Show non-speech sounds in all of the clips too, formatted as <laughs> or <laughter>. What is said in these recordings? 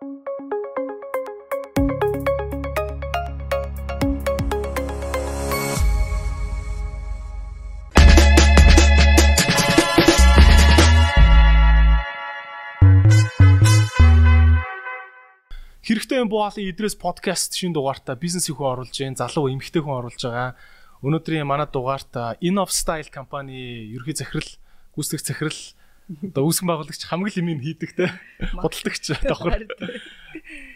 Хэрэгтэй юм буу хаалын идрээс подкаст шин дугаартаа бизнесийн хүн оруулж जैन залуу эмэгтэй хүн оруулж байгаа. Өнөөдрийн манай дугаарт Innov Style компани ерхий захирал, гүйцэтгэх захирал одоо үүсгэн байгуулагч хамгийн лимийн хийдэг те худалдагч давхар.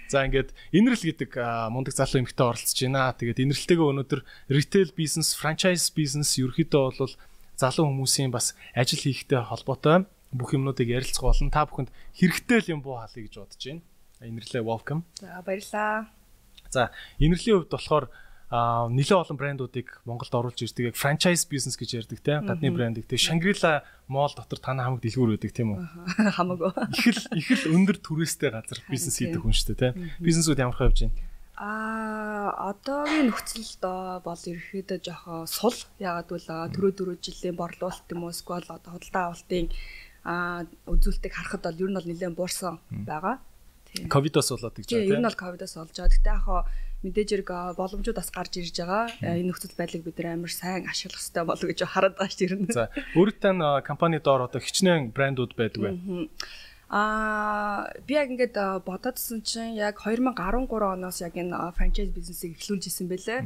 За ингээд инэрл гэдэг мундаг залуу эмэгтэй оролцож байна. Тэгээд инэрлтэйгээ өнөөдөр retail business, franchise business ерөөхдөө бол залуу хүмүүсийн бас ажил хийхтэй холбоотой бүх юмнуудыг ярилцах болно. Та бүхэнд хэрэгтэй л юм буу хаалъя гэж бодож байна. Инэрлээ welcome. За баярлаа. За инэрлийн хувьд болохоор нэлээд олон брэндуудыг Монголд оруулж ирдэг яг franchise business гэж ярьдаг тийм гадны брэндийг тийм Shangri-La Mall дотор танай хамаг дэлгүүр байдаг тийм үү? <laughs> Хамаагүй. Их л их л өндөр түрээстэй газар бизнес хийдэг хүн шүү дээ тийм. Бизнесүүд ямар хавж байна? Аа одоогийн нөхцөл доо бол ерөөхдөө жоохон сул. Ягаад гэвэл түрүү дөрөв жилийн борлуулалт юм уу эсвэл одоо худалдаа авалтын үзүүлэлтийг харахад бол ер нь бол нэлээд буурсан байгаа. Ковидос болоод гэж байна тийм. Ер нь бол ковидос болж байгаа. Гэтэ яг мэдээж хэрэг боломжууд бас гарч ирж байгаа. Энэ нөхцөл байдлыг бид нар амар сайн ашиглах хэрэгтэй болов гэж хараад байгаа шүү дээ. За өөртөө компани доор одоо хичнээн брэндүүд байдаг бай. Аа би яг ингээд бодоодсэн чинь яг 2013 оноос яг энэ франчайз бизнесийг эхлүүлж исэн бэлээ.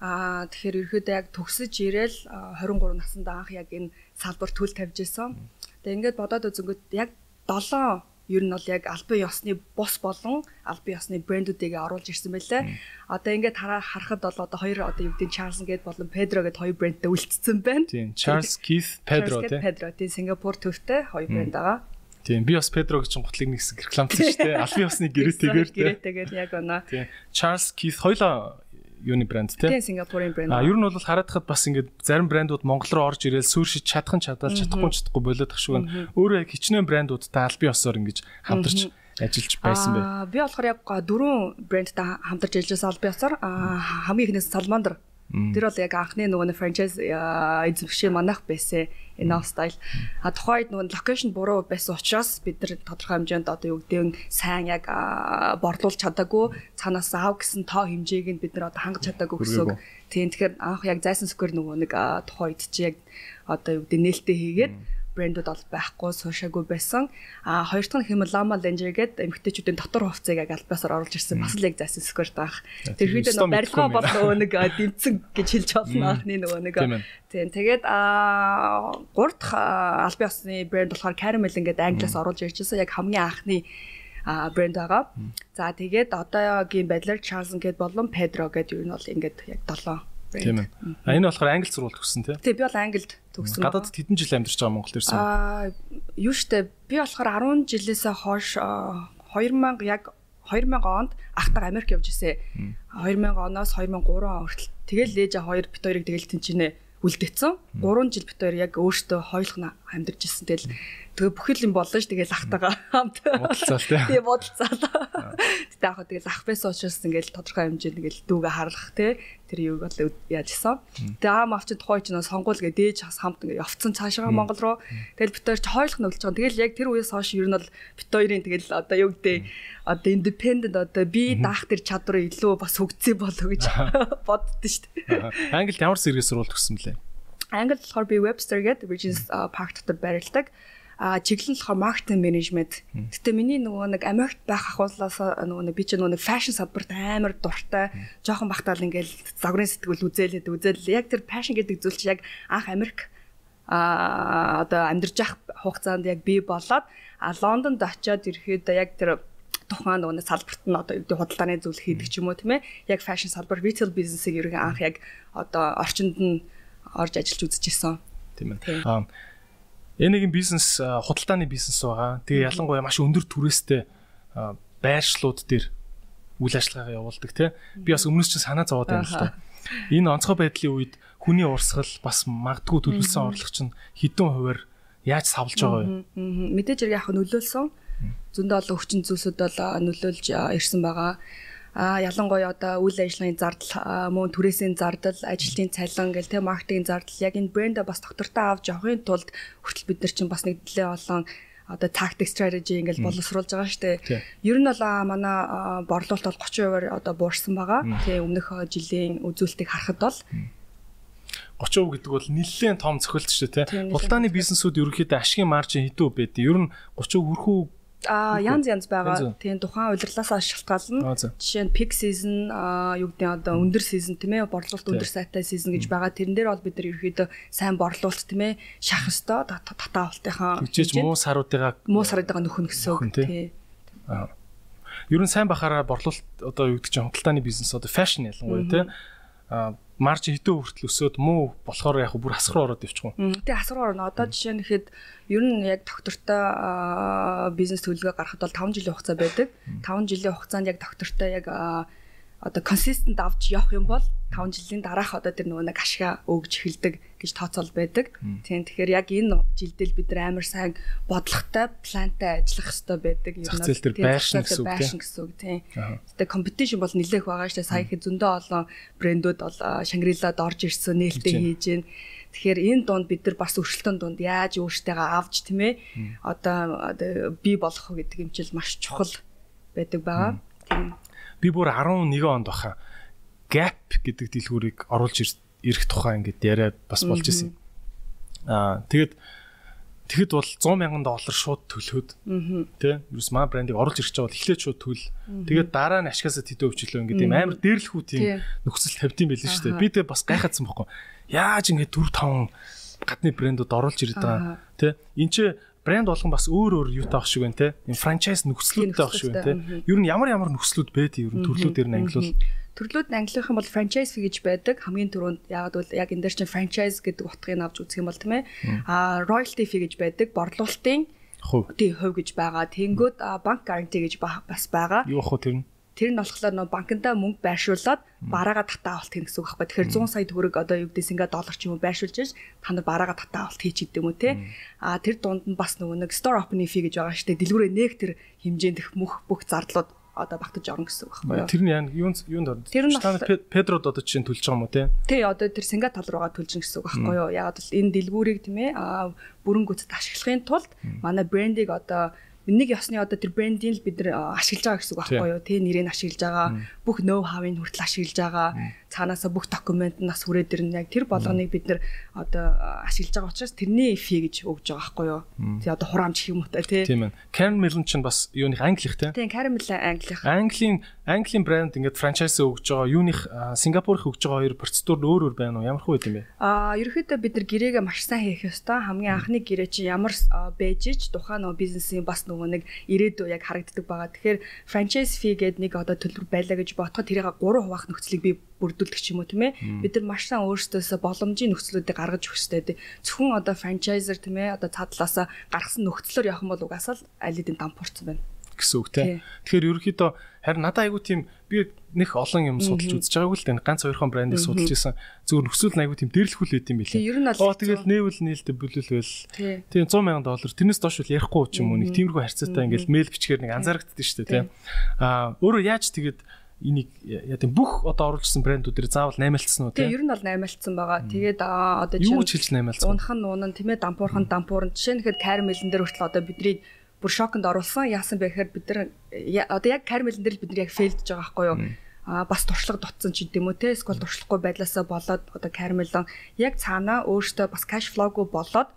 Аа тэгэхээр ерөөдөө яг төгсөж ирээл 23 наснд анх яг энэ салбар төл тавьж исэн. Тэгээ ингээд бодоод үзэнгүүт яг 7 ер нь бол яг албан ёсны бус болон албан ёсны брэндүүдийг оруулж ирсэн байлээ. Одоо ингээд харахад бол одоо хоёр одоо юу гэдэг Чарлз гээд болон Педро гээд хоёр брэндтэй үлдсэн байна. Тийм. Чарлз Кис Педро тийм. Педро тийм Сингапур төвтэй хоёр брэнд байгаа. Тийм. Би бас Педро гэж готлыг нэг хэсэг рекламцсан шүү дээ. <laughs> Албан ёсны гэрээтэйгээр тийм. Гэрээтэйгээр яг оноо. Тийм. Чарлз Кис хоёлоо юуны брэнд тийм. Тийм Сингапурын брэнд. А ер нь бол хараад бас ингээд зарим брэндүүд Монгол руу орж ирээл сүршиж чадхан чадвал чадахгүй чадахгүй болоод ах шиг байна. Өөрөө яг хичнээн брэндүүдтэй албан ёсоор ингэж хамтарч ажиллаж байсан бай. Аа би болохоор яг дөрвөн брэндтэй хамтарч ажилласан албан ёсоор хамгийн ихнээс Salmander Тэр бол яг анхны нөгөө франчайз эзэмшигч манайх байсан Enough Style. А тухайд нөгөө локейшн буруу байсан учраас бид нар тодорхой хэмжээнд одоо юу гэдэг нь сайн яг борлуулж чадаагүй цаанаас аав гэсэн тоо хэмжээг нь бид нар одоо хангаж чадаагүй гэсэн үг. Тийм тэгэхээр анх яг зайсан сквер нөгөө нэг тухайд чи яг одоо юу гэдэг нээлттэй хийгээд брэндүүд бол байхгүй суушаагүй байсан. А хоёр дахь нь Himalama Langer гэдэг эмгтээчүүдийн дотор хувцсыг яг альбасаар оруулж ирсэн. Бас л яг зайсан сквер таах. Тэр хэд нэг барилгаа бол нөгөө нэг дэмцэн гэж хэлж болно анхны нөгөө нэг. Тийм. Тэгээд а гурав дахь албан ёсны брэнд болохоор Caramel гэдэг англиас оруулж иржсэн. Яг хамгийн анхны а брэнд байгаа. За тэгээд одоогийн байдлаар Charles гэд болон Pedro гэд юу нь бол ингээд яг 7 Тийм ээ. А энэ болохоор англи сургууль төгссөн тийм. Тийм би бол англид төгссөн. Гадаадд хэдэн жил амьдарч байгаа Монголд ирсэн? Аа юу штэ би болохоор 10 жилээсээ хойш 2000 яг 2000 онд ахтар Америк явж ирсэн. 2000 оноос 2003 он хүртэл тэгэл лээжа хоёр бит хоёрыг тэгэл тэнчинэ үлдээсэн. 3 жил бит хоёр яг өөртөө хойлох амьдарч ирсэн. Тэгэл тэгээ бүхэл юм болно ш тэгэл ахтагаа хамт бодолцоо тий бодолцоо. Тэгтээ яг тэгэл ах байсан учраас ингээл тодорхой хэмжээнд ингээл дүүгээ харлах тий тэр юуг бол яаж исэн. Тэгээ аам авчин тухай чинь сонгуул гээ дээж хас хамт ингээ явцсан цаашаа Монгол руу. Тэгэл бит хоёр ч хойлох нөлж байгаа. Тэгэл яг тэр үеэс хойш ер нь бол бит хоёрын тэгэл одоо юу гэдэг одоо independent одоо би даах тэр чадвар илүү бас хөгцсөн болов гэж <laughs> боддоо ш. Англид ямар сэргээ сурвалж төгсөн блэ? Англид болохоор би Webster гэдэг which is park дотор байрладаг а чиглэл нь болохоор маркетинг менежмент. Гэтэ миний нөгөө нэг Америкт байх ахуулаас нөгөө нэг би ч нөгөө нэг фэшн салбарт амар дуртай. Жохон бахтаал ингээл загварын сэтгүүл үзээлээд үзэл яг тэр фэшн гэдэг зүйл чи яг анх Америк а одоо амьдарч явах хугацаанд яг би болоод а Лондонд очиод ирэхэд яг тэр тухайн нөгөө салбарт нь одоо юу худалдааны зүйл хийдэг ч юм уу тийм ээ. Яг фэшн салбар retail бизнесийг ерөнхий анх яг одоо орчинд нь орж ажиллаж үзчихсэн. Тийм ээ. Аа Энэ нэг бизнес худалдааны бизнес байгаа. Тэгээ ялангуяа маш өндөр түрээстэй байршлууд дээр үйл ажиллагаагаа явуулдаг тий. Би бас өмнөөс чинь санаа зовоод байна л та. Энэ онцгой байдлын үед хүний урсгал бас магадгүй төлөвлөсөн орлого чинь хэдэн хувиар яаж савлж байгаа вэ? Мэдээж яг нөлөөлсөн. Зөндөө олон хүчин зүйлсүүд бол нөлөөлж ирсэн байгаа а ялангуяа одоо үйл ажиллагааны зардал мөн түрээсийн зардал, ажилтны цалин гэл тэ маркетингийн зардал яг энэ брэндээ бас доктортой авч явахын тулд хүртэл бид нар чинь бас нэг нэлээ олон одоо tactic strategy ингээл боловсруулж байгаа шүү дээ. Ер нь бол манай борлуулалт бол 30%-аар одоо буурсан байгаа. Тэгээ өмнөх жилийн үзүүлэлтийг харахад бол. 30% гэдэг бол нэлээд том цохилт шүү дээ Бултааны бизнесүүд ерөнхийдөө ашигын маржин хэдүү байдیں۔ Ер нь 30% хүрэх аа янз янз байгаа. Тийм тухайн удирлаасаа шалтгаална. Жишээ нь peak season аа юу гэдэг нь одоо өндөр season тийм ээ борлуулалт өндөр сайтай season гэж байгаа. Тэрэн дээр бол бид нар ерөөхдөө сайн борлуулалт тийм ээ шах ёстой татаа уултынхаа Тэгжээж муу саруудыгаа муу саруудаа нөхөн гэсэн үг Нөхөн, тий. тий. Аа. Ер нь сайн бахаараа борлуулалт одоо юу гэдэг чинь худалдааны бизнес одоо фэшн ялангуяа тий. Аа маржин хэдэн хүртэл өсөөд муу болохоор яг бүр хасах руу ороод явчихгүй. Тэг асар орно. Одоо жишээ нь ихэд ер нь яг доктортой бизнес төлөвлөгөө гаргахад бол 5 жилийн хугацаа байдаг. 5 жилийн хугацаанд яг доктортой яг одоо consistent авч явах юм бол 5 жилийн дараах одоо тэр нөгөө нэг ашига өгж эхэлдэг гэж тооцоол байдаг. Тийм тэгэхээр яг энэ жилдэл бид нар амар сайн бодлоготой, плантай ажиллах хэрэгтэй байдаг. Нь зээл дээр тийм, байшин гэсэн үг, дээр тий? байшин гэсэн үг тийм. Тэгээ компетишн бол нэлээх байгаа шүү дээ. Сая их зөндөө олон брэндүүд бол Шангрилад орж ирсэн, нээлттэй Хийж гин. Тэгэхээр энэ дунд бид нар бас өршөлтөн дунд яаж өөртөөгаа авч тийм ээ одоо бий болох гэдэг юм чил маш чухал байдаг байгаа. Тийм. Би бүр 11 онд баха gap гэдэг дэлгүүрийг оруулж ир- ирэх тухай ингээд яриа бас болж исэн. Аа тэгэд тэгэд бол 100 мянган доллар шууд төлөхөд тий ерөөс маа брендийг оруулж ирэх чинь бол эхлээд шууд төл. Тэгээд дараа нь ашигасаа тэдөө өвчлөө ингээд юм амар дээрлэхүү Тий. тийм нөхцөл тавьдсан байл шүү дээ. Би тэг бас гайхацсан байхгүй. Яаж ингээд 4 5 гадны брэндүүд оруулж ирээд байгаа тий. Энд чи брэнд болгон бас өөр өөр юу таах шиг байна те. Им франчайз нөхцлүүдтэй байх шиг байна те. Ер нь ямар ямар нөхцлүүд байдیں۔ Ер нь төрлүүдээр нь ангилвал Төрлүүд нь ангилах юм бол franchise fee гэж байдаг. Хамгийн түрүүнд яг бол яг энэ дээр чинь franchise гэдэг утгыг авч үзэх юм бол тийм ээ. Аа royalty fee гэж байдаг. Борлуулалтын хувь тий хувь гэж байгаа. Тэнгүүд аа, банк guarantee гэж ба- бас байгаа. юу ах вэ тэр нь? Тэр нь болохоор нөө банкндаа мөнгө байршуулад бараагаа татаа авалт гэсэн үг байхгүй. Тэгэхээр 100 сая төгрөг одоо юу гэдэг синга доллар ч юм уу байршуулж иж та нар бараагаа татаа авалт хийчих гэдэг юм уу те. А тэр дунд нь бас нөгөө нэг store opening fee гэж байгаа дээ. Дэлгүүрээ нэг тэр хэмжээнд их мөх бүх зардлууд одоо багтаж орно гэсэн үг байхгүй юу? Тэр нь яа юунд юунд орно? Тэр нь Педрод одоо чинь төлж байгаа юм уу те? Тий одоо тэр синга тал руугаа төлж гэсэн үг байхгүй юу? Яг бол энэ дэлгүүрийг тийм ээ бүрэн гүйцэд ашиглахын тулд манай брендийг одоо нэг ёсны одоо тэр брендийг л бид нар ашиглаж байгаа гэсэн үг байхгүй юу? Тэ нэрийг ашиглаж байгаа, бүх ноу хавыг хүртэл ашиглаж байгаа, цаанаасаа бүх документ нас хүрээд ирнэ. Яг тэр болгоныг бид нар одоо ашиглаж байгаа учраас тэрний фи гэж өгж байгаа байхгүй юу? Тий одоо хураамж гэх юм уу та тий. Тийм ээ. Karen Millen чинь бас юуных англих? Тий Caramel англих. Английн Английн брэнд ингээд франчайз өгж байгаа юуных а, Сингапурх өгж байгаа хоёр процедур нь өөр өөр байна уу? Ямар хөө юм бэ? Аа ерөөхдөө бид нар гэрээгээ маш сайн хийх ёстой. Хамгийн анхны гэрээ чи ямар ич тухайн нөгөө бизнесийн бас нөгөө нэг ирээдүй яг харагддаг байгаа. Тэгэхээр franchise fee гэдэг нэг одоо төлбөр байлаа гэж бодоход тэрийг 3 хуваах нөхцөлийг би бүрдүүлдэг ч юм уу тийм ээ. Бид нар маш сайн өөрсдөөсөө боломжийн нөхцлүүдийг гаргаж өгөх ёстой. Зөвхөн одоо franchisor тийм ээ одоо цаадлаасаа гаргасан нөхцлөөр явах юм бол угаасаа л алидын дампуурсан байна. Гэсэн үг те. Тэгэхээр ерөнхийдөө харин надад айгүй тийм би нэг олон юм судалж үзэж байгаагүй л дээ. Ганц хоёрхон брендийг судалж исэн. Зүгээр нөхцөл нь айгүй тийм дээрлэхүүл байт юм билээ. Бол Оо тэгэл нээвэл нээлтэ бүлүүлвэл Тий. тийм 100 сая доллар тэрнээс доош үл ярихгүй ч юм уу нэг тиймэрхүү харьцаатай ингээл мэйл бичгээр нэг анзаарэгддэг шүү дээ те. Аа өөрөө яаж тэгээд энийг яа тийм бүх одоо оруулжсэн брэндүүдээр заавал наймаалтсан уу те. ер нь бол наймаалтсан байгаа. Тэгээд одоо Юу чинь- ч хэлж наймаалтсан. Унах нь унан тийм ээ дампуурхан дампуурн жишээ нь хэд карамелэн дээр хүртэл одоо бидний бүр шоконд оруулсан. Яасан бэ гэхээр бид нар одоо яг карамелэн дээр л бид нар яг фейлдж байгаа байхгүй юу? А бас туршлага дутсан ч гэдэм үү те эсвэл туршлахгүй байдлаасаа болоод одоо карамелон яг цаанаа өөртөө бас кэш флоугүй болоод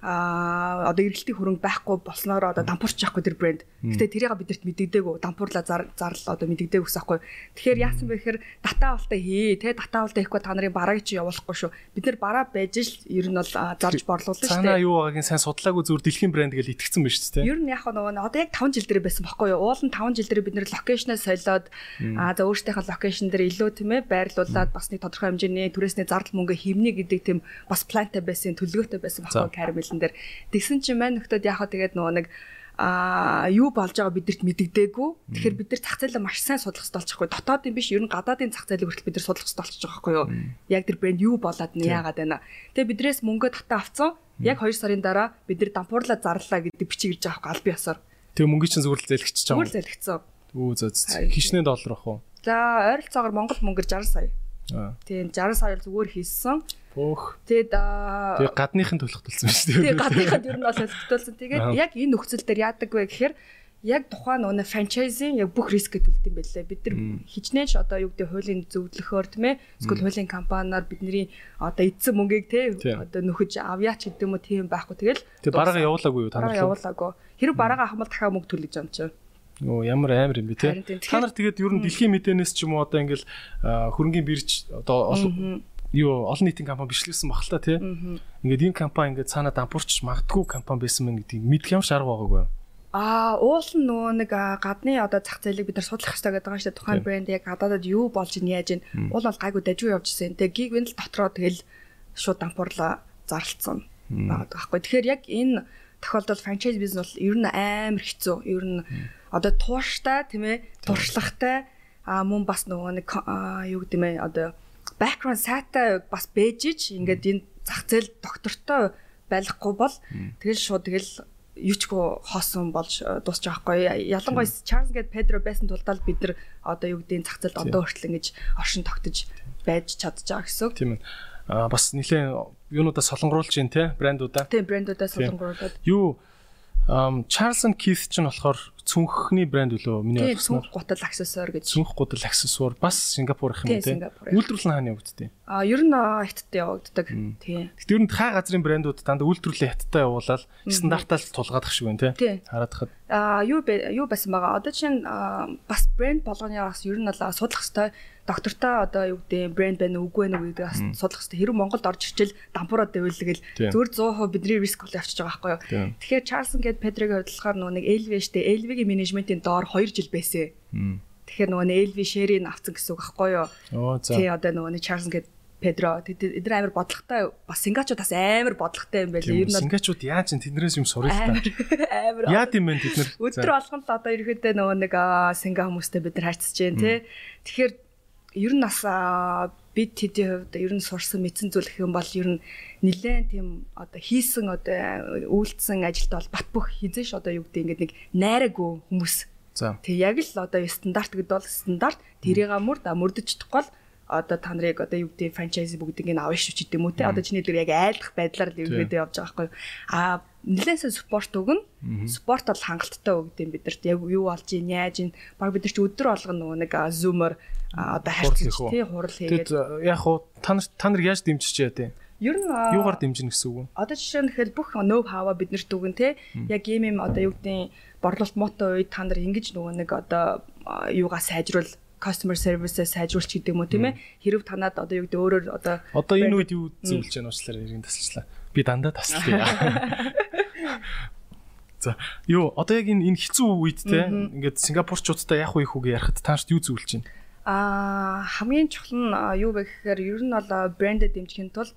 а одоо эргэлтийн хөрөнгө байхгүй болсноор одоо дампуурч яахгүй тэр брэнд. Гэтэ тэрийг бидэрт мэддэгдээгүй дампуурлаа зар зарлал одоо мэддэгдээгүй гэсэн байхгүй. Тэгэхээр яасан бэ гэхээр дата авалтаа хий те дата авалтаа хийхгүй та нарын барааг чи явуулахгүй шүү. Бид нар бараа байж л ер нь бол зарж борлуулна шүү Цаанаа дээ. юу байгаагийн сайн судлаагүй зүгээр дэлхийн брэнд гэж итгэцэн байна шүү дээ. Ер нь яг нөгөө одоо яг 5 жил дээр байсан байхгүй юу? Уул нь 5 жил дээр бид нэр локейшнээ солиод аа за өөрсдийнхээ локейшн дээр илүү тийм ээ байрлуулад бас нэг тодорхой хэмжээний түрээсний зардал мөнгө хэмнэ гэдэг тийм бас плантай байсан, төлөвлөгөөтэй байсан байхгүй карамелэн дээр. Тэгсэн чинь мань нөхдөд яг хаа тэгээд нөгөө нэг а юу болж байгаа бидэрт мэддэгдээгүй. Тэгэхээр бид нар зах зээлээ маш сайн судлах хэрэгтэй болчихгүй. Дотоодын биш, ер нь гадаадын зах зээлийг хүртэл бид нар судлах хэрэгтэй болчих жоохгүй юу? Яг тэр брэнд юу болоод нь яагаад байна. Тэгээ бидрээс мөнгө татаа авцсан. Яг 2 сарын дараа бид нар дампуурлаа зарлаа гэдэг бичиг ирж байгаа байхгүй аль биесаар. Тэгээ мөнгөний чинь зүгээр л зэлгэж чам. Зүгээр зэлгцэн. Үү зөө зөө. Хишнээ доллар ах уу? За ойролцоогоор Монгол мөнгөөр 60 сая. Тийм 60 сая зүгээр хийсэн. Бөөх. Тэгэд аа гадныхын төлөх төлсөн шүү дээ. Тэгээ гадныхад ер нь бол төлөвлөсөн. Тэгээд яг энэ нөхцөл дээр яадаг вэ гэхээр яг тухайн нөгөө франчайзинг яг бүх рискэд төлдөг юм байлээ. Бид нар хичнээн ч одоо юу гэдэг хуулийн зөвлөхөөр тийм ээ эсвэл хуулийн компаниар бидний одоо эдсэн мөнгийг те одоо нөхөж авьяач гэдэг юм уу тийм байхгүй. Тэгэл Тэгээ бараагаа явуулаагүй юу та нар? Явуулаагүй. Хэрэг бараагаа бол дахиад мөнгө төлөж юм чинь. Оо ямар амар юм бэ те. Та нар тэгээд ер нь дэлхийн мэдээнээс ч юм уу одоо ингээл хөрөнгөний бирж одоо юу олон нийтийн компани бичлүүлсэн баг л та тий. Ингээд энэ компани ингээд цаанаа дампуурч магадгүй компани байсан мэн гэдгийг мэдэх юм шарга байгаагүй. Аа уул нь нөгөө нэг гадны одоо зах зээлийг бид нар судлах хэрэгтэй гэдэг байгаа шүү дээ. Тухайн брэнд яг гадаадад юу болж ин яаж ин уул бол гайгүй дажгүй явж ирсэн. Тэгээ гиг винл дотроо тэгэл шууд дампуурлаа зарлцсан байгаа байхгүй. Тэгэхээр яг энэ тохиолдолд франчайз бизнес бол ер нь амар хэцүү. Ер нь одоо тууштай тийм ээ туршлагатай а мөн бас нөгөө нэг юу гэдэг юм одоо background сайтай бас бэжж ингээд энэ зах зээл доктортой байхгүй бол тэгэл шууд тэгэл юучгүй хоосон болж дуусч байгаа хгүй. Ялангуяа Чарльз гээд Педро байсан тулдаа бид нар одоо юу гэдэг зах зээлд одоо хүртэл ингэж оршин тогтож байж чадж байгаа гэсэн үг. Тийм ээ. А бас нэлээ юунуудаа солонгоруулж байна те брэндуудаа. Тийм брэндуудаа солонгоруулад. Юу and Keith ч нь болохоор цүнхний брэнд үлөө миний бодсноор цүнх гутал аксессуар гэж. Цүнх гутал аксессуар бас Сингапур их юм те. Үйлдвэрлэл хаана явагддээ? А ер нь хятадд явагддаг. Тийм. Гэтэ ер нь хаа газрын брэндүүд дандаа үйлдвэрлэлээ хятадтай явуулаад стандартаар тулгаадах шиг байна те. Хараад хад. А юу юу байсан байгаа. Одоо чинь бас брэнд болгоны бас ер нь бол судлах хэвээр доктортой одоо юу гэдэг брэнд байна үгүй байна уу гэдэг бас судлах хэрэгтэй. Хэрэг Монголд орж ирчил дампуураад дэвлэгэл зөвөр 100% бидний риск бол явчихж байгаа байхгүй юу. Тэгэхээр Чарлсон гээд Педриг хувьдлахаар нөгөө нэг LV штэ LV-гийн менежментийн доор 2 жил байсан. Тэгэхээр нөгөө LV share-ийг авцсан гэсэн үг байхгүй юу. Тий одоо нөгөө нэг Чарлсон гээд Педро тэд амар бодлоготой бас сингачууд бас амар бодлоготой юм байлээ. Ер нь сингачууд яаж ин тэднээс юм сурах та. Амар. <laughs> Яа тийм бэ тэд нар. Өдөр болгонд одоо ерөөдөө нөгөө нэг синга хүмүүстэй бид нар харьцаж जैन тий. Тэгэхээр ер нь бас бид тэдийн хувьд ер нь сурсан мэдсэн зүйл гэх юм бол ер нь нэлээд тийм одоо хийсэн одоо үйлдэлсэн ажилд бол бат бөх хизээш одоо юу гэдэг ингээд нэг найраагүй хүмүүс. Тэг яг л одоо стандарт гэдэг бол стандарт. Тэрийг мөрд мөрдөж чадахгүй бол одоо та нарыг одоо юу гэдэг франчайзи бүгдийг нь авах шүү ч гэдэм үү те. Одоо чиний дээр яг айлдах байдлаар л ерөөдөө явж байгаа байхгүй а нэлээсээ спорт өгнө. Спорт бол хангалттай өгдөм бидэрт яг юу болж ийн яаж ийн баг бид нар ч өдөр болгоно нөгөө нэг зумер одоо харьцаж тий хурал хийгээд. яг хуу та нар та нар яаж дэмжиж яа тий Ер нь юугаар дэмжинэ гэсэн үг вэ? Одоо жишээ нь тэгэхээр бүх нөв хаваа биднэрт өгөн те. Яг юм юм одоо юу гэдэг борлуулалт мото үед та нар ингэж нөгөө нэг одоо юугаа сайжруул customer service-ээ сайжруулч гэдэг юм уу тийм ээ. Хэрв танад одоо юу гэдэг өөрөөр одоо одоо энэ үед юу зөвлөж байгаа нуучлаар иргэн тасалчлаа би дандаа таслая <laughs> За юу одоо яг энэ энэ хэцүү үед те ингээд сингапурчуудтай яг их үгээ ярахад таашд юу зөвлөж байна? Аа хамгийн чухал нь юу вэ гэхээр ер нь бол брэндэд дэмжихийн тулд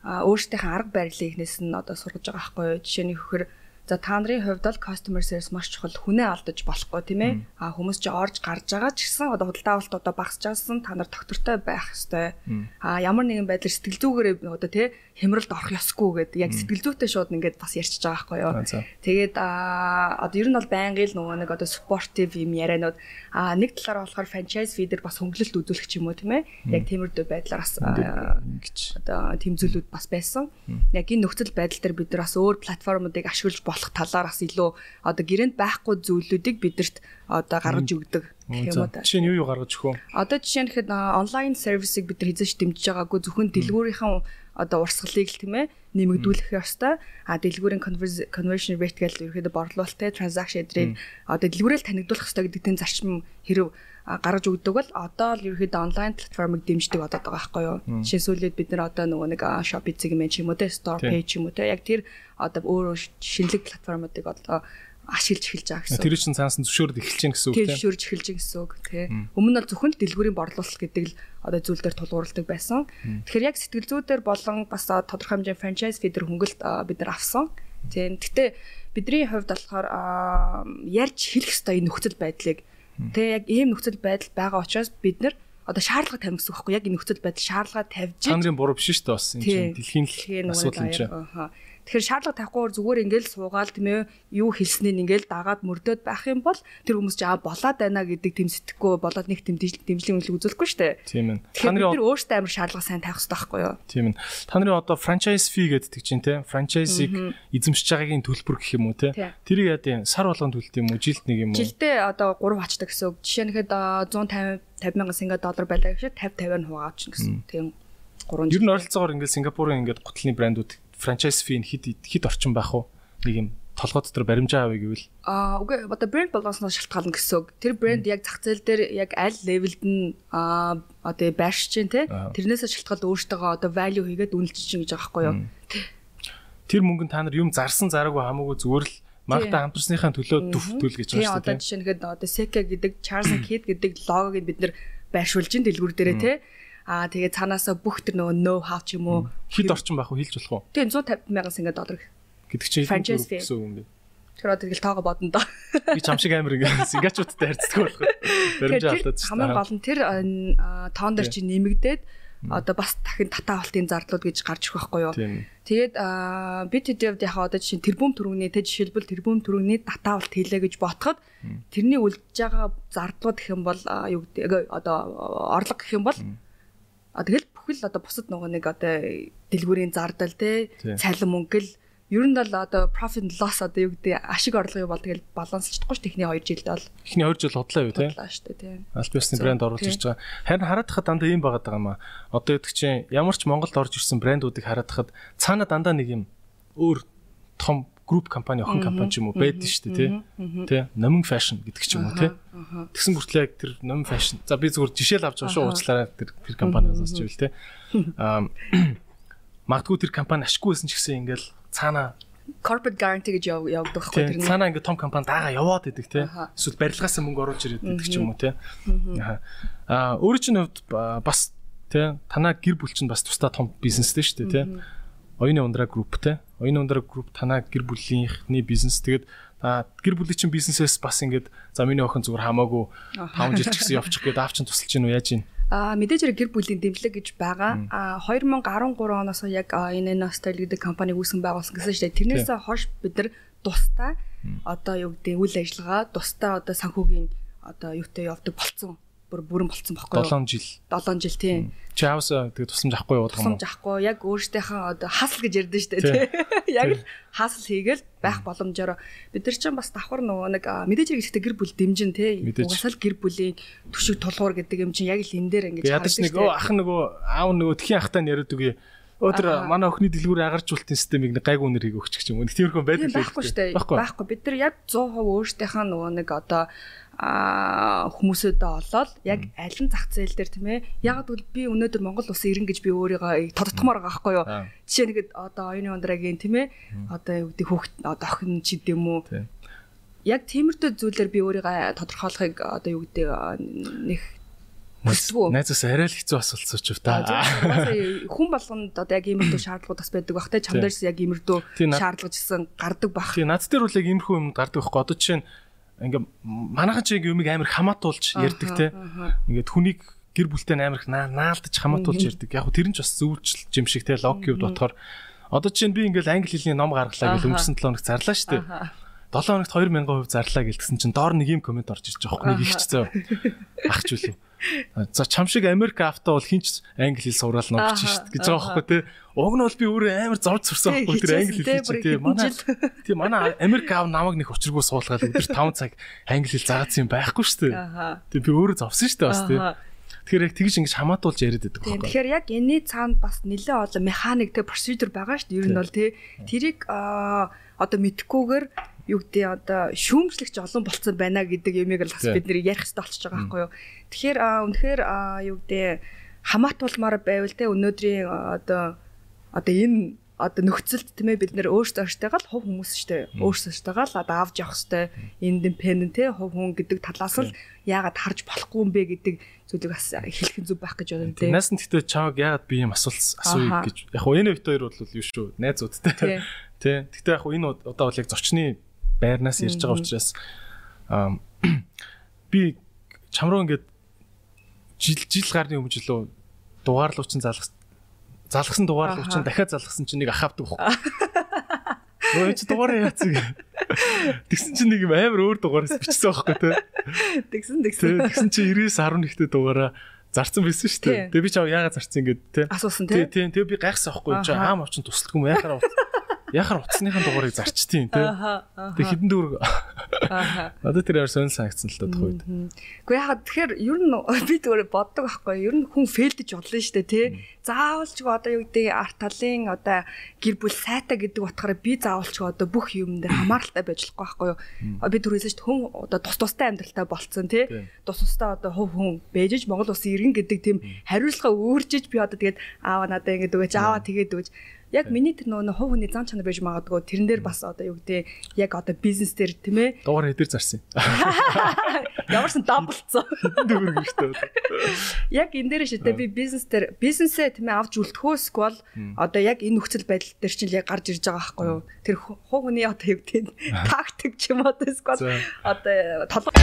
өөрсдийнхээ арга барилыг ихнээс нь одоо сургаж байгаа байхгүй юу? Жишээ нь хөөр За та нарын хувьд бол customer service маш чухал хүнээ алдаж болохгүй тийм ээ. А хүмүүс чи орж гарч байгаа ч гэсэн одоо худалдаа авалт одоо багасч байгсан та нар доктортой байх хэвээр. А ямар нэгэн байдлаар сэтгэл зүгээрээ одоо тий хямралд орох ёсгүй гэдэг яг сэтгэл зүйтэй шууд ингээд бас ярьчихж байгаа байхгүй юу. Тэгээд а одоо ер нь бол байнгын л нөгөө нэг одоо supportive юм ярианууд а нэг талаараа болохоор franchise feeder бас хөнгөлөлт үзүүлэх ч юм уу тийм ээ. Яг тиймэрдүү байдлаар бас ингэж одоо тийм зүйлүүд бас байсан. Яг энэ нөхцөл байдал дээр бид нар бас өөр платформуудыг ашиглаж болох талаар бас илүү одоо гэрээнд байхгүй зүйлүүдийг бидэрт одоо гаргаж өгдөг гэх юм уу та. Жишээ нь юу юу гаргаж өгөх вэ? Одоо жишээ нь хэд онлайн сервисыг бид нар хизээч дэмжиж байгаагүй зөвхөн дэлгүүрийнхэн одоо урсгалыг л тийм ээ нэмэгдүүлэх ёстой. А дэлгүүрийн conversion rate гэж ерөөдөө борлуулалттай transaction эдрийг одоо дэлгүүрээр танигдуулах ёстой гэдэг тийм зарчим хэрэг гаргаж өгдөг бол одоо л ерөөдөө онлайн платформыг дэмждэг бодоод байгаа байхгүй юу. Жишээ сүүлээд бид нар одоо нөгөө нэг Shopee segment ч юм уу те store page ч юм уу те яг тэр одоо өөрөө шинэлэг платформуудыг одоо ашиглаж эхэлж байгаа гэсэн. Тэр чинь цаанаас нь зөвшөөрөд эхэлж гин гэсэн үг тийм. Зөвшөөрж эхэлж гин гэсэн үг тийм. Өмнө нь зөвхөн л дэлгүүрийн борлуулалт гэдэг л одоо зүйл дээр тулгуурладаг байсан. Тэгэхээр яг сэтгэл зүйдээр болон бас тодорхой хэмжээний франчайз фидер хөнгөлт бид нар авсан. Тийм. Гэтэ бидний хувьд болохоор ярьж хэлэх ёстой энэ нөхцөл байдлыг тийм яг ийм нөхцөл байдал байгаа учраас бид нар одоо шаардлага тавина гэсэн үг байхгүй яг энэ нөхцөл байдал шаардлага тавьж та нарын буруу биш шүү дээ бас энэ чинь дэлхийн асуудал юм чинь. Тэгэхээр шаардлага тавихгүйгээр зүгээр ингээл суугаал тийм ээ юу хэлснээр ингээл дагаад мөрдөөд байх юм бол тэр хүмүүс жаа болоод байна гэдэг тэм сэтгэхгүй болоод нэг тэм дэмжлийн үнэлэг үзүүлэхгүй шүү дээ. Тийм ээ. Та нарын өөрсдөө амар шаардлага сайн тавих хэрэгтэй байхгүй юу? Тийм ээ. Та нарын одоо franchise fee гэдэг чинь те franchise-ыг эзэмшиж байгаагийн төлбөр гэх юм уу те. Тэрийг яа тийм сар болгонд төлдөг юм уу? Жилд нэг юм уу? Жилдээ одоо 3 хачдаг гэсэн үг. Жишээ нь хэд 150 50 мянган сингапур доллар байлаа гэхэд 50 50-аар хувааж гэсэн. Тийм 3 Ер нь ойролцоогоор ингээд Сингапурын ингээд гутлын брэндүүд franchise fee хэд хэд орчин байх уу? Нэг юм толгой дотор баримжаа авъя гэвэл аа үгүй одоо брэнд болгосноос шалтгаална гэсэн үг. Тэр брэнд яг зах зээл дээр яг аль левелд нь аа одоо байршиж чинь те тэрнээс шалтгаалд өөртөөгөө одоо value хийгээд үнэлж чинь гэж байгаа байхгүй юу. Тэр мөнгөнд та нар юм зарсан зараагүй хамаагүй зүгээр л маркта хамтарсныхаа төлөө дүфтүүл гэж байна шүү дээ. Одоо жишээ нь одоо Seka гэдэг Charles Kid гэдэг логог бид нэр байршуулж ин дэлгүүр дээрээ те Аа тэгээ цаанаасаа бүх тэр нөгөө know how ч юм уу хэд орчин байх вэ хэлж болох уу? Тэгээ 150 мянган сингапур доллар гэдэг чинь гэсэн үг юм бэ? Тэр одоо тэгэл тоогоо бодно доо. Би ч амшиг амир ингээ <laughs> сингачуудтай харьцдаг болох. Баримжаа алдаад чинь. Хамгийн гол нь тэр тоон дээр чи нэмэгдээд одоо бас дахин татаа алтын зардлууд гэж гарч ирэх байхгүй юу. Тэгээд бид тэдэвд яхаа одоо жишээ тэрбум төрөгний тэ жишээлбэл тэрбум төрөгний татаа алт хийлээ гэж ботход тэрний үлдэж байгаа зардлууд гэх юм бол юу гэдэг одоо орлого гэх юм бол тэгэл бүхэл одоо бусад нөгөө нэг одоо дэлгүүрийн зардал те цалин мөнгөл. Ер нь бол одоо profit loss одоо юу гэдэг ашиг орлогын бол тэгэл баланслчихгүй ш техний 2 жилд бол. Эхний 2 жил худлаа юу те? Худлаа штэ те аль биесны брэнд оруулж ирж байгаа? Харин хараад хахад дандаа ийм байгаад байгаа маа одоо гэдэг чинь ямар ч Монголд орж ирсэн брэндүүдийг хараад хахад цаана дандаа нэг юм өөр том групп компани охин компани ч юм уу байдаг шүү дээ тий. Тэ номин фэшн гэдэг ч юм уу тий. Тэгсэн хүртэл яг тэр номин фэшн. За би зүгээр жишээл авч байгаа шүү уучлаарай тэр тэр компаниас сонсч ивэл тий. Аа <clears throat> магадгүй тэр компани ашиггүй байсан ч гэсэн ингээл цаана corporate guarantee гэж явагддаг байхгүй тэр нь. Цаана ингээд том компани даага яваад идэг тий. Эсвэл барилгаас мөнгө оруулж ирээд идэг ч юм уу тий. Аа өөрөө чинь хувьд бас тий танаа гэр бүл чинь бас тусдаа том бизнестэй шүү дээ тий Оюуны ундраа групп те. Оюуны ундраа групп танаа гэр бүлийнхний бизнес. Тэгээд та гэр бүлийн чинь бизнесээс бас ингээд за миний охин зүгээр хамаагүй 5 жил ч гэсэн явчих гээд аав чинь тусалж гин үү яаж гин А мэдээж хэрэг гэр бүлийн дэмжлэг гэж байгаа. А 2013 оноос яг энэ Nostyle гэдэг компаниг үүсгэн байгуулсан гэсэн чинь тэрнээс хойш бид нар тусдаа одоо юу гэдэг үйл ажиллагаа тусдаа одоо санхүүгийн одоо юутай явдаг болцсон бүр бүрэн болцсон байхгүй юу? 7 жил. 7 жил тийм. Чи аавс тэгээ тусламж авахгүй явуулах юм? Тусламж авахгүй. Яг өөртөөхөө одоо хасл гэж ярьдэн штэ тий. <laughs> Яг л хасл хийгээл байх боломжоор бид нар чинь бас давхар нөгөө нэг мэдээж хэрэг ихтэй гэр бүл дэмжин тий. Угасаал гэр бүлийн төшиг тулгуур гэдэг юм чинь яг л энэ дээр ингэж харагдаж нэг ах нөгөө аав нөгөө тхийн ахтай нь яриад үгүй Өдөр манай охины дэлгүүр агаржуулалтын системийг нэг гайг үнэр хийх өгч гэж юм. Тиймэрхүү байдаг л байхгүй шүү дээ. Байхгүй. Бид нар яг 100% өөртөөхөө нөгөө нэг одоо а хүмүүсөөдөө олоод яг аль нь зах зээл дээр тийм ээ. Яг гэвэл би өнөөдөр Монгол улсын ирэн гэж би өөрийгөө тодтгомоор байгаа байхгүй юу? Жишээ нэгэд одоо оюуны ундрагийн тийм ээ одоо юу гэдэг хүүхд одоо охин ч гэдэм үү яг тиймэрхүү зүйлээр би өөрийгөө тодорхойлохыг одоо юу гэдэг нэг хүсдэггүй. Найзаас арай л хэцүү асуулт суучих та. Хүн болгонд одоо яг иймэрхүү шаардлагууд бас байдаг бах те. Чам дээрс яг иймэрхүү шаардлагажсэн гардаг бах. Тийм над дээр үл яг иймэрхүү юм гардаг байхгүй. Одоо жишээ нь ингээ манайхан ч яг юмыг амар хамаатуулж ярьдаг те. Ингээд хүнийг гэр бүлтэй амар их наалдаж хамаатуулж ярьдаг. Яг тэр нь ч бас зөвлж юм шиг те логик бодохоор одоо чинь би ингээл англи хэлний ном гаргалаа гэж өнгөрсөн 7 хоног зарлаа дээ. 7 хоногт 2000% зарлаа гэлтсэн чинь доор нэг юм комент орж ирж байгаа хөө нэг ихч зөө. Ахч үл юм. За чам шиг Америк автаа бол хинч англи хэл сураал ногч дээ гэж байгаа байхгүй те. Уг нь бол би өөрөө амар зовж сурсан байхгүй тэр англи хэл чи те. Манай тийм манай Америк аав намайг нэг учиргүй суулгаад өдөр 5 цаг англи хэл заагаадсан юм байхгүй дээ. Тийм би өөрөө зовсон дээ бас те. Тэгэхээр яг тэгж ингэж хамаатуулж яриад байдаг байхгүй. Тэгэхээр яг энэний цаанд бас нэлээд олон механик те процедур байгаа шүү дээ. Ер нь бол те. Тэрийг одоо мэдхгүйгээр юу гэдэг одоо шүүмжлэгч олон болцсон байна гэдэг юмыг л бас бид нэр ярих хэрэгтэй болчихж байгаа байхгүй юу. Тэгэхээр үнэхээр юу гэдэг хамаатуулмаар байвал те өнөөдрийн одоо одоо энэ одоо нөхцөлд тийм ээ бид нэр өөрсдөө өөртөөгаа л хувь хүмүүс шүү дээ. Өөрсдөөгаа л одоо авч явах хэрэгтэй. Индипендент те хувь хүн гэдэг талаас л яагаад харж болохгүй юм бэ гэдэг зүйлийг бас хэлэх зүг байх гэж бодсон тийм. Наас нь гэхдээ чааг яагаад би юм асуулт асууя гэж. Яг хоо энэ хоёр бол юу шүү найзуудтай. Тэ. Гэхдээ яг хоо энэ удаа бол яг зочны байрнаас ирж байгаа учраас <clears throat> би чам руу ингээд жил жил гарны өмнө жилөө дугаарлуучин залгас залгасан дугаарлуучин дахиад залгасан чинь нэг ах авдаг байхгүй. Нөө чи дугаараа яацыг. Тэгсэн чинь нэг амар өөр дугаараас бичсэн байхгүй те. Тэгсэн тэгсэн. Тэгсэн чи 99.11-т дугаараа зарцсан байсан шүү дээ. Тэгээ би чав яагаад зарцсан ингээд те. Асуусан те. Тийм тэгээ би гайхсан байхгүй чи аам авчин тусалдгүй юм яхаар яхаар утасныхын дугаарыг зарчтiin тий. Тэг хідэн дүүрэг. Надад тэр яар сонир санагдсан л тох үед. Гэхдээ яхаа тэгэхээр ер нь би зүгээр боддог байхгүй ер нь хүн фейлдэж болно шүү дээ тий. Заавалч одоо юу гэдэг арт талын одоо гэр бүл сайтай гэдэг утгаараа би заавалч одоо бүх юм дээр <coughs> хамааралтай байж болохгүй байхгүй юу. Би түрүүсээ шүү хүн одоо тус тустай амьдралтай болцсон тий. Тус тустай одоо хөв хүн бэжж Монгол улсын иргэн гэдэг тийм хариуцлага өөрчиж би одоо тэгээд аава надаа ингэж өгөөч аава тэгээд өгөөч яг миний тэр нөгөө хов хүний зан чанар байж магадгүй тэрэн дээр бас одоо юу гэдэг яг одоо бизнес дээр тийм ээ. Дугаар хэдэр зарсан ямарсан даблцсон дүүр гэжтэй яг энэ дээр шидэ би бизнес дээр бизнесээ тийм ээ авч үлдэхөөсг бол одоо яг энэ нөхцөл байдал дээр чинь яг гарч ирж байгаа байхгүй юу? Тэр хов хүний одоо юу гэдэг <laughs> тактик ч юм уу эсвэл одоо толгой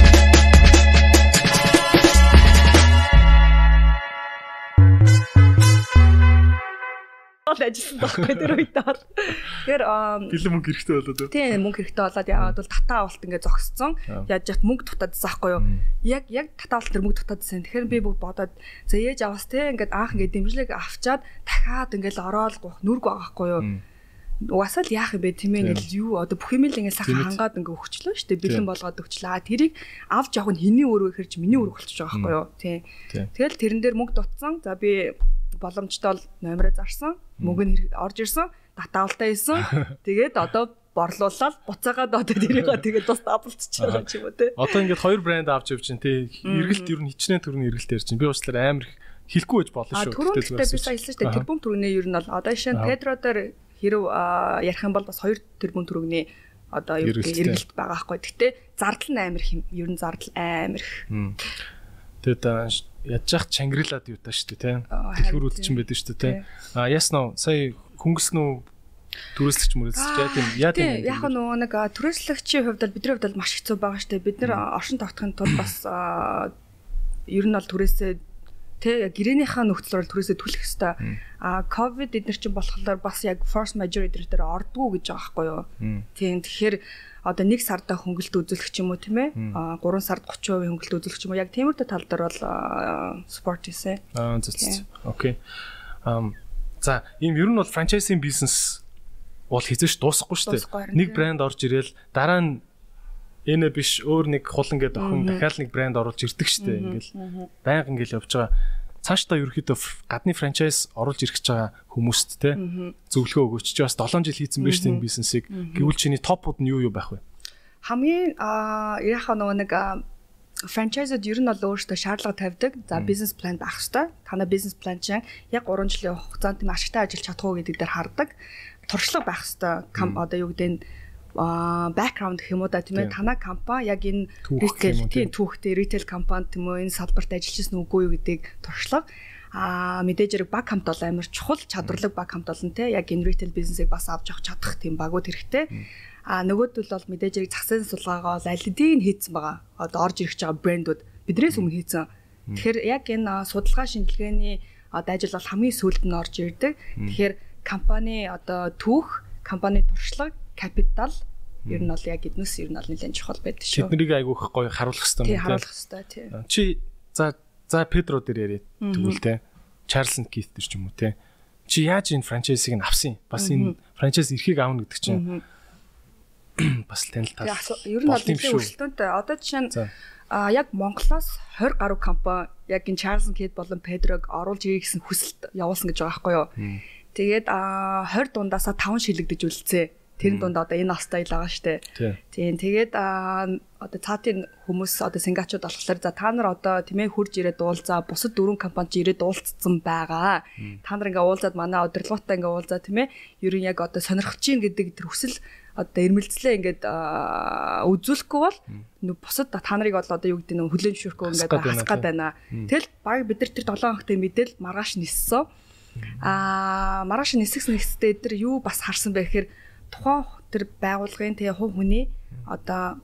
бол ажилласан байхгүй тэр үед бол. Тэгэхээр гэлэн мөнгө хэрэгтэй болоод. Тийм мөнгө хэрэгтэй болоод яагаад бол татаа авалт ингээд зогсцсон. Яаж яат мөнгө дутаадсан байхгүй юу? Яг яг татаа авалт тэр мөнгө дутаадсан. Тэгэхээр би бүгд бодоод за ээж аваас те ингээд анх ингээд дэмжлэг авчаад дахиад ингээд ороод нүрг байгаа байхгүй юу? угасаал яах юм бэ? Тийм ээ ингээл юу? Одоо бүх юм л ингээл сахан хангаад ингээ өгчлөө шүү дээ. Бэлэн болгоод өгчлээ тэрийг авч явах нь хэний өрөө хэрж миний өрөө болчихж байгаа байхгүй юу? Тийм тэгэл тэрэн дээр мөнгө дутсан. За би боломжтой бол номероо зарсан мөнгө нь орж ирсэн татаалтаа хийсэн <laughs> тэгээд одоо борлуулаад буцаагаад одоо тэрийг тэгээд бас даблцчих байгаа ч юм уу те. Одоо ингээд хоёр брэнд авч явж чинь те. Эргэлт ер нь хичнээн төрний эргэлт ярьж чинь би уучлаарай амар хэлэхгүй байж болно шүү. Дээ тэгээд би саялсан шүү дээ. тэрбум төрөний ер нь бол одоо жишээ нь Педро дээр хэрв ярих юм бол бас хоёр тэрбум төрөгний одоо юу гэх эргэлт байгаа хгүй гэхдээ зардал нь амар хэм ер нь зардал амар тэгээд ядж явах чангрилаад юу таа шүү дээ тий. Дэлгүүр үдчин байдаг шүү дээ тий. А яснаа сая хөнгөснөө түрээслэгч мөрөөсч яа тийм яа тийм яг нөгөө нэг түрээслэгчийн хувьд бол бидний хувьд бол маш хэцүү байгаа шүү дээ. Бид нэр оршин тогтохын тулд бас ер нь бол түрээсээ тий гэрээнийхээ нөхцөлөөр түрээсээ түлэх хэвээр а ковид эдгээр чинь болохоор бас яг force majeure эдгээр дээр ордгоо гэж байгаа байхгүй юу. Тийм тэгэхээр одоо нэг сарда хөнгөлт үзүүлэх ч юм уу тийм ээ а 3 сард 30% хөнгөлт үзүүлэх ч юм уу яг тиймэрхүү тал дээр бол спорт хийсэн. Аа зөв. Окей. Ам за ийм ер нь бол франчайзинг бизнес бол хизээш дуусахгүй шүү дээ. Нэг брэнд орж ирээл дараа нь энэ биш өөр нэг хулан гэдэг охин дахиад нэг брэнд оруулж ирдэг шүү дээ. Ингээл байнга ингээл явж байгаа цаашдаа ерөөхдөө гадны франчайз оруулж ирэх гэж байгаа хүмүүст те зөвлөгөө өгөөч чи бас 7 жил хийцэн биш тийм бизнесийг гэвэл чиний топууд нь юу юу байх вэ? Хамгийн яхаа нөгөө нэг франчайзууд ер нь бол өөрсдөө шаардлага тавьдаг. За бизнес план байх хэрэгтэй. Танай бизнес план чинь яг 3 жилийн хугацаанд тийм ашигтай ажиллаж чадах уу гэдэг дээр хардаг. Туршлага байх хэрэгтэй. Одоо юу гэдэг нь бэкграунд гэх юм уу да. Тийм ээ танай компани яг энэ ритейл тийм түүхтэй ритейл компани тийм үү энэ салбарт ажиллаж ирсэн үгүй юу гэдгийг туршлага. А мэдээж хэрэг баг хамт бол амар чухал. Чадварлаг баг хамт болно те. Яг энэ ритейл бизнесийг бас авч явах чадах тийм багууд хэрэгтэй. А нөгөөдөл бол мэдээж хэрэг зах зээлийн сулгаагаа бол аль хэдийн хийцэн байгаа. Одоо орж ирэх байгаа брэндүүд биднээс өмнө хийцэн. Тэгэхээр яг энэ судалгаа шинжилгээний одоо ажил бол хамгийн сүүлд нь орж ирдэг. Тэгэхээр компани одоо түүх компани туршлага капитал ер нь бол яг эднээс ер нь бол нэлээд чухал байдаг шүү. Тэднийг айгүйх гоё харуулах хэрэгтэй юм тийм. Харуулах хэрэгтэй тийм. Чи за за Педро дээр яриа тэгвэл те. Чарлз Кит дээр ч юм уу те. Чи яаж энэ франчайзыг нь авсан? Бас энэ франчайз эрхийг аавна гэдэг чинь <clears throat> бас танил тал. Ер нь бол нэлээд өрсөлдөөнтэй. Одоо жишээ нь а яг Монголоос 20 гаруй компани яг энэ Чарлз Кит болон Педрог оруулж ирэх гэсэн хүсэлт явуулсан гэж байгаа байхгүй юу. Тэгээд а 20 дундаасаа 5 шилэгдэж үлдсээ Тэр дунд одоо энэ настай л байгаа штэ. Тийм. Тэгээд одоо цаатын хүмүүс одоо сингачууд болохоор за та нар одоо тийм ээ хурж ирээд уулзаа бусад дөрвөн компанич ирээд уулзсан байгаа. Та нар ингээ уулзаад манай удирдлагуудаа ингээ уулзаа тийм ээ ер нь яг одоо сонирхож чинь гэдэг тэр хүсэл одоо ирмэлцлээ ингээд үзүүлэхгүй бол бусад та нарыг бол одоо юу гэдэг нь хүлэн зөвшөөрөхгүй ингээд хасах гад байна. Тэгэл баг бид нар тэр 7 хоногтой мэдээл маргааш ниссэн. Аа маргааш нисэх нэгстэй эдэр юу бас харсан бэ гэхээр тухайн тэр байгууллагын тэгээ хувь хүний одоо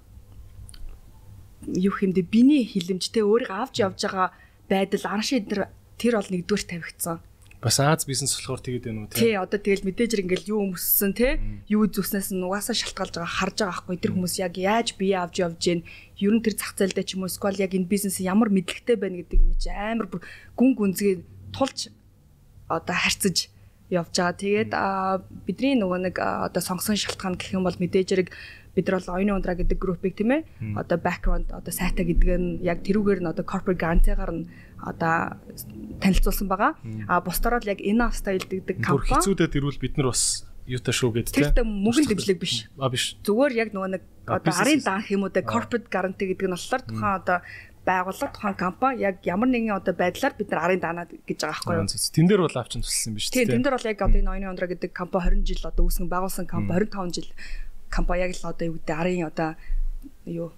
юу хэмдэ биений хилэмжтэй өөрийг авч явж байгаа байдал анши тэр тэр бол нэгдүгээр тавигдсан. Бас Аз бизнес болохоор тэгээд байна уу тий. Тий одоо тэгэл мэдээж ингээл юу өмссөн тий. Юу зүснээс нь угаасаа шалтгаалж байгаа харж байгаа байхгүй тэр хүмүүс яг яаж бие авч явж гин ер нь тэр зах зээлдээ ч юм уу сквал яг энэ бизнес ямар мэдлэгтэй байна гэдэг юм чи амар гүн гүнзгий тулж одоо харьцаж явж байгаа. Тэгээд бидний нөгөө нэг одоо сонгосон шалтгаан гэх юм бол мэдээж хэрэг бид нар бол оюуны ундраа гэдэг группийг тийм ээ одоо background одоо сайта гэдэг нь яг тэрүүгээр нь одоо corporate grant-аар нь одоо танилцуулсан байгаа. А бусдаар л яг Enough Style гэдэг компани хэцүүдэд ирвэл бид нар бас юутай шүү гэдэг тийм. Тэр мөнгөнд дэмжлэг биш. А биш. Зүгээр яг нөгөө нэг одоо арын даах юм уу да corporate guarantee гэдэг нь болохоор тухайн одоо байгууллага тухайн компани яг ямар нэгэн одоо байдлаар бид нар арын даанаа гэж байгаа байхгүй юу. Тэн дээр бол авчин туссан биш тийм. Тийм тэн дээр бол яг одоо энэ ноёны ундраа гэдэг компани 20 жил одоо үүсгэн байгуулсан компани 25 жил компани яг л одоо юу гэдэг арын одоо юу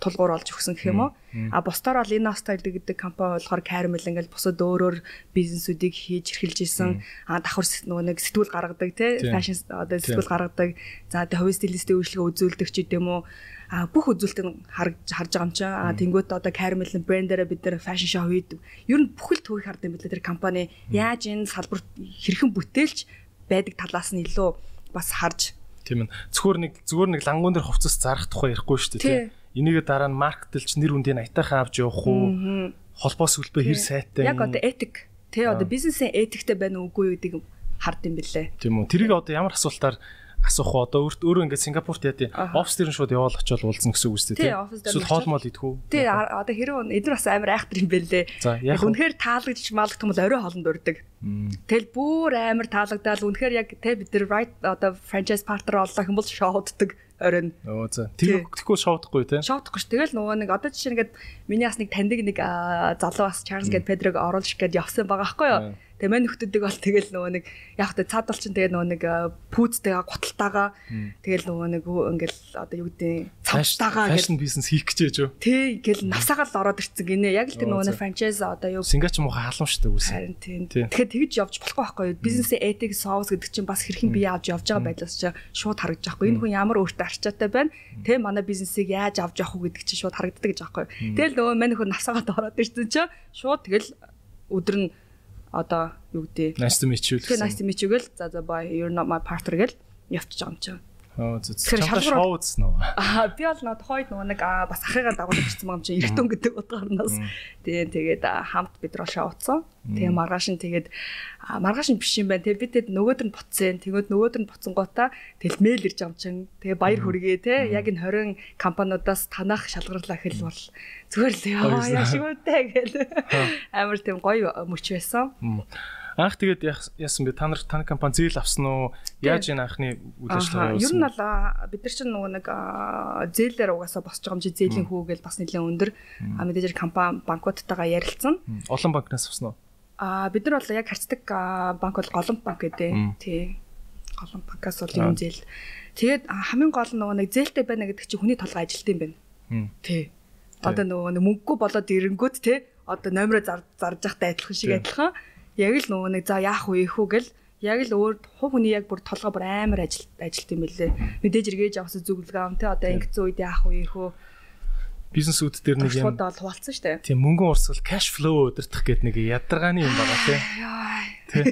тулгуур олж өгсөн гэх юм уу. А бусдаар бол энэ Style гэдэг компани болохоор Caramel ингээл бусад өөрөөр бизнесүүдийг хийж эрхэлж исэн. А давхар нөгөө нэг сэтгүүл гаргадаг тий fashion одоо сэтгүүл гаргадаг. За тэгээ хувийн стилистийн үйлчлэгээ үзүүлдэг ч гэдэм үү. А бүх үзүүлэлтийг харж харж байгаа юм чинь. А тэнгуут одоо Caramel-ийн брэндээрээ бид нэр fashion show хийдэг. Ер нь бүхэл төвийг хардаг юм билээ тэр компани яаж энэ салбарт хэрхэн бүтээлч байдаг талаас нь илүү бас харж Тийм ээ. Зүгээр нэг зүгээр нэг лангуун дээр хувцас зарах тухай ярихгүй шүү дээ тийм. Энийгээ дараа нь маркетэлч нэр үндийн аятайхан авч явах уу? Холбоо сүлбээ хэр сайтай. Яг одоо этик тий одоо бизнесийн этиктэй байна уугүй юу гэдгийг хард юм бэлээ. Тийм үү. Тэрийг одоо ямар асуултаар асуух уу? Одоо өөрөө ингээд Сингапурт яа тий. Офс дээр нь шууд яваал очиод уулзна гэсэн үг үстэй тий. Эсвэл хоол моол идэх үү? Тий одоо хэрэг эдгээр бас амар айхтар юм бэлээ. Яг үнэхээр таалагдчих маалгах юм бол орой хоолнд урдаг. Тэгэл бүр амар таалагдаад үнэхээр яг тий бид нар right одоо franchise partner олох юм бол шоуддаг оройн. Оо за. Тэгэхгүй шоудахгүй тий. Шоудахгүй ш. Тэгэл нөгөө нэг одоо жишээ нэгэд миний бас нэг таньдаг нэг залуу бас Чарльз гэд Педрог оруулж гээд явсан байгаа байхгүй юу? Тэгээ мань нөхдөдөг бол тэгэл нөгөө нэг яг та цаадал чинь тэгээ нөгөө нэг пүүцтэйгээ гуталтайгаа тэгэл нөгөө нэг ингээл одоо юу гэдэг цавтайгаа фэшн бизнес хийх гэж яж юу. Тий гэл навсаагаал ороод ирцэн гинэ. Яг л тэр нөгөө нэг франчайз одоо юу Сингач муухай халамжтай үсэн. Харин тийм. Тэгэхээр тэгж явж болохгүй байхгүй юу? Бизнесийн этик соус гэдэг чинь бас хэрхэн бие авч явж байгаа байдлаас чинь шууд харагдаж байхгүй. Энэ хүн ямар өөртөө арчаатай байна. Тэ манай бизнесийг яаж авч явах уу гэдэг чинь шууд харагддаг гэж байхгүй юу? Тэгэл нөгөө мань хүн навсаагаад ороод ирцэн чинь шууд тэгэл өдөр нь одоо юу гэдэг nice to meet you гэсэн. Nice to meet you гэл за за bye you're not my partner гэл явчих юм чинь. Зү. Шоу үзсэн үү? <laughs> Аа би бол над хойд нөгөө нэг бас ахыгаа дагуулж ирсэн юм чинь эргэтэн гэдэг утгаарнаас. Тэгээ тэгээд хамт бид роо шоу утсан. Тэгээ маргааш нь тэгээд маргааш нь биш юм байна. Тэгээ бид тэд нөгөөд нь буцсан. Тэгээд нөгөөд нь буцсангуудаа тэгэл мэйл ирж байгаа юм чинь. Тэгээ баяр хүргээ те. Яг энэ 20 компаниудаас танах шалгарлаа хэл бол зүгээр л яа яшгүйтэй гэл. Амар тийм гоё мөч байсан. Анх тэгээд яасан бэ? Та нар таны компани зээл авсан уу? Яаж энэ анхны үйл ажиллагаа явуулсан? Ер нь бол бид нар чинь нөгөө нэг зээлээр угаасаа босч байгаа юм чи зээлийн хүү гэж бас нэлээд өндөр. А мэдээж компани банкудтайгаа ярилцсан. Олон банкнаас авсан уу? А бид нар бол яг харцдаг банк бол Голомт банк гэдэг. Тий. Голомт банкас бол юм зээл. Тэгээд хамгийн гол нь нөгөө нэг зээлтэй байна гэдэг чинь хүний толгой ажилт юм байна. Тий. Одоо нөгөө мөнгөгүй болоод ирэнгүүт те одоо номероо зарж явахтай адилхан шиг адилхан яг л нөгөө нэг за яах вэ хүү гэл яг л өөр хувь хүний яг бүр толгой бүр амар ажил ажилт юм бэлээ. Мэдээж эргэж авсан зүгэлгээ ам те одоо ингэсэн үед яах вэ хөө бизнес үүд дээр нэг юм бол хуваалцсан шүү дээ. Тийм мөнгөн урсгал cash flow өдөртөх гэдэг нэг ядаргааны юм байгаа тий. Тий.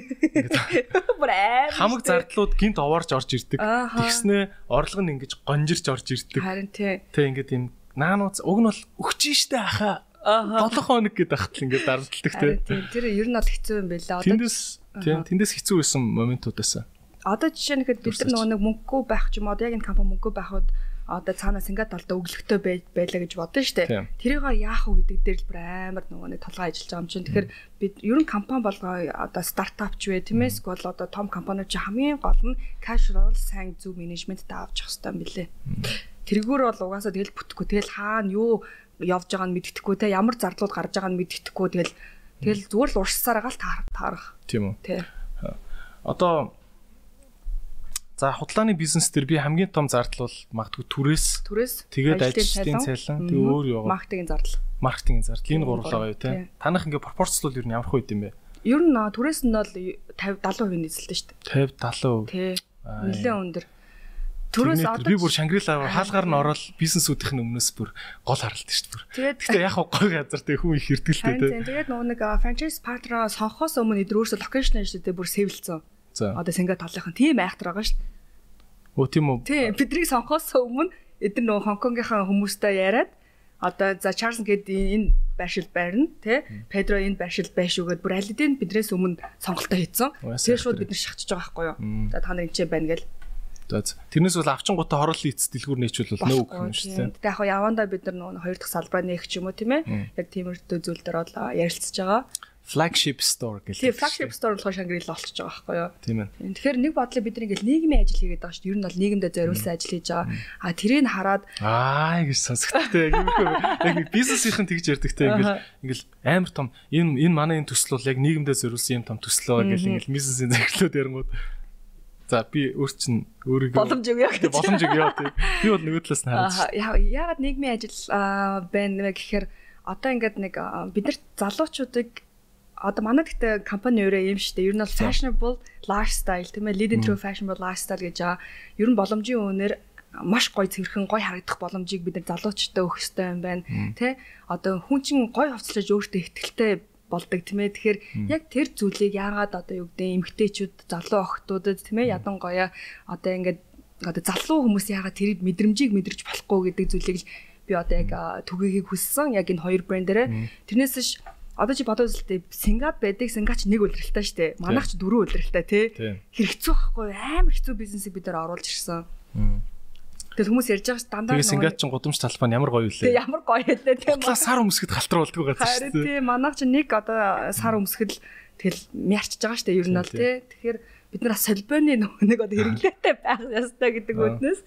Хамаг зардлууд гинт овоорч орж ирдэг. Тэгснэ орлого нь ингэж гонжирч орж ирдэг. Харин тий. Тий ингээд юм наанууц уг нь бол өгч штэ ахаа 7 хоног гэдэг ахтал ингээд дарамтлагдаг тийм. Тэр ер нь бол хэцүү юм байлаа. Тэндээс тийм тэндээс хэцүү байсан моментуудаас. Одоо жишээ нь хэд бид нар нөгөө нэг мөнгөгүй байх ч юм уу яг энэ компани мөнгөгүй байхад одоо цаанаас ингээд талдаа өглөгтэй байлаа гэж бодсон шүү дээ. Тэрийг яах вэ гэдэг дээр л бүр амар нөгөө нэг толгой ажиллаж байгаа юм чинь. Тэгэхээр бид ер нь компани болгоо одоо стартап ч вэ тийм ээ эсвэл одоо том компаниуд чи хамгийн гол нь cash flow сайн зөв менежменттэй авч явах хэрэгтэй юм билэ. Тэргүүр бол угаасаа тэгэл бүтэхгүй. Тэгэл хаана юу явж байгаа нь мэддэхгүй те ямар зардлууд гарч байгаа нь мэддэхгүй тэгэл тэгэл зүгээр л уршсаар байгаа л таарах. Тийм үү. Тий. Одоо за хутлааны бизнес төр би хамгийн том зардал бол магадгүй түрээс түрээс тэгээд ажилтны цалин тэгээ өөр яваа. Маркетингийн зардал. Маркетингийн зардал энэ гурлаа гоё те. Танах ингээ пропорцлол нь ямар хувь юм бэ? Ер нь түрээс нь бол 50 70% нийцэлтэй шүү дээ. 50 70%. Тий. Нэлээд өндөр. Төрөөс одоо би бүр Шангрила хаалгаар нь ороод бизнесүүдийн өмнөөс бүр гол харалт шүү дээ. Гэтэ яг гой газар тэг хүн их хэрдэлтэй те. Тэгээд нөгөө нэг franchise partner сонхоос өмнө эдгээр өөрсдөө локейшн шүү дээ бүр сэвэлцэн. Одоо Сингапур талынхан тийм айхтар байгаа шүү дээ. Өө тийм үү. Тийм бидний сонхоос өмнө эдгээр нөгөө Хонконгийнхаа хүмүүстэй яриад одоо за Чарлз гээд энэ байршил байрна тий Педро энэ байршил байш үгээд бүр аль хэдийн биднээс өмнө сонголтоо хийцэн. Тэр шууд бид нар шахчихж байгаа байхгүй юу. За та нар энэ байна гэл За тэрнээс бол авчингуудаа хорол ийц дэлгүүр нээчүүл бол нөө гэх юм шүү дээ. Гэтэ яг явандаа бид нар нөгөө хоёр дахь салбараа нээх ч юм уу тийм ээ. Яг тиймэрхүү зүйл дээр бол ярилцж байгаа. Flagship store гэх. Тийм flagship store болохоор Шангрила болчихж байгаа байхгүй юу? Тийм ээ. Тэгэхээр нэг бодлоо бид нэг нийгмийн ажил хийгээд байгаа шүү дээ. Ер нь бол нийгэмдээ зориулсан ажил хийж байгаа. А тэрийг хараад аа гэж сонсогдтой. Яг яг нэг бизнесийнхэн тэгж ярьдагтай ингээл ингээл амар том энэ энэ манай энэ төсөл бол яг нийгэмдээ зориулсан юм том төсөл байгаа гэл ингээл бизнесийн захирлууд ярангууд За би өөр чинь өөрийгөө боломж өгөө гэж. Боломж өгөө тий. Би бол нөгөө талаас нь харж. Яагаад нийгмийн ажил байна вэ гэхээр одоо ингээд нэг бид нар залуучуудыг одоо манай гэхдээ компани өөрөө юм шүү дээ. Ер нь бол fashionable lifestyle тийм ээ. Leading through fashionable lifestyle гэж байгаа. Ер нь боломжийн үнээр маш гоё цэвэрхэн гоё харагдах боломжийг бид нар залуучуудад өгөх хэрэгтэй юм байна. Тэ? Одоо хүн чинь гоё хувцлаж өөртөө ихтгэлтэй болдог тийм ээ. Тэгэхээр яг тэр зүйлийг яагаад одоо юу гэдэг эмгтээчүүд залуу охтуудад тийм ээ ядангоё одоо ингээд одоо залуу хүмүүс яагаад тэрийг мэдрэмжийг мэдэрч болохгүй гэдэг зүйлийг л би одоо яг түгээхийг хүссэн. Яг энэ хоёр брэндээрээ тэрнээс ш одоо чи бодоод үзэлтэй Сингап байдаг Сингач нэг үлрэлтэй штэ. Манайх ч дөрөв үлрэлтэй тий. Хэрэгцүү байхгүй амар хэцүү бизнесийг бид нар оруулж ирсэн. Тэгэл хүмүүс ярьж байгаа ш дандаа Тэгээ Сингап ч гудамж талбай нь ямар гоё үлээ. Тэгээ ямар гоё хэлээ тийм ба. Сар өмсгөд халтар болдгоо шүү дээ. Харин тийм манайх ч нэг одоо сар өмсгөл тэгэл мярчж байгаа дээ ер нь бол тий. Тэгэхээр бид нар солбооны нэг одоо хэрэглээтэй байх ёстой гэдэг үднээс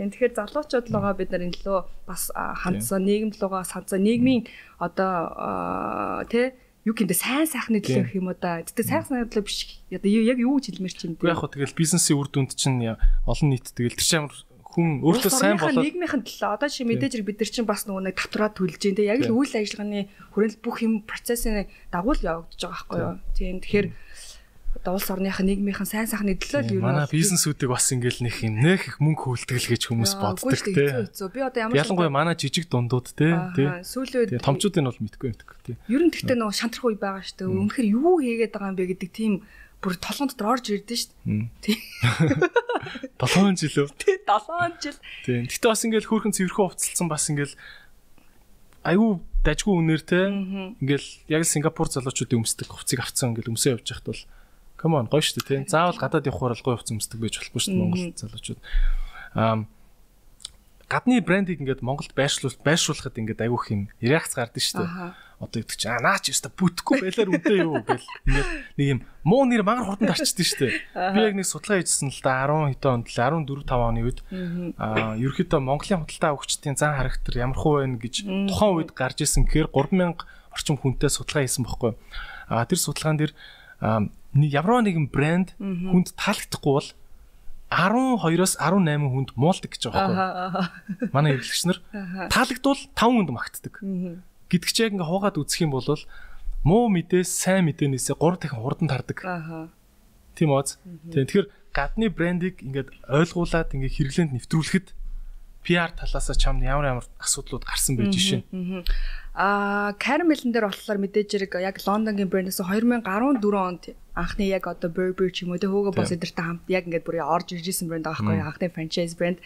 Тийм тэгэхээр залуучууд лугаа бид нар энэ лөө бас хандсан нийгэм лугаа санцаа нийгмийн одоо тий юу гэмдэ сайн сайхны төлөө гэх юм уу да. Тэгтээ сайн сайхны төлөө биш. Одоо яг юу гэж хэлмэр чинь. Яг хөө тэгэл бизнесийн үр дүнд чинь олон нийт тэгэл тэр чинь амар хүн өөртөө сайн болоод нийгмийнхэн төлөө одоо чи мэдээж хэрэг бид нар чинь бас нөгөө нэг татвараа төлж जैन те яг л үйл ажиллагааны хүрээлэл бүх юм процессын дагуу л явагдаж байгаа байхгүй юу? Тийм тэгэхээр одоо улс орныхын нийгмийнхэн сайн сайхны төлөө л юу манай бизнесүүдийг бас ингээл нэг юм нэх их мөнгө хүлтгэл гэж хүмүүс боддог те. би одоо ямар ялангуяа манай жижиг дундууд те сүүлийн үед томчуудын бол мэдгүй мэдгүй те ер нь гэхдээ нөгөө шантрах үе байгаа шүү дээ. Үнэхээр юу хийгээд байгаа юм бэ гэдэг тийм бүр толгон дотор орж ирдэ шүү дээ. Тий. <laughs> 7 жил үү? Тий, 7 жил. Тий. Гэтэ бас ингээл хөөрхөн цэвэрхэн хувцалсан бас ингээл айгүй дажгүй үнээр те ингээл яг Сингапур залуучуудын өмсдөг хувцыг авцсан ингээл өмсөө явж байхад бол come on гоё шүү дээ те. Заавал гадаад явахаар л гоё хувц өмсдөг байж болохгүй шүү дээ Монгол залуучууд. Аа гадны брендийг ингээд Монголд байршуулах байршуулахад ингээд айгүйх юм реакц гардаг шүү дээ одоо гэдэг чинь аа наач ёстой бүтэхгүй байлаар үнтэй юу? гэл. Ингээд нэг юм муу нэр мангар хурдан тарчдээ штэ. Би яг нэг судалгаа хийжсэн л да 10 хэдэн онд л 14 5 оны үед. Аа ерөөхдөө Монголын худалдаа авагчдын зан характер ямар хуу байна гэж тухайн үед гарч исэн гэхээр 3000 орчим хүнтэй судалгаа хийсэн бохоггүй. Аа тэр судалгаан дээр ямар нэгэн брэнд хүнд таалагдахгүй бол 12-оос 18 хүнд муулдаг гэж байгаа байхгүй. Манай хэрэглэгч нар таалагдвал 5 хүнд магтдаг гэдэг чи яг ингээ хуугаад үзэх юм бол муу мэдээс сайн мэдээнээсээ 3 дахин хурдан тардаг. Аа. Тийм үү? Тийм. Тэгэхээр гадны брендийг ингээд ойлгуулад ингээ хэрэглээнд нэвтрүүлэхэд PR талаасаа чамд ямар ямар асуудлууд гарсан байж шин. Аа, Caramel дээр болохоор мэдээж хэрэг яг Лондонгийн брендээс 2014 онд анхны яг одоо Burberry ч юм уу тэ хөөгөө бос эдэртэй хамт яг ингээд бүр орж ирж исэн брэнд байгаа байхгүй анхны franchise брэнд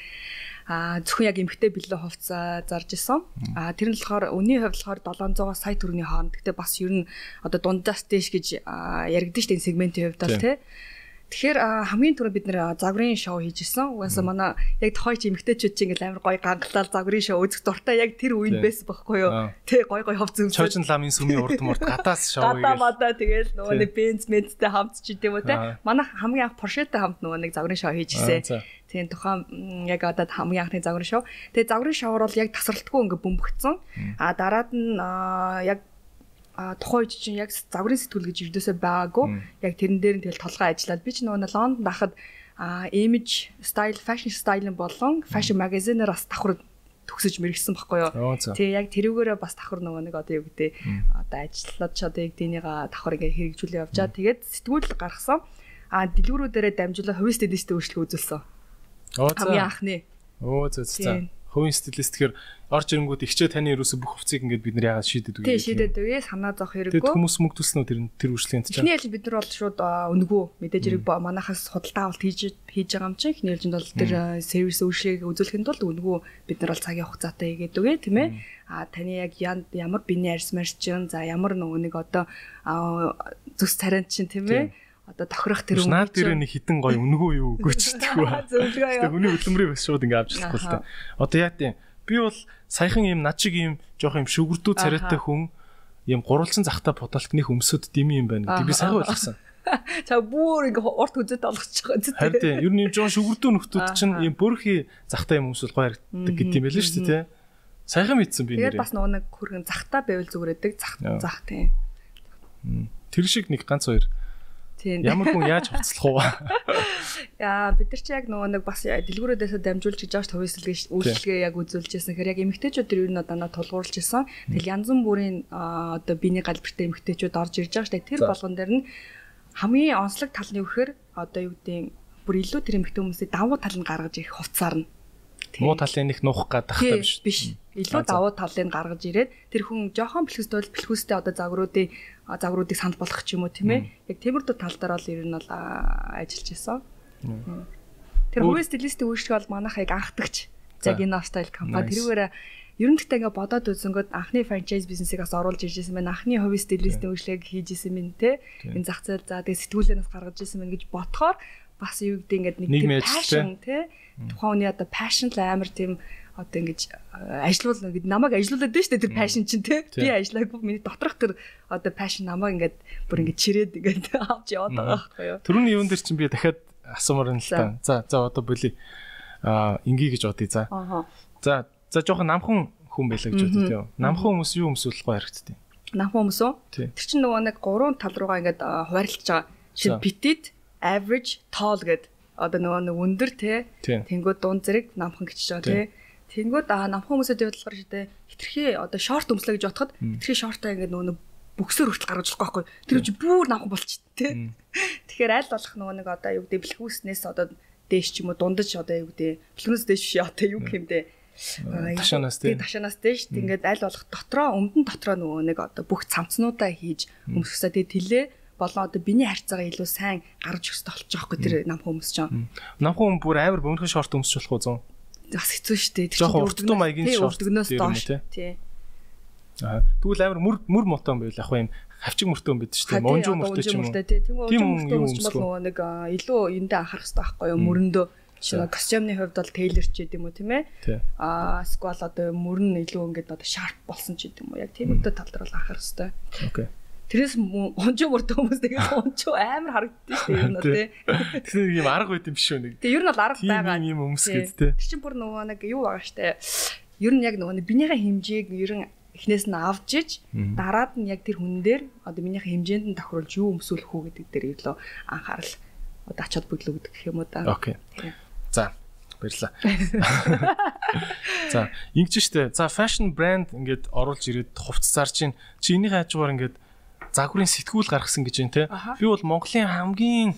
а зөвхөн яг эмхтэй бэлээ хувцас зарж исэн. А тэр нь болохоор үнийн хувьд болохоор 700 сая төгрөгийн хооронд. Гэтэ бас ер нь одоо дундаас дэш гэж яригдэн штэ сегментийн хувьд бол тий. Тэгэхээр хамгийн түрүү бид нэр загварын шоу хийж исэн. Угаасаа манай яг тохой чи эмгтээчүүд чинь ингээл амар гоё гангалал загварын шоу үзэх дуртай яг тэр үеийн байсан байхгүй юу? Тэ гоё гоё ховц өмсөв. Чойжин ламын сүмийн урд мурд гадаас шоу хийгээл. Гадаа мадаа тэгэл нөгөө нэг бенз мэдтэй хамт ч гэдэм үү те. Манай хамгийн анх Porsche-тай хамт нөгөө нэг загварын шоу хийж исэн. Тийм тухайн яг одоо хамгийн анхны загварын шоу. Тэгээ загварын шоур бол яг тасралтгүй ингээ бөмбөгцсөн. А дараад нь яг тухайн үед чинь яг загварын сэтгүүл гэж юудээсээ байгаагүй. Яг тэрэн дээр нь тэгэл толгой ажиллаад би ч нөгөө Лондонд байхад а image style fashion style болон fashion magazine-аар бас давхар төгсөж мэрэгсэн баггүй юу. Тэгээ яг тэрүүгээрээ бас давхар нөгөө нэг одоо юу гэдэг одоо ажиллаад ч одоо яг дэнийга давхар ингээ хэрэгжүүлээ явжаа. Тэгээд сэтгүүл гаргасан. А дэлгүүрүүдээрээ дамжуулаад хувийн стилисттэй өөрчлөлт үзүүлсэн. Хамгийн анхны. Оо зөө зөө. Хувийн стилист тэгэхээр орж ирэнгүүт ихчээ таны ерөөсө бүх хувцсыг ингээд бид нар яагаад шийдэд үгүй. Тий шийдэд үгүй санаа зовх хэрэггүй. Тэгэд хүмүүс мөнгөдүүлсэн үү тэр тэр үржлэгэнд чинь. Эхний ээлж бид нар бол шууд өнгөө мэдээж хэрэг манахаас худалдаа авалт хийж хийж байгаа юм чинь эхний ээлжинд бол тэр сервис үйлчлэгийг үзүүлэхэд тулд өнгөө бид нар бол цагийн хугацаатай хийгээд үгүй тийм ээ. А таны яг ямар биений арьс марч чинь за ямар нөгөө нэг одоо зүс царайнд чинь тийм ээ одоо тохирох тэр өмнө наад дээр нэг хитэн гоё өнгөө юу өгөөч тэгвэ. Зөвлөгөө. Хүний хөдөлмөрийг бас шууд ингээ авч чадахгүй л та. Одоо яа тийм би бол саяхан юм над шиг юм жоох юм шүгэрдүү царайтай хүн юм гурвалжин захтай бодолтных өмсөд дими юм байна гэдэг би сайн ойлгосон. <laughs> Та бүр ингээ урт үзэд олгоч байгаа зү. Харин тийм ер нь юм жоон шүгэрдүү нөхдүүд чинь юм бүрхий захтай юм өмсөл гоё харагддаг гэдэг юм байл шүү дээ тий. Саяхан мэдсэн би нэрээ. Тэгээд бас нөгөө нэг хүрхэн захтай байвал зүгрээдэг зах зах тийм. Тэр шиг нэг ганц хоёр Тийм. Ямар хүн яаж хувцлах уу? <laughs> Яа, бид нар чи яг нөгөө нэг бас дэлгүүрүүдээс дамжуулж гэж байгаа хувьсэлгээ үйлчлэгээ яг үзүүлж байсан. Тэгэхээр яг эмэгтэйчүүд төр юу надаа тулгуурлаж исэн. Тэгэл янз бүрийн одоо биений галбиртай эмэгтэйчүүд орж ирж байгаа штэ. Тэр болгон дээр нь хамгийн онцлог тал нь юу гэхээр одоо юу гэдэг бүр илүү тэр эмэгтэй хүмүүсийн давуу тал нь гаргаж ирэх хувцаар нь муу талын их нуух гадах та биш. Биш. Илүү давуу талыг гаргаж ирээд тэр хүн жоохон бэлхэстэй бэлхүүстэй одоо загваруудын загваруудыг санал болгох ч юм уу тийм ээ. Яг тиймэрдүү тал дээр бол ер нь бол ажиллаж исэн. Тэр хувийн стилистийн үйлчлэг бол манайх яг анхдагч. Яг энэ стайл компани тэрүүгээр ер нь гэхдээ ингээ бодоод үзэнгөт анхны франчайз бизнесийг бас оруулж ирж байсан байна. Анхны хувийн стилистийн үйлчлэгийг хийж исэн мэн те. Энэ зах зээл за тэгээ сэтгүүлээс гаргаж исэн мэн гэж бодохоор бас юу гэдэг ингээд нэг passion те тухайн хүний одоо passion л амар тийм одоо ингэж ажилуул ингээд намайг ажилуулад дээ тэр passion чинь те. Би ажиллаагүй миний доторх тэр одоо passion намайг ингээд бүр ингээд чирээд ингээд <laughs> авч яваад байгаа байхгүй юу? Төрөний юун дээр чинь би дахиад асуумаар юм л та. За за одоо боли а ингээ гэж бодъё. За. За за жоохон намхан хүн байлаа гэж бодъё те намхан хүмүүс юу өмсүүлэхгүй харагдтыг. Намхан хүмүүс үү тэр чинь нөгөө нэг гурван тал руугаа ингээд хуваарлаж байгаа. Шин petit average tall гэд. Одоо нөгөө нэг өндөр те. Тэнгууд дунд зэрэг намхан гэж байгаа те тэнгууд аа намхан хүмүүсэд явуулахаар шүү дээ хитрхи одоо шорт өмслөө гэж бодоход хитрхи шортаа ингээд нөгөө бүксээр хүртэл гаргаж болохгүй байхгүй. Тэр үчи бүр намхан болчих те тэгэхээр аль болох нөгөө нэг одоо юу гэдэг бэлхүүснээс одоо дээш ч юм уу дундаж одоо юу гэдэг бэлхүүнээс дээш биш одоо юу гэмдэ ташаанаас тий. ташаанаас дээш. Ингээд аль болох дотроо өмнө нь дотроо нөгөө нэг одоо бүх цамцнуудаа хийж өмсөхсөө тэгээ тэлээ. Болон одоо биний харьцаагаа илүү сайн гаргаж өгсөд болчих жоохгүй тэр нам хүмүүс ч юм. Нам хүн бүр амар бөөнхөн шорт өмсөж болох уу 100. Бас хэцүү шүү дээ. Тэр чинь өрдөгнөө маягийн шорт өрдөгнөөс доош тий. Аа тэгвэл амар мөр мөр мотон байл яг юм хавчиг мөртөө юм байд шүү дээ. Монжуу мөртөө ч юм уу. Тийм юм бол нэг илүү эндээ анхаарах хэрэгтэй байхгүй юу? Мөрөндөө чинь костюмны хувьд бол тейлер ч гэдэм үү тийм ээ. Аа сквал одоо мөрөн илүү ингээд одоо шарп болсон ч гэдэм үү. Яг тийм өдөө тал дээр бол анхаарах хэрэгтэй. Окей. Тэрээс онжоо мөрдөө хүмүүс тэгээд <laughs> онжоо амар харагддаг шүү дээ ер нь тий. Тэгэхээр юм арга байт юм биш үү нэг. Тэг ер нь бол арга байгаа. Тийм юм өмс гэд тий. Тэр чинь бүр нөгөө нэг юу байгаа штэ. Ер нь яг нөгөө бинийхээ хэмжээг ер нь эхнээс нь авч иж дараад нь яг тэр хүн дээр одоо минийхээ хэмжээнд нь тохируулж юу өмсүүлэх үү гэдэг дээр илүү анхаарал одоо ачаад бүглөө гэдэг юм уу да. Окей. За баярлаа. За ингэж штэ. За fashion brand ингээд оруулж ирээд хувцсаар чинь чи энийхээ хажуугаар ингээд загварын сэтгүүл гаргасан гэж байна те. Би бол Монголын хамгийн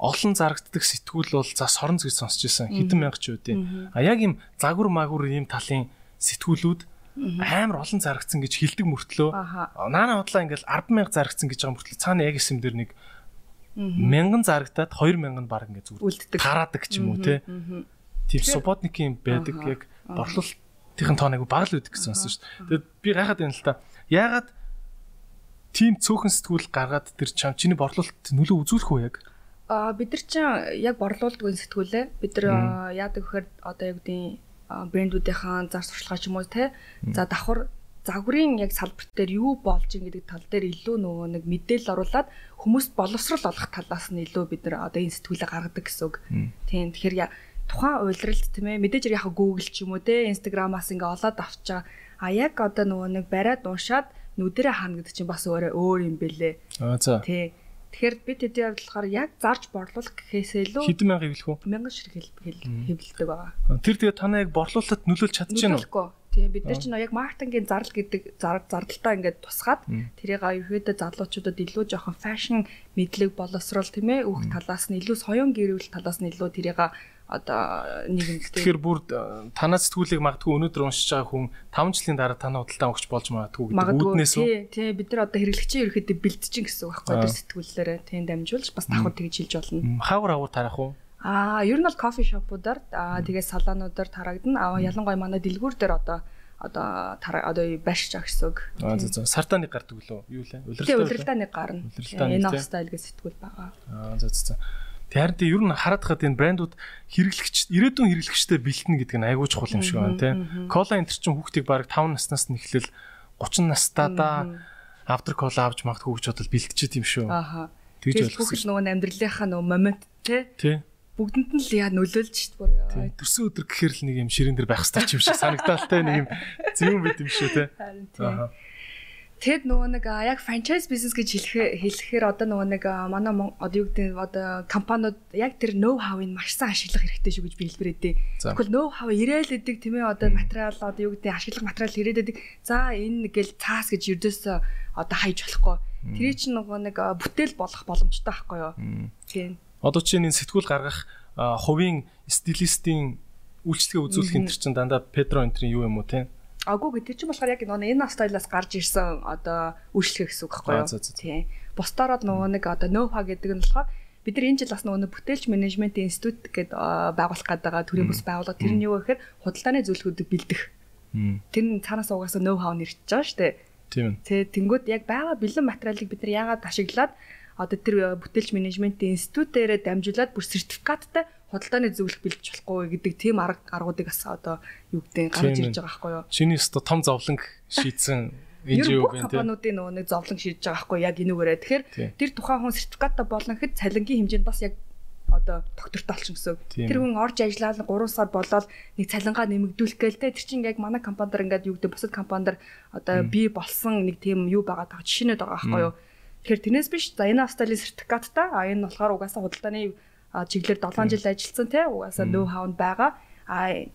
олон зарагддаг сэтгүүл бол за сорон зүйд сонсч байсан. Хэдэн мянга ч үүдээ. А яг юм загвар магвар ийм талын сэтгүүлүүд амар олон зарагдсан гэж хилдэг мөртлөө. Наана бодлоо ингээл 100000 зарагдсан гэж байгаа мөртлөө. Цаана яг эсэм дээр нэг мянган зарагдаад 2000 нь баг ингээ зүгээр тараадаг ч юм уу те. Тийм субботникийн байдаг яг борлуулалтын тоо нэг баг л үүдэг гэсэн сонсон шүү дээ. Тэгэд би гайхаад байна л та. Яагаад тийм цөөхөн сэтгүүл гаргаад тэр чам чиний борлуулалт нөлөө үзүүлэх үү яг? Аа бид нар чинь яг борлуулдаггүй сэтгүүлээ. Бид нар яадаг вэхээр одоо яг үгийн брэндүүдийнхаа зар сурталчилгаа ч юм уу те. За давхар загварын яг салбар дээр юу болж ин гэдэг тал дээр илүү нөгөө нэг мэдээлэл оруулаад хүмүүст боловсрал олох талаас нь илүү бид нар одоо энэ сэтгүүлээ гаргадаг гэсэн үг. Тийм тэгэхээр тухайн уйлралд тийм ээ мэдээж яг Google ч юм уу те Instagram-аас ингээ олоод авчаа. А яг одоо нөгөө нэг бариад уншаад нүдэрэ хаана гэдэг чинь бас өөрөө өөр юм бэлээ. Аа за. Тий. Тэгэхээр би тэдний хувьд болохоор яг зарж борлуулах гэхээсээ илүү хэдэн мянга хэвлэх үү? Мянган ширхэг хэвлэлдэг байгаа. Тэр тэгээ танаа яг борлуулалтад нөлөөлж чадчихэв үү? Тийм бид нар чинь яг маркетингийн зардал гэдэг зардалтаа ингээд тусгаад тэрийг ерөөдөө залуучуудад илүү жоохон фэшн мэдлэг боловсрол тийм ээ өөх талаас нь илүү соён гэрүүл талаас нь илүү тэрийг одоо нийгэмд Тэгэхээр бүр танаас сэтгүүлийг магадгүй өнөөдөр уншиж байгаа хүн 5 жилийн дараа танаа худалдаа өгч болж магадгүй гэдэг үүднээс үү? Тий, тий бид нар одоо хэрэглэгчийн ерөөхдөө бэлдэж гэсэн үг байхгүй тэр сэтгүүлээрээ тийм дамжуулж бас давхар тэгж хэлж болно. Хаагур хаагур тарах уу? Аа, ер нь бол кофе шопуудаар аа тэгээ салаануудаар тарагдана. Аа, ялангуяа манай дэлгүүр дээр одоо одоо одоо барьж байгаа гэсэн үг. Аа зөв зөв. Сартаа нэг гардаг лөө. Юу лээ? Улиралдаа. Тэгээ улиралдаа нэг гарна. Энэ стайл гэж сэтгүүл байгаа. Аа зөв зөв. Тэгэхээр тийм ер нь хараад хаад энэ брэндүүд хэрэглэгч ирээдүйн хэрэглэгчтэй бэлтэнэ гэдэг нь айгүй чухал юм шиг байна тийм. Кола энтер чинь хүүхдийг баг 5 наснаас нь эхлэл 30 настайдаа автер кола авч магадгүй гэж бодол бэлтчихэд юм шүү. Ааха. Тэгж ойлгосон. Хүүхд нөгөө амьдралынхаа нөгөө момент тий. Бүгдэнд нь л яа нөлөөлж шүү дээ. Төрсөн өдөр гэхэр л нэг юм ширэн дээр байх хэрэгтэй юм шиг санагдал те нэг юм <laughs> зөв байт юм шүү те. Харин тий. Тэгэд нөгөө нэг яг franchise business гэж хэлэх хэлэхээр одоо нөгөө нэг манай одоо юу гэдэг одоо компаниуд яг тэр know how-ыг маш сайн ашиглах хэрэгтэй шүү гэж би хэлбэрээдээ. Тэгвэл know how ирээл идэг тийм ээ одоо материал одоо юу гэдэг ашиглах материал ирээд идэг. За энэ гэл цаас гэж ердөөс одоо хайж болохгүй. Тэр чинь нөгөө нэг бүтээл болох боломжтой байхгүй юу? Тийм. Одоо чинь энэ сэтгүүл гаргах хувийн стилистийн үйлчлэгээ үзүүлэх энэ чинь дандаа Петро энтрийн юу юм уу тийм? Агуу гэдэг чинь болохоор яг нөгөө энэ стайлаас гарч ирсэн одоо үйлчлэгээ гэсэн үг байхгүй юу? Тийм. Бусдаараа нөгөө нэг одоо ноуха гэдэг нь болохоор бид нар энэ жил бас нөгөө бүтээлч менежментийн институт гэдэг байгуулах гэдэг төрийн бус байгууллага тэр нь юу гэхээр худалдааны зөвлөгөөдөд бэлдэх. Тэр нь цаанаас угаасаа ноу-хау нэрчж байгаа шүү дээ. Тийм. Тэ тэнгууд яг байгаа бэлэн материалыг бид нар яагаад ашиглаад одоо тэр бүтээлч менежментийн институтээрээ дамжуулаад бүр сертификаттай худалдааны зөвлөх бэлдэж болохгүй гэдэг тийм арга аргуудыг бас одоо юу гэдэг гарч ирж байгаа байхгүй юу. Чиний өстө том зовлон шийдсэн <laughs> NGO гэнтэй. Компаниудын нөгөө нэг зовлон шийдэж байгаа байхгүй яг энүүгээрээ. Тэгэхээр тэр тухайн хүн сертификаттай болно гэхэд цалингийн хэмжээнд бас яг одоо доктортой олчихсон гэсэн. Тэр хүн орж ажиллаад 3 сар болоод нэг цалингаа нэмэгдүүлэх гээл те тэр чинь яг манай компанидэр ингээд юу гэдэг бусад компанидэр одоо би болсон нэг тийм юу байгаа таа жишээнэд байгаа байхгүй юу. Тэгэхээр тэрнээс биш за энэ австралийн сертификаттай а энэ болохоор угаасаа худалдааны чиглэлээр 7 жил ажилласан те угаасаа нөө хаунд байгаа. А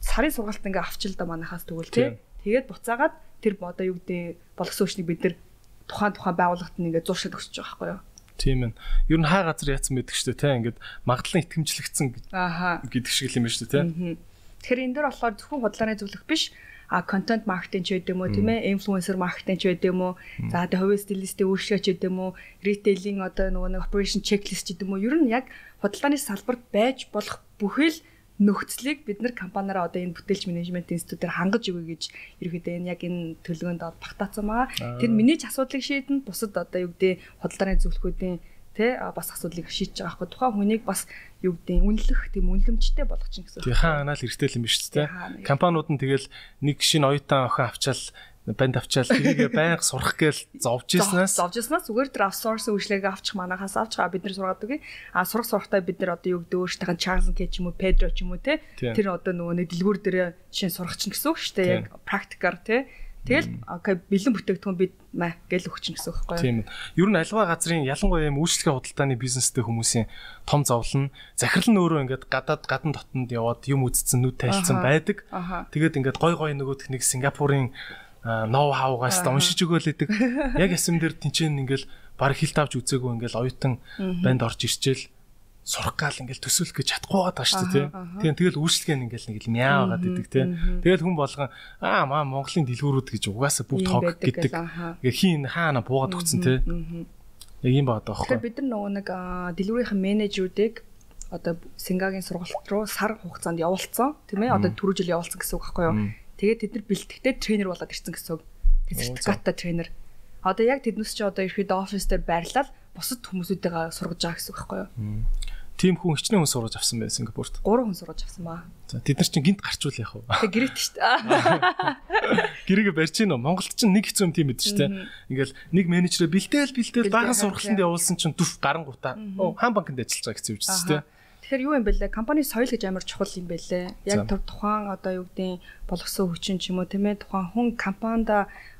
сарын сургалт ингээ авчил да манахаас тэгвэл те тэгээд буцаагаад тэр одоо юу гэдэг болгосөөгчнийг бид нэр тухайн тухайн байгууллагт нь ингээ зуршил өгсөж байгаа байхгүй юу? Тийм ээ. Ер нь хаа газар яатсан байдаг шүү дээ, те. Ингээд магадлан итгэмжлэгдсэн гэдэг шиг юм байна шүү дээ, те. Тэгэхээр энэ дөр болохоор зөвхөн худлааны зөвлөх биш, а контент маркетинг ч гэдэг юм уу, тийм ээ, инфлюенсер маркетинг ч гэдэг юм уу. За тэгээ хувийн стилистийн үйлчлэг ч гэдэг юм уу, ритейлинг одоо нөгөө нэг operation checklist ч гэдэг юм уу. Ер нь яг худалдааны салбарт байж болох бүхэл нөхцөлийг бид нар компаниараа одоо энэ бүтээлч менежмент институтээр хангаж өгье гэж ерөөдөө энэ яг энэ төлөвөнд багтаацсан байгаа. Тэр миний ч асуудлыг шийдэн бусад одоо юу гэдэг худалдааны зөвлөхүүдийн тэ? Бас асуудлыг шийдэж байгаа хгүй тухайн хүнийг бас юу гэдэг үнэлэх тийм үнэлэмжтэй болгох чинь гэсэн. Тийм хаана анаал хэрэгтэй юм биш үү тэ. Компаниуд нь тэгэл нэг шинэ оюутан охин авчаал банд авчаал тэрийг байнга сурах гээл зовж ирснаас зовж ирснаас зүгээр тэр аутсорс үйлчлэгийг авчих манахаас авчих бид нар сургаад үгүй а сурах сурахтаа бид нар одоо юу гэдэг өөртөөхөн Чарлз К ч юм уу Педро ч юм уу те тэр одоо нөгөө нэг дэлгүүр дээр жишээ сурах чинь гэсэн үг шүү дээ яг практикаар те Тэгэл окей бэлэн бүтээгдэхүүн бид маа гэл өгч гэсэн үг байхгүй юу? Тийм. Ер нь альва газрын ялангуяа юм үйлчлэгээ худалдааны бизнестэй хүмүүсийн том зовлон захирал нь өөрөө ингээд гадаад гадна дотнд яваад юм үзсэн нүд тайлцсан байдаг. Тэгээд ингээд гой гой нөгөөх нэг Сингапурын ноу хаугаас уншиж өгөөлэдэг. <laughs> Яг ясам дээр тэнцэн ингээл баг хилт авч үзээгүй ингээл оюутан банд орж ирчээл сурах гал ингээл төсөөлөх гэж чадахгүй байгаа шүү дээ тийм. Тэгэл үйлчлэг нь ингээл нэг л мяа байгаад идэг тийм. Тэгэл хүн болгон аа маа Монголын дэлгүүрүүд гэж угаасаа бүгд хог гэдэг. Ингээ хин хаана буугаад өгцөн тийм. Яг юм байгаа даахгүй. Бид нар нөгөө нэг дэлгүүрийн менежерүүдийг одоо Сингагийн сургалт руу сар хугацаанд явуулсан тийм ээ одоо түрүү жил явуулсан гэсэн үг байхгүй юу Тэгээд тэд нар бэлтгэхдээ тренер болоод ирсэн гэсэн үг. Сертификаттай тренер. Одоо яг тэднээс чи одоо ихэд офис дээр байрлал бусад хүмүүсүүдтэйгээ сургаж байгаа гэсэн үг байхгүй юу? Тим хүн хичнээн хүн сургаж авсан бай Сингапурт. 3 хүн сургаж авсан ба. За тэд нар чинь гинт гарчвал яах вэ? Тэг гэрээт шүү <laughs> дээ. Гэрээгээ барьж гин үү? Монголд чинь нэг хэцүү юм тийм мэд шүү дээ. Ингээл нэг менежерээ бэлдээл бэлдээл баахан сургалтанд явуулсан чинь дүрх гарангуутаа. Хаан банкнд ажиллаж байгаа гэсэн үг шүү дээ. Тэгэхээр юу юм бэ лээ? Компани соёл гэж амар чухал юм бэ лээ. Яг тухайн одоо юу гэдэг болгосон хүчин ч юм уу тийм ээ тухайн хүн компанид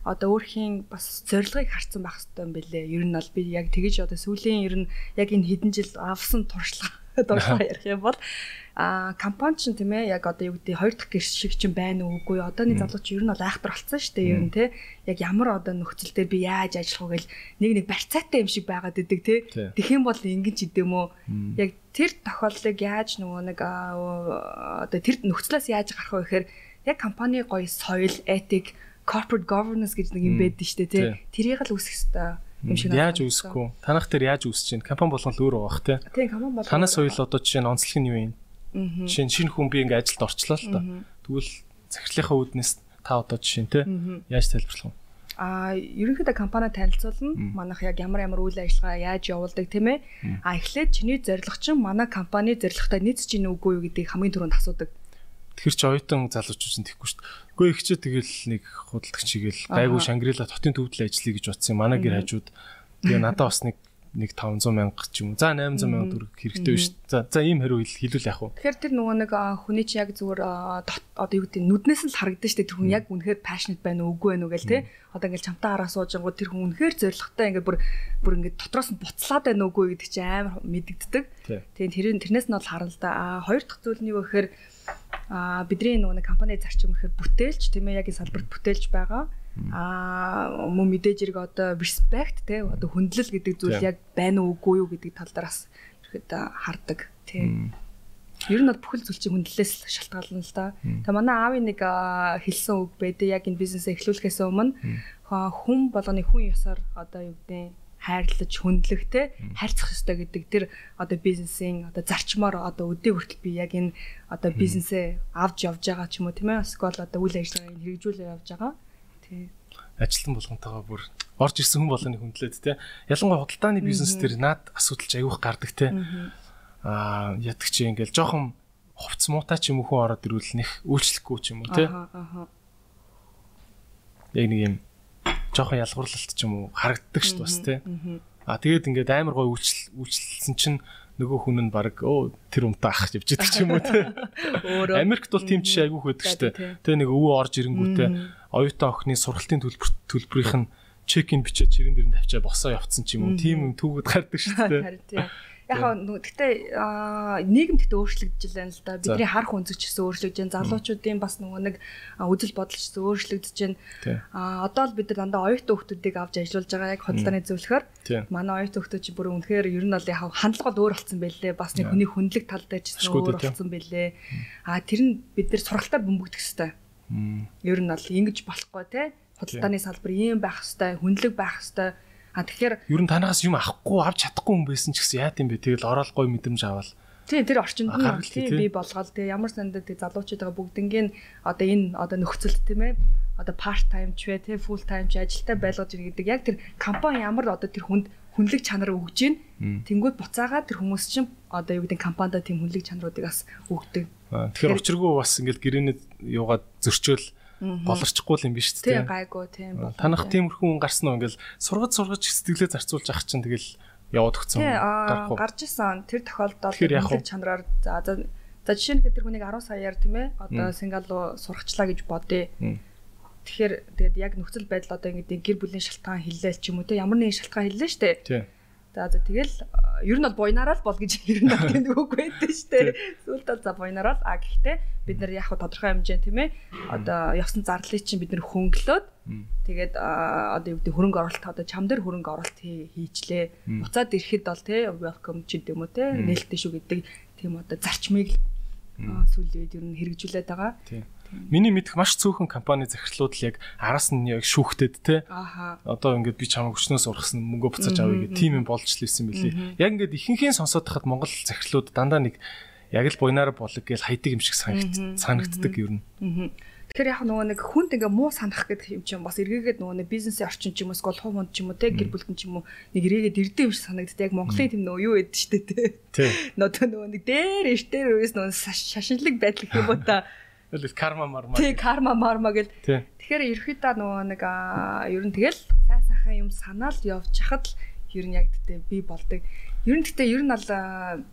одоо өөрхийн бас зорилгыг харсан байх хэрэгтэй юм бэ лээ. Ер нь бол би яг тэгэж одоо сүүлийн ер нь яг энэ хэдэн жил авсан туршлага <laughs> дуршлага <laughs> ярих юм бол а компани ч тийм ээ яг одоо юу гэдэг хоёр дахь гэрш шиг чинь байна уугүй одооний залуу чи ер нь бол айхтар болсон шүү дээ ер нь те яг ямар одоо нөхцөл дээр би яаж ажиллах вэ гэл нэг нэг барьцаатай юм шиг байгаад идэг те тэгэх юм бол ингэн ч идэм үү? Яг тэр тохиолдлыг яаж нөгөө нэг одоо тэр нөхцлөөс яаж гарах вэ гэхээр яг компани гоё соёл этик corporate governance гэж нэг юм байдаг шүү дээ те тэрийг л үүсгэх хэрэгтэй юм шиг яаж үүсэхгүй танах дээр яаж үүсэж чинь? Компани болгон л өөр байгаа бах те тийм компани болгон танаас соёл одоо жишээ нь онцлог нь юу юм? Жишээ нь шинэ хүн би ингээ ажилд орчлоо л та. Тэгвэл захирлынхаа үүднээс та одоо жишээ нь те яаж тайлбарлах вэ? А ерөнхийдөө компани танилцуулна. Манайх яг ямар ямар үйл ажиллагаа яаж явуулдаг тийм ээ. А эхлээд чиний зорилго чинь манай компани зорилготой нийцж ийн үгүй юу гэдгийг хамгийн түрүүнд асуудаг. Тэгэхэр чи оюутан залуучууд нь тэхгүй шүү дээ. Үгүй ихчээ тэгэл нэг худалдагч игээл гайгүй Шангрила хотын төвдөл ажиллая гэж юм. Манай гэр хажууд тэгээ надад бас нэг нэг 500 мянга ч юм уу. За 800 мянга төгрөг хэрэгтэй биш. За за ийм хариу хэлүүл яах вэ? Тэгэхээр тэр нөгөө нэг хүний чи яг зүгээр одоо юу гэдэг нүднээс нь л харагдаж штэ тэр хүн яг үнэхээр passionate байна уу үгүй байна уу гэл те. Одоо ингээл чамтаа хараа суужингууд тэр хүн үнэхээр зоригтой ингээд бүр бүр ингээд дотроос нь буцлаад байна уугүй гэдэг чи амар мэдэгддэг. Тийм тэр тэрнээс нь бол харна л да. А хоёр дахь зүйл нь юу гэхээр а бидний нөгөө компани зарчим гэхээр бүтээлч тийм ээ яг энэ салбарт бүтээлч байгаа аа мөн мэдээж хэрэг одоо respect те одоо хүндлэл гэдэг зүйл яг байна уу үгүй юу гэдэг тал дээр бас ихэд хардаг тий. Ер нь бол бүхэл зүйл чинь хүндлэлээс шалтгаална л да. Тэгээ манай аавын нэг хэлсэн үг байдэ яг энэ бизнесээ эхлүүлэхээс өмнө хүн болгоны хүн ёсоор одоо юу гэдэг хайрлаж хүндлэх те хайрцах ёстой гэдэг тэр одоо бизнесийн одоо зарчмаар одоо өдөө хүртэл би яг энэ одоо бизнесээ авч явж байгаа ч юм уу тийм ээ эсвэл одоо үйл ажиллагааг хэрэгжүүлээ явж байгаа Тий. Ажилтан болгонтойгоо бүр орж ирсэн хүн болгоны хүндлээд те. Ялангуяа худалдааны бизнес төр наад асуудалч аяух гардаг те. Аа ядаг чи ингээл жоохон хувц муутай ч юм уу хүн ороод ирвэл нэх үйлчлэхгүй ч юм уу те. Яг нэг юм жоохон ялгуурлалт ч юм уу харагддаг шүү дээ бас те. Аа тэгээд ингээд амар гой үйлчил үйлчилсэн чинь нөгөө хүн нь баг өө тэр умтаа ах явж идэг ч юм уу те. <laughs> Америкт бол тийм жишээ айгүйх байдаг штэ. Тэ нэг өвөө орж ирэнгүүтээ оюутан охины сургалтын төлбөр төлбөрийнх нь чек ин бичээд чирэн дэрэн тавьчаа босоо явцсан ч юм уу. Тийм юм түүгэд гардаг. Харин тийм. Яг гэхдээ нийгэм гэхдээ өөрчлөгдөж байна л да. Бидний харах үнцэг ч гэсэн өөрчлөгдөж байна. Залуучуудын бас нөгөө нэг үзэл бодол ч гэсэн өөрчлөгдөж байна. А одоо л бид нар дандаа оюутан хүмүүсийг авч ажиллаж байгаа яг хөдөлгөөний зөвлөхөр. Манай оюутан хүмүүс чи бүр үнэхээр ер нь бол яг хандлага бол өөр болсон байлээ. Бас нэг хүний хүнлэг талтай ч гэсэн өөр болсон байлээ. А тэр нь бид нар сургалтаар бөмбөгдөх хэрэгтэй. Ер нь бол ингэж болохгүй те. Худалдааны салбар ийм байх хэрэгтэй, хүнлэг байх хэрэгтэй А тэгэхээр ер нь танаас юм авахгүй авч чадахгүй хүн байсан ч гэсэн яа гэм бэ? Тэгэл ороод гой мэдрэмж аваад. Тийм тэр орчинд нь тийм би болгоод тэгээ ямар сандад тэг залуучуудаа бүгднгийн одоо энэ одоо нөхцөлд тийм ээ одоо part time ч вэ тий full time ч ажилтаа байлгаж ирнэ гэдэг яг тэр компани ямар одоо тэр хүнд хүнлэг чанар өгж гин тэнгууд буцаага тэр хүмүүс чинь одоо юу гэдэг компанидаа тийм хүнлэг чанаруудыг бас өгдөг. Тэгэхээр учиргүй бас ингээл гэрээний юугаад зөрчөөл болорчихгүй юм биш үү? Тийм гайгүй тийм. Танах тиймэрхүү хүн гарсан уу ингээл сургаж сургаж сэтгэлээ зарцуулж ах чинь тэгэл яваад өгсөн. Тийм гарч исэн. Тэр тохиолдолд үнэлэг чанараар за за жишээ нь тэр хүнийг 10 саяар тийм ээ одоо Сингал руу сургачлаа гэж бодъё. Тэгэхээр тэгээд яг нөхцөл байдал одоо ингэдэг гэр бүлийн шалтгаан хэллээ ч юм уу те ямар нэгэн шалтгаан хэллээ штэ. Тийм За за тэгэл ер нь бол буйнараа л бол гэж <laughs> ер нь гэдэг үг байдаг шүү дээ. Сүүлд бол за буйнараа л а гэхдээ бид нар яг тодорхой хэмжээнд тийм ээ одоо ёсон зарлыг чинь бид нар хөнгөлөөд тэгээд одоо юу гэдэг хөрөнгө оруулалт одоо чам дээр хөрөнгө оруулалт хийчлээ. Буцаад ирэхэд бол тий welcome ч гэдэм үү тий нээлттэй шүү гэдэг тийм одоо зарчмыг сүүлийн үед ер нь хэрэгжүүлээд байгаа. Миний мэдэх маш цөөхөн компани захирлууд л яг араас нь яг шүүхтэд те. Одоо ингээд би чамайг өчнөөс ургасан мөнгө буцааж авъя гэх тийм юм болж л исэн мөлий. Яг ингээд ихэнхийн сонсоод тахад Монгол захирлууд дандаа нэг яг л буйнаар болог гэж хайдаг юм шиг санагддаг ер нь. Тэгэхээр яг нөгөө нэг хүнд ингээ муу санах гэдэг юм чинь бас эргээгээд нөгөө нэг бизнесийн орчин ч юм уу скол хумд ч юм уу те гэр бүлтэн ч юм уу нэг эргээгээд ирдэ юм шиг санагддаг. Яг Монголын тийм нөгөө юу яддаг штэ те. Нөтө нөгөө нэг дээр иш дээр үес нөгөө шашинлаг байдал гэх юм уу та Тэгэл карма марма. Тий, карма марма гэл. Тэгэхээр ерөөхдөө нөгөө нэг ер нь тэгэл сайн сайхан юм санаал явж хахад л ер нь яг гэдэг би болдог. Ер нь гэхдээ ер нь бол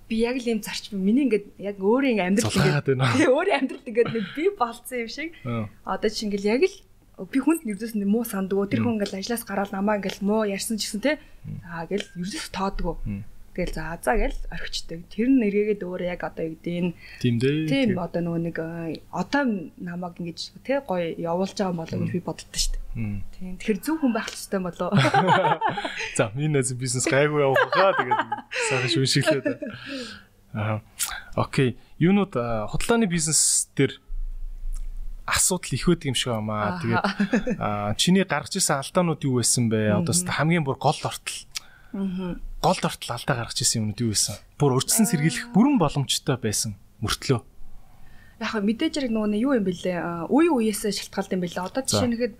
би яг л юм зарчим миний ингээд яг өөрийн амьдрал ингээд тий өөрийн амьдрал ингээд нэг би болцсон юм шиг. Одоо чи ингээд яг л би хүнд нэгдээс муу санддаг. Тэр хүн ингээд ажлаас гараад намаа ингээд муу ярьсан ч гэсэн тий. За гэл ерөөс тоодгоо. Тэгэл за за гэл орхичдаг. Тэр нь эргээгээд өөр яг одоо юу гэдэг нь Тийм дээ. тийм одоо нөгөө нэг э, одоо намайг ингэж тий гоё явуулж байгаа болов гэж би боддоо шүү дээ. Тийм. Тэгэхээр зөв хүн байх хэрэгтэй болоо. <laughs> За миний найз бизнес гайгүй явах хаа тэгээд сайхан шүншиглээд. Аа. Окей. Юунууд а, худалдааны бизнес дээр асуудал их байдаг юм шиг байна. Тэгээд аа чиний гаргаж ирсэн алдаанууд юу байсан бэ? Одоо хамгийн бүр гол ортол. Гол ортол алдаа гаргаж ирсэн юмнууд юу байсан? Бүр урьдчилан сэргийлэх бүрэн боломжтой байсан мөртлөө. Яг мэдээж хэрэг нөгөө юу юм бэлээ. а, Үе үеэсээ шалтгаалт юм бэлээ. Одоо жишээ нэхэд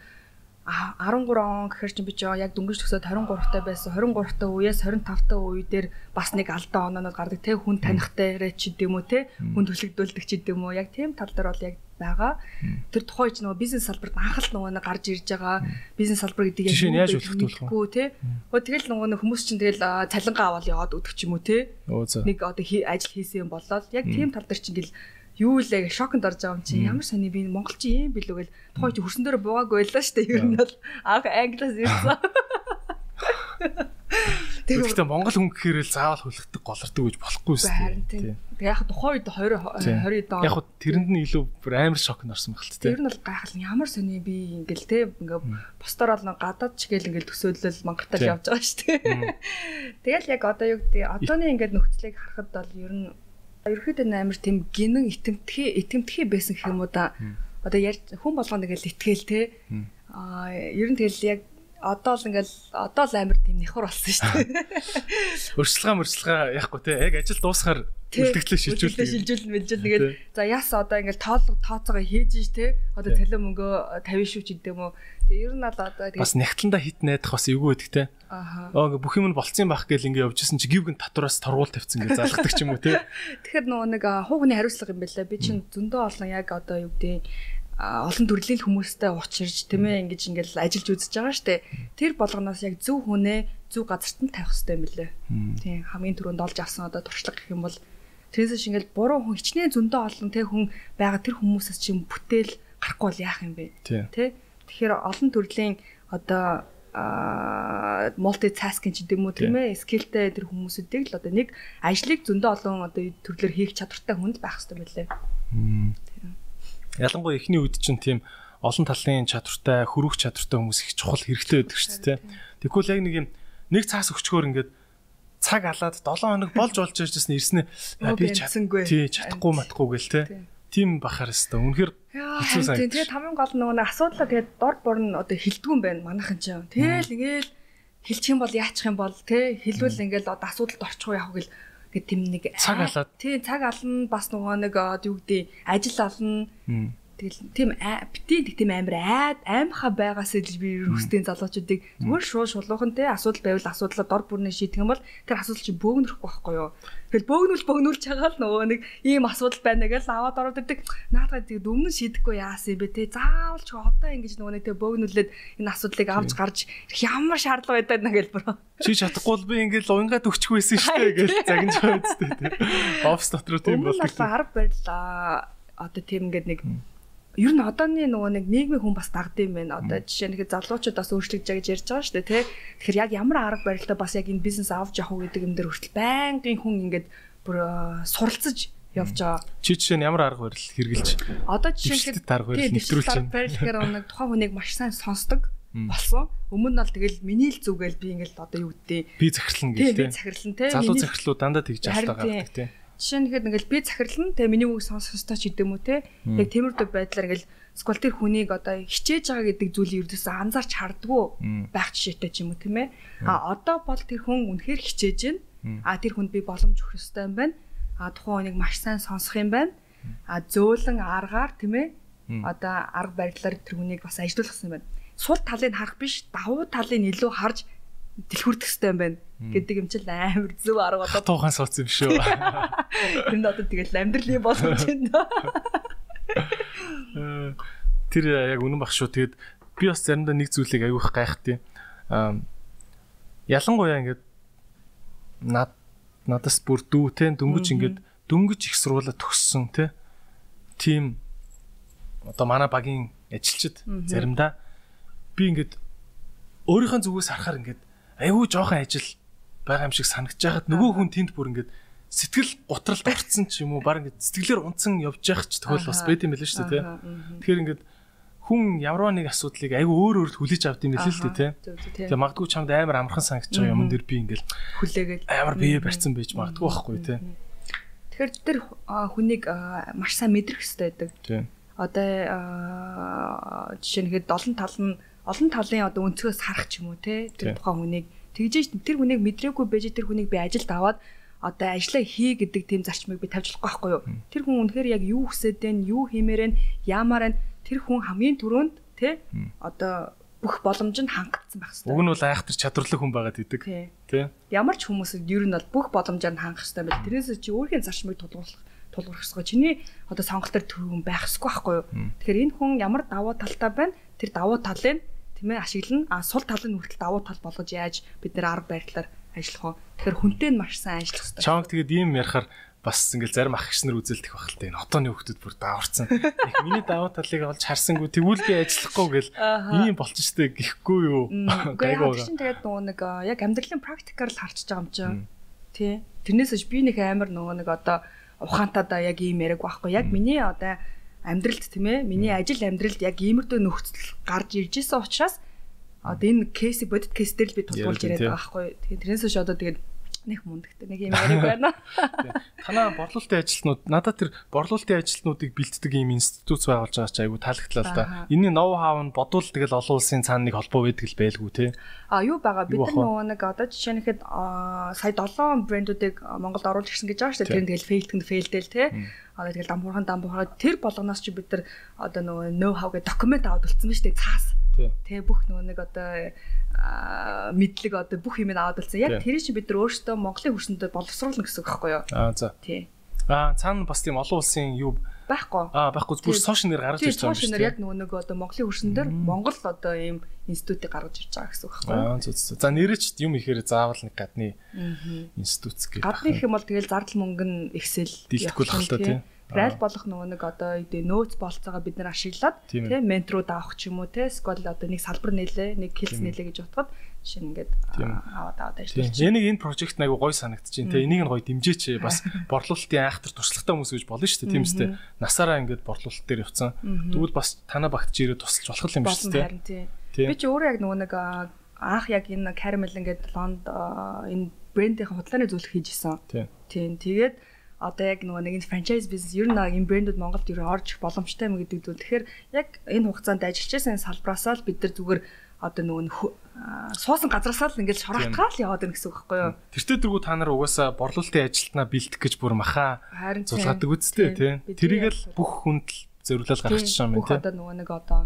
13 он гэхэр чинь би ч яг дөнгөж төгсөөд 23 та байсан. 23 та үеэс 25 та үе дээр бас нэг алдаа оноонод гардаг те хүн танихтай ч гэдэм үү те хүн төлөгдүүлдэг ч гэдэм үү. Яг тийм тал дээр бол яг байгаа. Тэр тухайн ч нөгөө бизнес салбарт анхаал нөгөө нэг гарч ирж байгаа бизнес салбар гэдэг нь яаж мэдэхгүй, те. Өө тэгэл нөгөө нэг хүмүүс чинь тэгэл цалингаа аваад яваад өгдөг ч юм уу те нэг одоо ажил хийсэн юм болоод яг тийм тал дээр чинь гэл юу л яг шоконд орж байгаа юм чи ямар сони би монголчин юм билүү гэл тухай чи хөрсөн дээр буугаагүй байлаа штэ ер нь бол анх англиас ирсэн. <laughs> Тэгэхдээ Монгол хүн гэхээр л заавал хүлэгдэх голордог гэж болохгүй шүү тийм. Тэгээ яг тухайн үед 20 Тийм. 20 доо. Яг тэрэнд нь илүү бүр амар шокнд орсон байх л Тэр тээ. нь бол гайхал ямар сони би ингээл те ингээ постор бол гадаад ч гээл ингээл төсөөлөл мангартал Тийм. явж байгаа штэ. Тэгэл яг одоо юу гэдэг одооны ингээд нөхцөлийг харахад бол ер нь ерөөхдөө амар тийм гинэн итэмтгий итэмтгий байсан гэх юм уу да. Одоо ярьж хүн болгоно ингээл итгэл те. Аа ер нь тэгэл яг одоо л ингээл одоо л амар тийм нэхур болсон шүү дээ. <laughs> Өрсөлгөө мөрсөлгөө яахгүй те. Яг ажил дуусахаар үлдэгдлээ шилжүүлдэг. шилжүүлэн мэлжүүл нэгээд за яс одоо ингээл тоолго тооцоогоо хийж ш те. Одоо цалин мөнгөө 50 шүү ч гэдэг юм уу. Тэгээ ер нь бол одоо Бас тэгээ нягтландаа хит найдах бас эвгүй байдаг те. Аа ингээ бүх юм нь болцсон байх гээл ингээ явжсэн чи гівгэн татвараас торгуул тавьсан ингээ залгадаг ч юм уу те. <laughs> Тэгэхээр нөгөө нэг а, хуугны хариуцлага юм байлаа. Би чинь зөндөө олон яг одоо юу гэдэг олон төрлийн хүмүүстэй уулзч тийм ээ ингэж ингээл ажиллаж үзэж байгаа штэ. Тэр болгоноос яг зөв хүнээ зөв газарт нь тавих хэрэгтэй юм билээ. Тийм хамгийн түрүүнд олж авсан одоо туршлага гэх юм бол тэрээс шиг ингээл буруу хүн хичнээн зөндөө олон те хүн байгаа тэр хүмүүсээс чинь бүтээл гарахгүй бол яах юм бэ? Тий. Тэ? Тэгэхээр олон төрлийн одоо а мультитаскинг ч гэдэм үү тийм ээ скиллтэй тэр хүмүүсүүдийг л одоо нэг ажлыг зөндөө олон одоо төрлөөр хийх чадвартай хүнд байх хэрэгтэй байлээ. Ялангуяа эхний үед чинь тийм олон талын чадвартай, хөрвөх чадвартай хүмүүс их чухал хэрэгтэй байдаг шүү дээ. Тэгвэл яг нэг юм нэг цаас өчгөөр ингээд цаг алаад 7 хоног болж болж иржсэн ирснэ. Би би чад- амжсангүй. Тий, чадахгүй матахгүй гэл те. Тийм. Бахаар хэвээр. Үнэхээр Хэцүү харин тийм. тэгээд хамгийн гол нөгөө асуудлаа тэгээд дор бор нь одоо хилдэггүй юм байна манайхан ч. Тэгэл ингээл хилчих юм бол яачих юм бол те хэлвэл ингээл одоо асуудалд орчих уу яах вэ гэл тэгээд тийм нэг Цаг алаад. тий цаг ална бас нөгөө нэг юу гэдэг ажил Мм. Тэгэл тийм аа- бити тэг тийм амар айд аимхаа байгаас л би рүүстэй залуучуудыг зүгээр шууд шулуухан те асуудал байвал асуудлаа дор бүрнээ шийдэх юм бол тэр асуудал чи бөөгнөрөхгүй байхгүй юу. Тэгэл бөөгнүүл бөөгнүүлж байгаа л нөгөө нэг ийм асуудал байна гэж аваад ороод ирдэг. Наадгаа тэг өмнө шийдэхгүй яасан юм бэ те. Заавал ч одоо ингэж нөгөө нэг тэг бөөгнүүлээд энэ асуудлыг авч гарч ирэх ямар шаардлага байдаг нэ гэл бро. Чи чадахгүй бол би ингээл уянгаад өгчихгүй байсан шүү дээ гэж загнаж байгаа үстэй те. Офс дотор тийм бол арга барил одоо тийм ингээд нэг ер нь одооны нөгөө нэг нийгмийн хүн бас дагд юм байна. Одоо жишээ нь залуучууд бас өөрчлөгдөж байгаа гэж ярьж байгаа шүү дээ, тий. Тэгэхээр яг ямар арга барилтай бас яг энэ бизнес авч явах уу гэдэг юм дээр хүртэл байнгын хүн ингээд бүр э, суралцж явж байгаа. Чи жишээ нь ямар арга барил хэрэгжилж Одоо жишээ нь арга барил нэвтрүүлж байна. арга барил гэхээр нэг тухайн хүнийг маш сайн сонсдог болсон. Өмнө нь бол тэгэл миний л зүгэл би ингээд одоо юу гэдэг би захирлан тий гэх би те. захирлан тий Залуу захирлууд дандаа тэгж алдаа гаргадаг те. Жишээ нь ихэд ингээл би захирлан тэгээ миний үг сонсох ёстой ч гэдэм үү те. Яг тиймэрхүү байдлаар ингээл сквал тэр хүнийг одоо хичээж байгаа гэдэг зүйлийг ердөөсөө анзаарч хардггүй байх жишээтэй ч юм уу тийм ээ. А одоо бол тэр хүн үнэхээр хичээж байна. А тэр хүнд би боломж өгөх ёстой юм байна. А тухайн хүнийг маш сайн сонсох юм байна. А зөөлөн аргаар тийм ээ. Одоо арга барилаар тэр хүнийг бас ажилуулах юм байна. Сул талыг харах биш, давуу талыг илүү харж дэлгүүрдэх ёстой юм байна гэдэг юм чил амар зөв арга болоод Хатуухан сууц юм шүү. <laughs> Тэр нь одоо тэгэл амьдралын юм даа. <laughs> Э, Тэр яг үнэн баг шүү. Тэгээд би бас заримдаа нэг зүйлийг аявих гайхтыг. Аа ялангуяа ингээд над надаас бүр дүү те дөнгөж ингээд дөнгөж их сургуулаа төгссөн те. Тим одоо манай багийн ажилчид заримдаа би ингээд өөрийнхөө зүгээс харахаар ингээд аюу жоохон ажил байгаа юм шиг санагдаж байхад нөгөө хүн тэнд бүр ингээд сэтгэл готролд орцсон ч юм уу баг ингээд сэтгэлээр унтсан явж явах ч тохиол бас байт юм билээ шүү дээ тий. Тэгэхээр ингээд хүн ямар нэг асуудлыг айгүй өөр өөр хүлээж авд юм билээ л дээ тий. Тэгээ магадгүй чамд амар амархан санагдаж байгаа юм дэр би ингээд хүлээгээд амар бие барьсан байж магадгүй байхгүй тий. Тэгэхээр тэр хүнийг маш сайн мэдрэх хэрэгтэй байдаг. Одоо жишээ нь хэд олон тал нь олон талын одоо өнцгөөс харах ч юм уу тий. Тэр тухайн хүнийг тэгжээж тэр хүнийг мэдрээгүй байж тэр хүнийг би ажилд аваад одоо ажиллаа хий гэдэг тийм зарчмыг би тавьж болохгүй байхгүй юу. Тэр хүн үнэхээр яг юу хүсэж байна, юу хиймээр байна, яамаар байна тэр хүн хамгийн түрүүнд тий одоо бүх боломж нь хангагдсан байх хэрэгтэй. Уг нь бол айхтар чадварлаг хүн байгаад идэг. Тий. Ямар ч хүмүүс ер нь бол бүх боломжоор нь хангах хэрэгтэй байл. Тэрнээс чи өөрхийн зарчмыг тулгуурлах тулгуурлах хэрэгтэй. Чиний одоо сонголтоор төрөн байх ёсгүй байхгүй юу? Тэгэхээр энэ хүн ямар давуу талтай байна? Тэр давуу талыг тийм ээ ашиглана. А сул талын хүртэл давуу тал болгож яаж бид нэр арга барилаар ажиллах вэ? Тэгэхээр хүнтэй нь маш сайн ажиллах хэрэгтэй. Чонг тэгээд ийм ярахаар бас ингээл зарим ах гis нар үзэлдэх байх л энэ хотооны хүмүүс бүр дааварсан. Их миний даваа талыг олж харсангүй тэгвэл би ажиллахгүй гэл ийм болчихжтэй гихгүй юу. <laughs> Гайгүй. Чинь тэгээд нөгөө нэг яг амьдралын практикаар л харчиж байгаа юм чинь. Тий. Тэрнээсээ би нэг амар нөгөө нэг одоо ухаантайдаа яг ийм яриг байхгүй. Яг миний одоо амьдралд тийм ээ миний ажил амьдралд яг иймэрдүү нөхцөл гарч ирж исэн учраас одоо энэ кейсийг бодит кейс дээр л би тулгуулж яриад байгаа байхгүй. Тэгээд тэрнээс хойш одоо тэгээд нэг мундагтай нэг юм яриг байна. <laughs> Танаа борлуулалтын ажилтнууд надад тэр борлуулалтын ажилтнуудыг бэлддэг юм институт байгуулж байгаа ч айгүй таалагдлаа л да. Энийн ноу хав нь бодвол тэгэл олон улсын цаана нэг холбоо байдаг л байлгүй те. А юу байгаа бид нар нөгөө нэг одоо жишээ нь хэд сая 7 брэндүүдийг Монголд оруулж ирсэн гэж байгаа шүү дээ. Тэр нь тэгэл фейлтэнд фейлдэл те. Одоо тэгэл дампуурхан дампуурхан тэр болгоноос чи бид нар одоо нөгөө ноу хав гэ документ аваад үлдсэн шүү дээ цаас Тэ бүх нөгөө нэг одоо мэдлэг одоо бүх юм аваад болсон. Яг тэр чинь бид нар өөрсдөө Монголын хөрсөндөө боловсруулна гэсэн үг байхгүй юу? Аа за. Тий. Аа цаана бас тийм олон улсын юу байхгүй. Аа байхгүй зүгээр сошиал нэр гаргаж ирж байгаа юм дээ. Сошиал нэр яг нөгөө нэг одоо Монголын хөрсөндөө Монгол одоо ийм институтыг гаргаж ирж байгаа гэсэн үг байхгүй? Аа зөв зөв. За нэрэж юм ихээр заавал нэг гадны институт гэх. Гадны их юм бол тэгэл зардал мөнгө нь ихсэл. Дийлдэхгүй л хальтаа тий. Райл болох нөгөө нэг одоо үүдээ нөөц болцоогоо бид нар ашиглаад тийм ментрууд авах ч юм уу те скол одоо нэг салбар нээлээ нэг хилс нээлээ гэж утгаад нь ингээд аваад аваад ажиллаж байна. Энийг энэ прожект айгу гой санагдчихээн те энийг нь гой дэмжээч <laughs> бас борлуулалтын айхтар туршлагатай хүмүүс гэж болно шүү дээ тийм үстэй. Насаараа ингээд борлуулалт дээр явцсан. Тэгвэл бас танаа багтж ирээд тусалж болох юм биш үү? Би ч өөрөө яг нөгөө нэг анх яг энэ caramel ингээд лонд энэ брендийн худлааны зөвлөх хийж исэн. Тийм. Тэгээд одоо яг нөгөө нэг франчайз бизнес ер нь энэ брэндүүд Монголд ер орж боломжтой юм гэдэг зүйл. Тэгэхээр яг энэ хугацаанд ажиллаж байсан салбраасаа л бид нар зүгээр одоо нөгөө суусан газраасаа л ингээд шороотгаал яваад байна гэсэн үг байхгүй юу? Тэртээ дэргүү та нар угаасаа борлуулалтын ажилтнаа бэлдэх гэж бүр маха зулгаадаг үсттэй тий. Тэрийг л бүх хүнд л зориулаад гаргачих юм тий. Бүх одоо нөгөө нэг одоо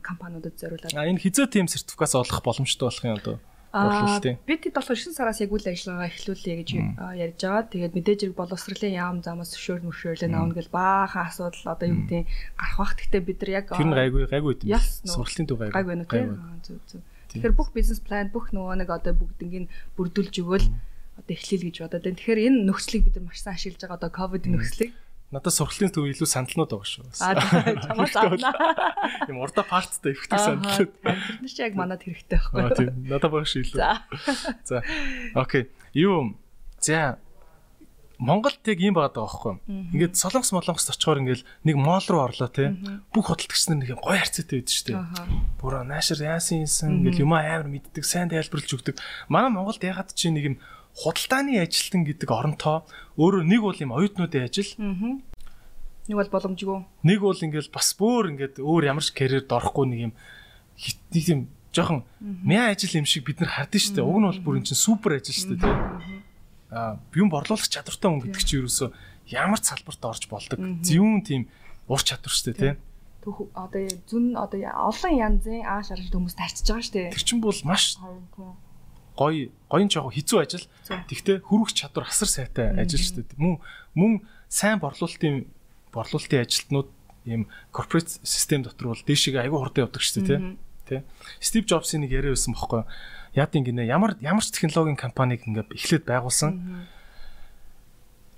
компаниудад зориулаад. А энэ хизээ тийм сертификат олох боломжтой болох юм одоо борлуулалтын. Бид хэд болохоор 9 сараас яг үйл ажиллагаа эхлүүлье гэж ярьж байгаа. Тэгээд мэдээж хэрэг боловсролын яам замаас зөвшөөр мөшөөрлөө наавна гэл баахан асуудал одоо юу гэдэг гарах бах. Гэхдээ бид нар яг Тэр нь гайгүй гайгүй юм. Сургалтын төв гайгүй. Гайгүй нэ тийм. Зүг зүг. Тэгэхээр бүх бизнес план бүх нөгөө нэг одоо бүгднийг бүрдүүлж өгөөл одоо эхлэе гэж бодоод байна. Тэгэхээр энэ нөхцөлийг бид нар маш сайн ашиглаж байгаа одоо ковидын нөхцөлийг Надад сургалтын төв илүү сандалнууд байгаа шүү. Аа <laughs> чамаас авна. Юм <laughs> урда парттай ихтэй сандалнууд. Тэр чинь яг манад хэрэгтэй байхгүй юу? Тийм. Надад байгаа шүү илүү. За. Окей. Юу за Монголд яг ийм байгаа байхгүй. Ингээд солонгос молонгос очихоор ингээд нэг моол руу орлоо те. Бүх хөдөлгөгч нар нэг гоё харьцаатай байдаг шүү дээ. Бүр наашир яасан юмсан ингээд юм амар мэддэг, сайн тайлбарлаж өгдөг. Манай Монголд ягаад чи нэг юм худалдааны ажилтан гэдэг оронтоо өөрөө нэг бол юм оюутнуудын ажил. Нэг бол боломжгүй. Нэг бол ингээл бас бүр ингээд өөр ямар ч карьерд орохгүй нэг юм нэг юм жоохон мяа ажил юм шиг бид нар хардсан шүү дээ. Уг нь бол бүр эн чинь супер ажил шүү дээ тийм. Аа юм борлуулах чадвартай хүн гэдэг чинь ерөөсөө ямар ч салбарт орж болдог. Зөвүүн тийм ур чадвар шүү дээ тийм төх одоо зүн одоо олон янзын ааш аргалт хүмүүс тарчиж байгаа шүү дээ. Тэр чинь бол маш гоё гоён жоо хизүү ажил. Тэгтээ хөрвөх чадвар асар сайтай ажил шүү дээ. Мөн мөн сайн борлуулалтын борлуулалтын ажилтнууд ийм корпорат систем дотор бол дээшээ аягүй хурдан явдаг шүү дээ, тий. Стив Джобсын нэг яриа байсан бохоггүй. Яад ингэнэ ямар ямар ч технологийн компаниг ингээд эхлээд байгуулсан.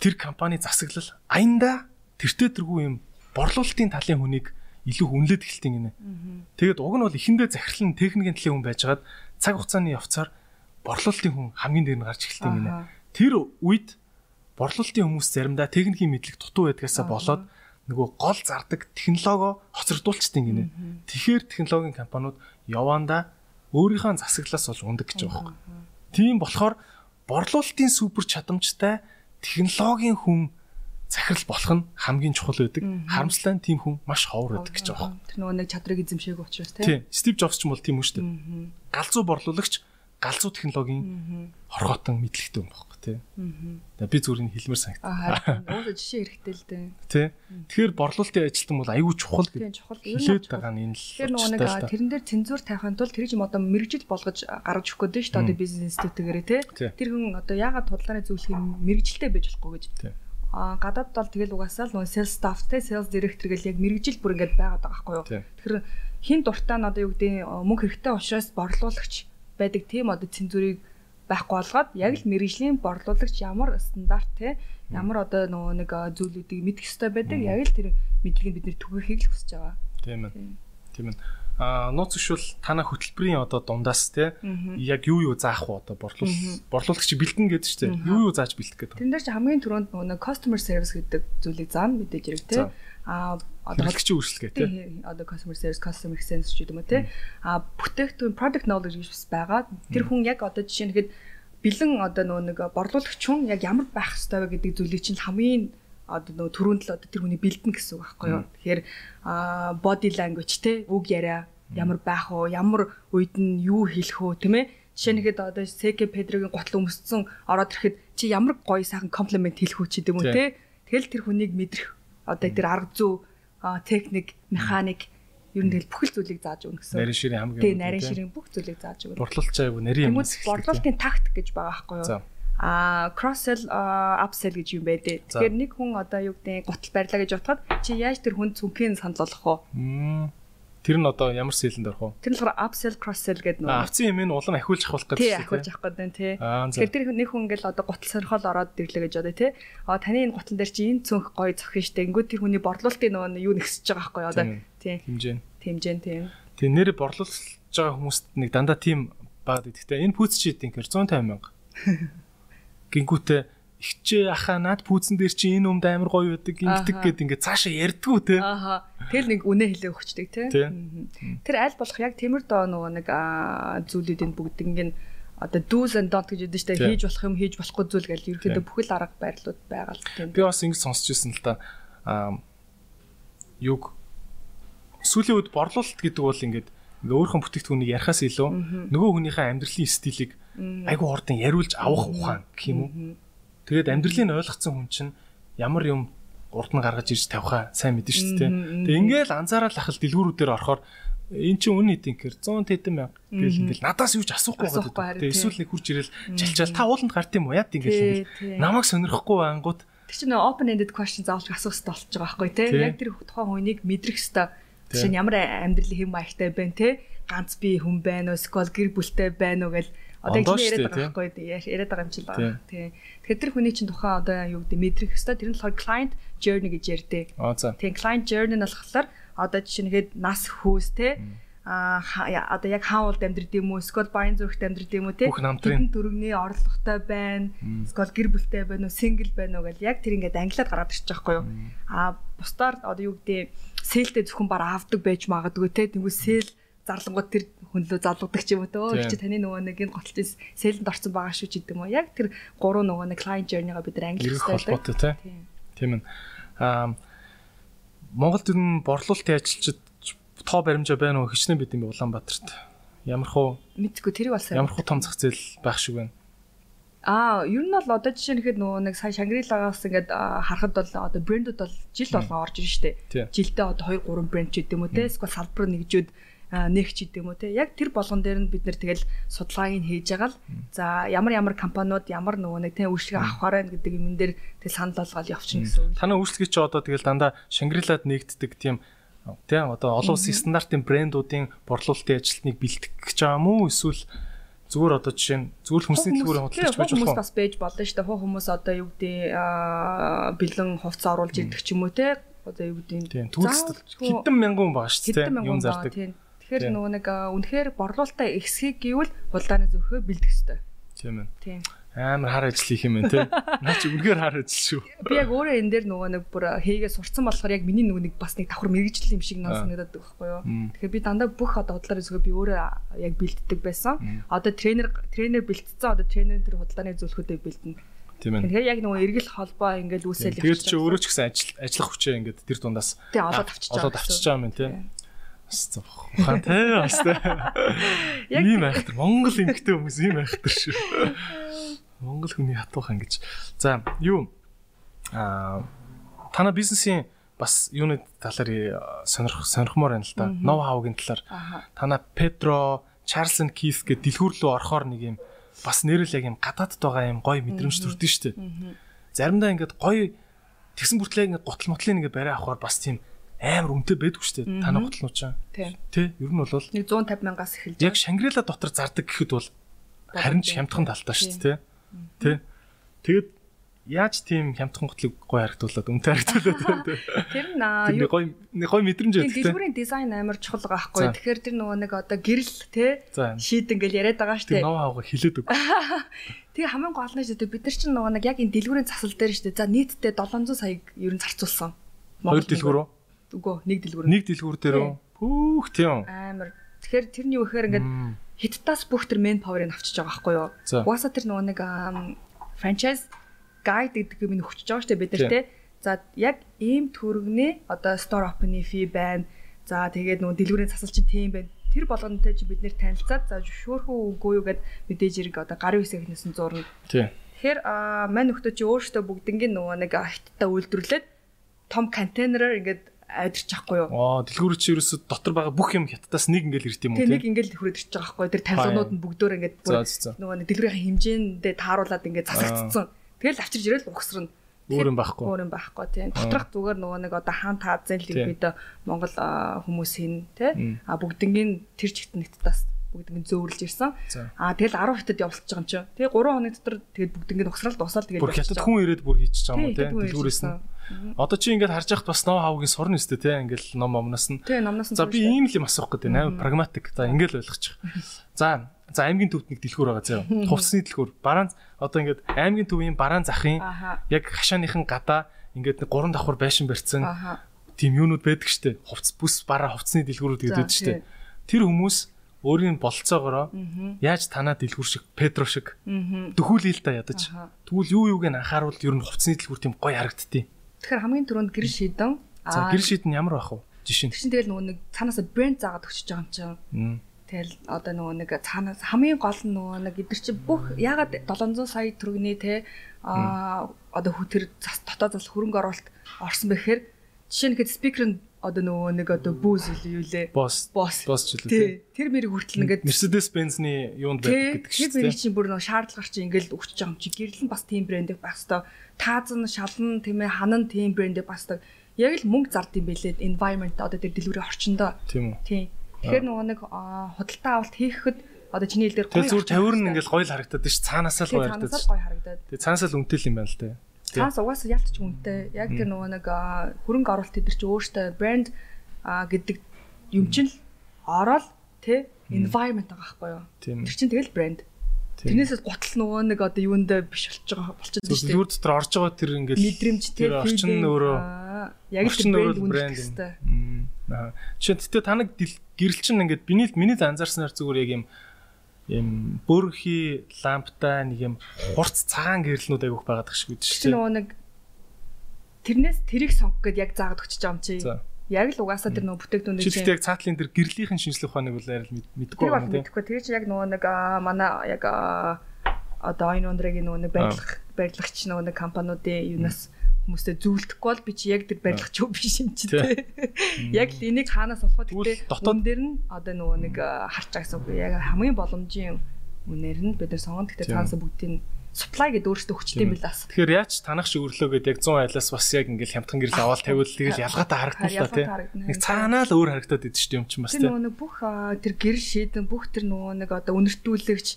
Тэр компани засаглал аянда тэртээ тэргүй юм борлуулалтын талын хүнийг илүү үнэлээд эхэлтийн гинэ. Тэгээд уг нь бол эхэндээ захирлан техникийн талын хүн байжгаад цаг хугацааны явцаар борлуулалтын хүн хамгийн дээр нь гарч эхэлдэг гинэ. Тэр үед борлуулалтын хүмүүс заримдаа техникийн мэдлэг дутуу байдгаасаа болоод нөгөө гол зардаг технологи хоцрогдуулчихдээ гинэ. Тэгэхээр технологийн компаниуд явандаа өөрийнхөө засаглаас болж ундаг гэж байгаа юм. Тийм болохоор борлуулалтын супер чадамжтай технологийн хүн захирал болох нь хамгийн чухал байдаг. Харамсалтай нь тийм хүн маш ховор байдаг гэж байгаа. Тэр нөгөө нэг чадрыг эзэмшээг учраас тийм. Стив Джобс ч юм бол тийм үү шүү дээ. Галзуу борлуулагч галзуу технологийн хорхоотон мэдлэгтэй хүн байхгүй тий. Би зүгээр хэлмээр санагд. Аа өөсөө жишээ хэрэгтэй л дээ. Тий. Тэгэхээр борлуулалтын ажилтан бол аюу чухал гэж чухал хэлээд байгаа нь энэ л. Тэр нэг тэрэн дээр цензур тавихын тулд тэр юм одоо мэрэгжил болгож гаргаж өгөх гээд шүү дээ одоо бизнес институтгээрээ тий. Тэр хүн одоо яагаад худалдааны зөвлөхийн мэрэгжилтэй байж болохгүй гэж. А гадаад бол тэгэл угаасаа л нөгөө sales staff те sales director гэл яг мэрэгжил бүр ингээд байгаад байгаа байхгүй юу. Тэгэхээр хин дуртай нь одоо юу гэдэг мөнгө хэрэгтэй учраас борлуулагч байдаг тийм одоо цензурыг байхгүй болгоод яг л мэрэгжлийн борлуулагч ямар стандарт те ямар одоо нөгөө нэг зүйлүүдийг мэдэх хэрэгтэй байдаг яг л тэр мэдлэгийг бид нэр түгээхийг л хүсэж байгаа. Тийм ээ. Тийм ээ. А нууц зөвшөл танаа хөтөлбөрийн одоо дундаас те яг юу юу заах вэ одоо борлуул борлуулагч бэлдэн гэдэг чинь юу юу зааж бэлдэх гэдэг. Тэн дээр чи хамгийн түрүүнд нөгөө customer service гэдэг зүйлийг заана мэдээж хэрэг те а хэрэгчийн үйлчлэгээ тий. Одоо customer service customer experience ч гэдэг юм уу тий. А бүтээгдэхүүн product knowledge гэж бас байгаа. Тэр хүн яг одоо жишээ нь хэд бэлэн одоо нөгөө нэг борлуулагч хүн яг ямар байх ёстой вэ гэдэг зүйлийг чинь хамгийн одоо нөгөө түрүүнд л одоо тэр хүний бэлдэн гэсэн үг байхгүй юу? Тэгэхээр body language тий үг яриа ямар байх вэ ямар үед нь юу хэлэх вэ тийм ээ. Жишээ нь хэд одоо СК Педрогийн гутал өмссөн ороод ирэхэд чи ямар гоё сайхан комплимент хэлэх үү ч гэдэг юм уу тий. Тэгэл тэр хүнийг мэдрэх одоо тэр арга зүй техник механик ер нь тэгэл бүхэл зүйлийг зааж өгнө гэсэн. Нарийн ширийн хамгийн тий нарийн ширийн бүх зүйлийг зааж өгнө. Борлуулалтаа юу нарийн юм. Борлуулалтын тактик гэж байгаа байхгүй юу? Аа cross sell upsell гэж юм байдэ. Тэгэхээр нэг хүн одоо юу гэдэг гутал барьлаа гэж бодоход чи яаж тэр хүнд цүнхийн санал болгох вэ? Тэр нь одоо ямар сэлэнд орох вэ? Тэр нь болохоор upsell cross sell гэдэг нөө. Авцсан юм нь улам ахиулж авах гэдэг тийм. Тий, ахиулж авах гэдэг тий. Тэгэхээр тэр нэг хүн ингээл одоо гутал сонирхол ороод ирлээ гэж бодё тий. Аа таны энэ гутал дээр чи энэ цүнх гоё зохино штэ. Ингүүд тэр хүний борлуулалтын нөгөө юу нэгсэж байгаа байхгүй одоо тий. Хэмжээ. Хэмжээ. Тий нэр борлуулж байгаа хүмүүст нэг дандаа тийм баад идэхтэй. Энэ пүүц чи идэхэр 150 мянга. <laughs> Гингүүтээ ихчээ ахаа над пүүцэн дээр чи энэ өмд амар гоё байдаг ингэдэг гэд ингээд цаашаа ярьдгүү те. Ааха. Тэгэл нэг үнэ хэлээ өгчдөг те. Тэр аль болох яг темир доо нөгөө нэг зүйлүүдийн бүгд ингээд одоо do's and don't гэж яддаг штэ хийж болох юм хийж болохгүй зүйл гэж ерөөхдөө бүхэл арга байрлууд байгаа л тийм. Би бас ингэж сонсч ирсэн л да. Аа юг сүүлийн үед борлуулалт гэдэг бол ингээд ингээ өөрхөн бүтээгдэхүүнийг ярихаас илүү нөгөө хүнийхээ амьдралын стилийг айгу хурдан яриулж авах ухаан гэх юм уу Тэгээд амьдралыг ойлгоцсон хүн чинь ямар юм урд нь гаргаж ирж тавихаа сайн мэдэн шүү дээ. Тэгээд ингээл анзаараад ахал дэлгүүрүүдээр орохоор эн чинь үн хэдин гэр 100 тэдэн мянга гэл ингээл надаас юу ч асуухгүй байгаа. Тэгээд эсвэл нэг хурж ирэл чалчаал та ууланд гарт юм уу? Яа ингээл. намайг сонирхгүй ангууд. Тэр чинь open ended question заавал асуух хэрэгтэй болж байгаа байхгүй тий. Яг тэр тухайн хүнийг мэдрэх хэрэгтэй. Жишээ нь ямар амьдралын хэм маягтай байна тий. Ганц би хүн байна уу, скол гэр бүлтэй байна уу? Гэл Одоо ингэ яриад байгаа байхгүй яриад байгаа юм чинь байна. Тий. Тэгэхээр тэр хүний чинь тухайн одоо юу гэдэг мэдрэх хэвээр тэр нь болохоор client journey гэж ярьдээ. Тийм client journey нь болохоор одоо жишээ нэгэд нас хөөс те а одоо яг хаавалд амьдрд юм уу? Эсвэл баян зүрхт амьдрд юм уу те хэдэн төрөгний орлоготой байна. Эсвэл гэр бүлтэй байна уу? Сингл байна уу гэл яг тэр ингээд англиад гараад ирчих жоохгүй юу? А бусдаар одоо юу гэдэг сээлтэй зөвхөн бараа авдаг байж магадгүй те тэгвэл сэл зарлангууд тэр хүнлөө залуудаг ч юм уу төө чи таны нөгөө нэг энэ голтын сэлэнд орсон байгаа шүү ч гэдэг юм уу? Яг тэр гурван нөгөө нэг client journey-га бид англи хэлтэй тийм. Ээ. Аа Монголд ер нь борлуулалтын ажилчид тоо баримжаа байна уу? Хичнээн бид юм Улаанбаатарт? Ямар хуу мэдгүй тэрийг бас ямар хуу том зах зээл байх шиг байна? Аа, ер нь бол одоо жишээ нь хэд нөгөө нэг сая Шангрилагаас ингээд харахад бол одоо брэндүүд бол жил болгон орж ирж штэ. Жилдээ одоо 2 3 брэнд ч гэдэг юм уу те. Эсвэл салбар нэгжүүд нэг ч гэдэм үү те яг тэр болгон дээр нь бид нэр тэгэл судалгааг хийж байгаа л за ямар ямар компаниуд ямар нөгөө нэг те үйлчлэг авахаар байна гэдэг юм дээр тэгэл санал болгоод явчихна гэсэн. Танай үйлчлэгийг чи одоо тэгэл дандаа Шангрилад нэгддэг тийм тийм одоо олон улсын стандартын брэндүүдийн борлуулалтын ажилтныг бэлтгэх гэж байгаа юм уу? Эсвэл зүгээр одоо жишээ нь зүгээр хүнсний дэлгүүрийн худалдагч байж болох хүмүүс бас байж болно шүү дээ. Хуу хүмүүс одоо юу гэдэг бэлэн хувцас оруулж ирдэг ч юм уу те одоо юу гэдэг хэдэн мянган хүн байгаа шүү дээ. Юм зардаг. Тэгэхээр нөгөө нэг үнэхээр борлуулалтаа ихсхийг гэвэл хулдааны зөвхөө бэлдэх хэрэгтэй. Тийм ээ. Тийм. Амар хар ажил хийх юм байна те. <laughs> Наа чи үнэхээр хар ажил шүү. Би яг өөрөө энэ дээр нөгөө нэг бүр хийгээ сурцсан болохоор яг миний нөгөө нэг бас нэг давхар мэрэгжил юм шиг наас санагдаад байхгүй юу. Тэгэхээр би дандаа бүх одоо худлаар зөвхөн би өөрөө яг бэлддэг байсан. Одоо тренер тренер бэлтцсэн одоо тренерийн тэр худлааны зөвлөхөдөө бэлдэнэ. Тийм ээ. Тэгэхээр яг нөгөө эргэл холбоо ингээл үүсэл Тэгээд чи өөрөө ч гэсэн ажил ажиллах хүчээ ингээд тэр дундаас тий олоод авчиж байгаа. олоод авчиж байгаа юм те. Бас ухаан те бас те. Ийм айхтар Монгол эмэгтэй хүмүүс ийм айхтар шүү. Монгол хүний хатуухан гэж. За юу аа тана бизнесийн бас юуны талаар сонирх сонирхмоор байна л да. Ноу хаугийн талаар. Тана Петро, Чарльз энд Кис гэдэг дэлгүүр рүү орохоор нэг юм бас нэрэл яг юм гадаадд байгаа юм гоё мэдрэмж төрдөн штэ. Заримдаа ингээд гоё тэгсэн бүртлээ ингээд гутал мотлын ингээд барай авахаар бас тийм амар өмтэй байдгүй штэ. Таны гутлнууд чаа. Тийм. Тэ ер нь бол нэг 150 мянгаас эхэлж яг Шангрила дотор зардаг гэхэд бол харин ч хямдхан талтай штэ. Тэ. Тэ. Тэгэд яаж тийм хямдхан гутлыг гоё харагдуулаад өмтэй харагдуулаад тэ. Тэр юу гоё гоё мэдрэмж өгдөг тэ. дэлгүүрийн дизайн амар чухал байгаа байхгүй. Тэгэхээр тэр нөгөө нэг одоо гэрэл За. шийд ингээл яриад байгаа Тэр штэ. нов хаагаа хилээд өг. <laughs> Тэгээ хамгийн гол нь штэ бид нар чинь нөгөө нэг яг энэ дэлгүүрийн засал дээр штэ. За нийтдээ 700 саяг ер нь зарцуулсан. Хоёр дэлгүүр үү? Үгүй нэг дэлгүүр. Нэг дэлгүүр дээр үү? Пүүх тийм. амар. Тэгэхээр тэрний юу гэхээр ингээд хиттаас бүх тэр мен паверыг авчиж байгаа байхгүй юу? Угаасаа тэр нөгөө нэг франчайз гайд гэдэг юм өгчөж байгаа штэ бид нар те. За яг ийм төрөгний одоо store opening fee байна. За тэгээд нөгөө дэлгүүрийн засал чинь тийм байна. Тэр болгонтой чи бид нэр танилцаад за шүүрхүү үгүй юу гэд мэдээж ирэг одоо гарын хэсэгнээс нь зурна. Тийм. Тэгэхээр аа мань нөхдөд чи өөрөөсөө бүгднгийн нөгөө нэг хиттаа үйлдвэрлээд том контейнераар ингээд айдэрч байхгүй юу? Аа дэлгүүр чи ерөөсө дотор байгаа бүх юм хятадаас нэг ингээл ирд юм уу Тэг нэг ингээд хүрээд ирчих байгаа байхгүй юу? Тэр тавилганууд нь бүгдөө ингээд нөгөө нэг дэлгүүрийн хэмжээндээ тааруулаад ингээд засагдцсан. Тэгэл авчирж ирэл угсрна. Өөр юм байхгүй. Өөр юм байхгүй тийм. Доторх зүгээр нөгөө нэг одоо хаан таазын лигвид Монгол аа, хүмүүсийн тий а бүгднгийн тэр чигт нэгтдас бүгднгийн зөөвөрлж ирсэн. За. А тэгэл 10 хятад явуулчих байгаа юм чи. Тэгээ 3 хоног дотор тэгээд бүгднгийн угсрал дуусаад тэгээд Бүр хятад хүн ирээд бүр хийчихэж байгаа юм Тий, Дэлгүүрээс нь. Одоо чи ингээд харж яхад бас нов хавгийн сурна өстэй тийм. Ингээл номомноос нь. Тэгээ номноос нь За би ийм л юм асуух гэдэг амар прагматик. За ингээл ойлгочих. За за аймгийн төвд нэг дэлгүүр байгаа заяа. <laughs> Хувцсны дэлгүүр. Бараан одоо ингээд аймгийн төвийн бараан захын яг хашааныхан гадаа ингээд нэг гурван давхар байшин барьсан Аха. тийм юунууд байдаг штэ. Хувцс бүс бараа хувцсны дэлгүүрүүд гэдэг штэ. Тэр хүмүүс өөрийн болцоогоороо яаж танаа дэлгүүр шиг Петро шиг Мгм. дөхүүлээ л та ядаж. Тэгвэл юу юуг нь анхааруул ер нь хувцсны дэлгүүр тийм гоё харагдтыг. Тэгэхээр хамгийн түрүүнд гэр шийдэн За гэр шийд нь ямар байх вэ? Жишээ. Тэр чинь тэгэл нөгөө нэг цаанаасаа брэнд заагаад өгчөж байгаа юм чинь. Тэгэл одоо нөгөө нэг цаанаас хамгийн гол нь нөгөө нэг эдгэр чи бүх ягаад 700 сая төгрөгийн те а одоо тэр зас дотоод зас хөрөнгө оруулалт орсон бэхээр жишээ нь хэд спикер нь одоо нөгөө нэг одоо бүүз юу лээ Босс. босс Босс ч үлээ. тэр мэрийг хүртэл ингээд Mercedes Benz-ны юунд байдаг гэдэг тэр шүү мэрийг чинь бүр нөгөө шаардлагаар чи ингээд өгч байгаа юм чи гэрэл нь бас тийм брэнд байх хэвээр таазан шалан тийм ээ ханан тийм брэнд байх хэвээр яг л мөнгө зард юм бэлээ environment одоо тэр дэлгүүрийн орчиндөө Тийм үү. тий Тэгэхээр нөгөө нэг аа, худалдаа авалт хийхэд одоо чиний хэлдгээр Тэр зүгээр тавир нь ингээл гоё л харагдаад ш. Цаанаасаа л гоё харагдаад цаанаас гоё харагдаад. Тэгээ цаанаасаа л үнэтэй л юм байна л. Тий. Цаас угаасаа ялтч үнэтэй. Яг тэр нөгөө нэг хөрөнгө оруулалт эдэр чи өөртөө брэнд гэдэг юм чинь л ороод тэ environment байгаа байхгүй юу? Тийм. Тэр чинь тэгэл брэнд. Тэрнээс гутал нөгөө нэг одоо юундэ биш болж байгаа болчиход Зүгээр дэлгүүр дотор орж байгаа тэр ингээл мэдрэмж тэр тэ орчин өөрөө яг л тэр брэнд брэнд. Мм. Аа. Жишээ нь таныг гэрэл чинь ингээд биний миний анзаарснаар зүгээр яг юм юм бөрхи ламптай нэг юм хурц цагаан гэрэлнүүд айгүйх байгаад гэх шиг үү шүү дээ. нөгөө нэг тэрнээс тэрийг сонгох гэд яг заагаад өгч байгаа юм чи. За. Яг л угаасаа тэр нөгөө бүтээгдэхүүний Чи тэгтээ яг цаатлын тэр гэрлийнхэн шинжлэх ухааныг бол арай л мэд- мэдгүй байна тийм. мэдэхгүй. Тэр чинь яг нөгөө нэг манай яг одоо энэ өндрэгийн нөгөө нэг барилгах барилгач нөгөө нэг компаниудын юунаас хүмүүстэй зөвлөдөхгүй бол би чи яг тэр барилгач юу биш юм чи тээ. <laughs> Яг л энийг хаанаас олох вэ Тэгвэл гэдэг дотоод- дээр нь одоо нөгөө нэг аа, харж байгаа гэсэн үг. Яг хамгийн боломжийн үнээр нь бид нар сонгоно. Гэхдээ Тийм. цаанаас бүгдийг supply гэдэг өөрөөсөө өгчтэй юм билээс. Тэгэхээр яаж танах шиг өрлөөгээд яг 100 айлаас бас яг ингээл хямдхан гэрэл аваад тавиул тэгэл ялгаатай харагдана л та тий. Ялгаатай харагдана. Нэг цаанаа л өөр харагдаад идэв дээ юм чинь бас Тэр тий. нөгөө бүх тэр гэрэл шийдэн бүх тэр нөгөө нэг одоо үнэртүүлэгч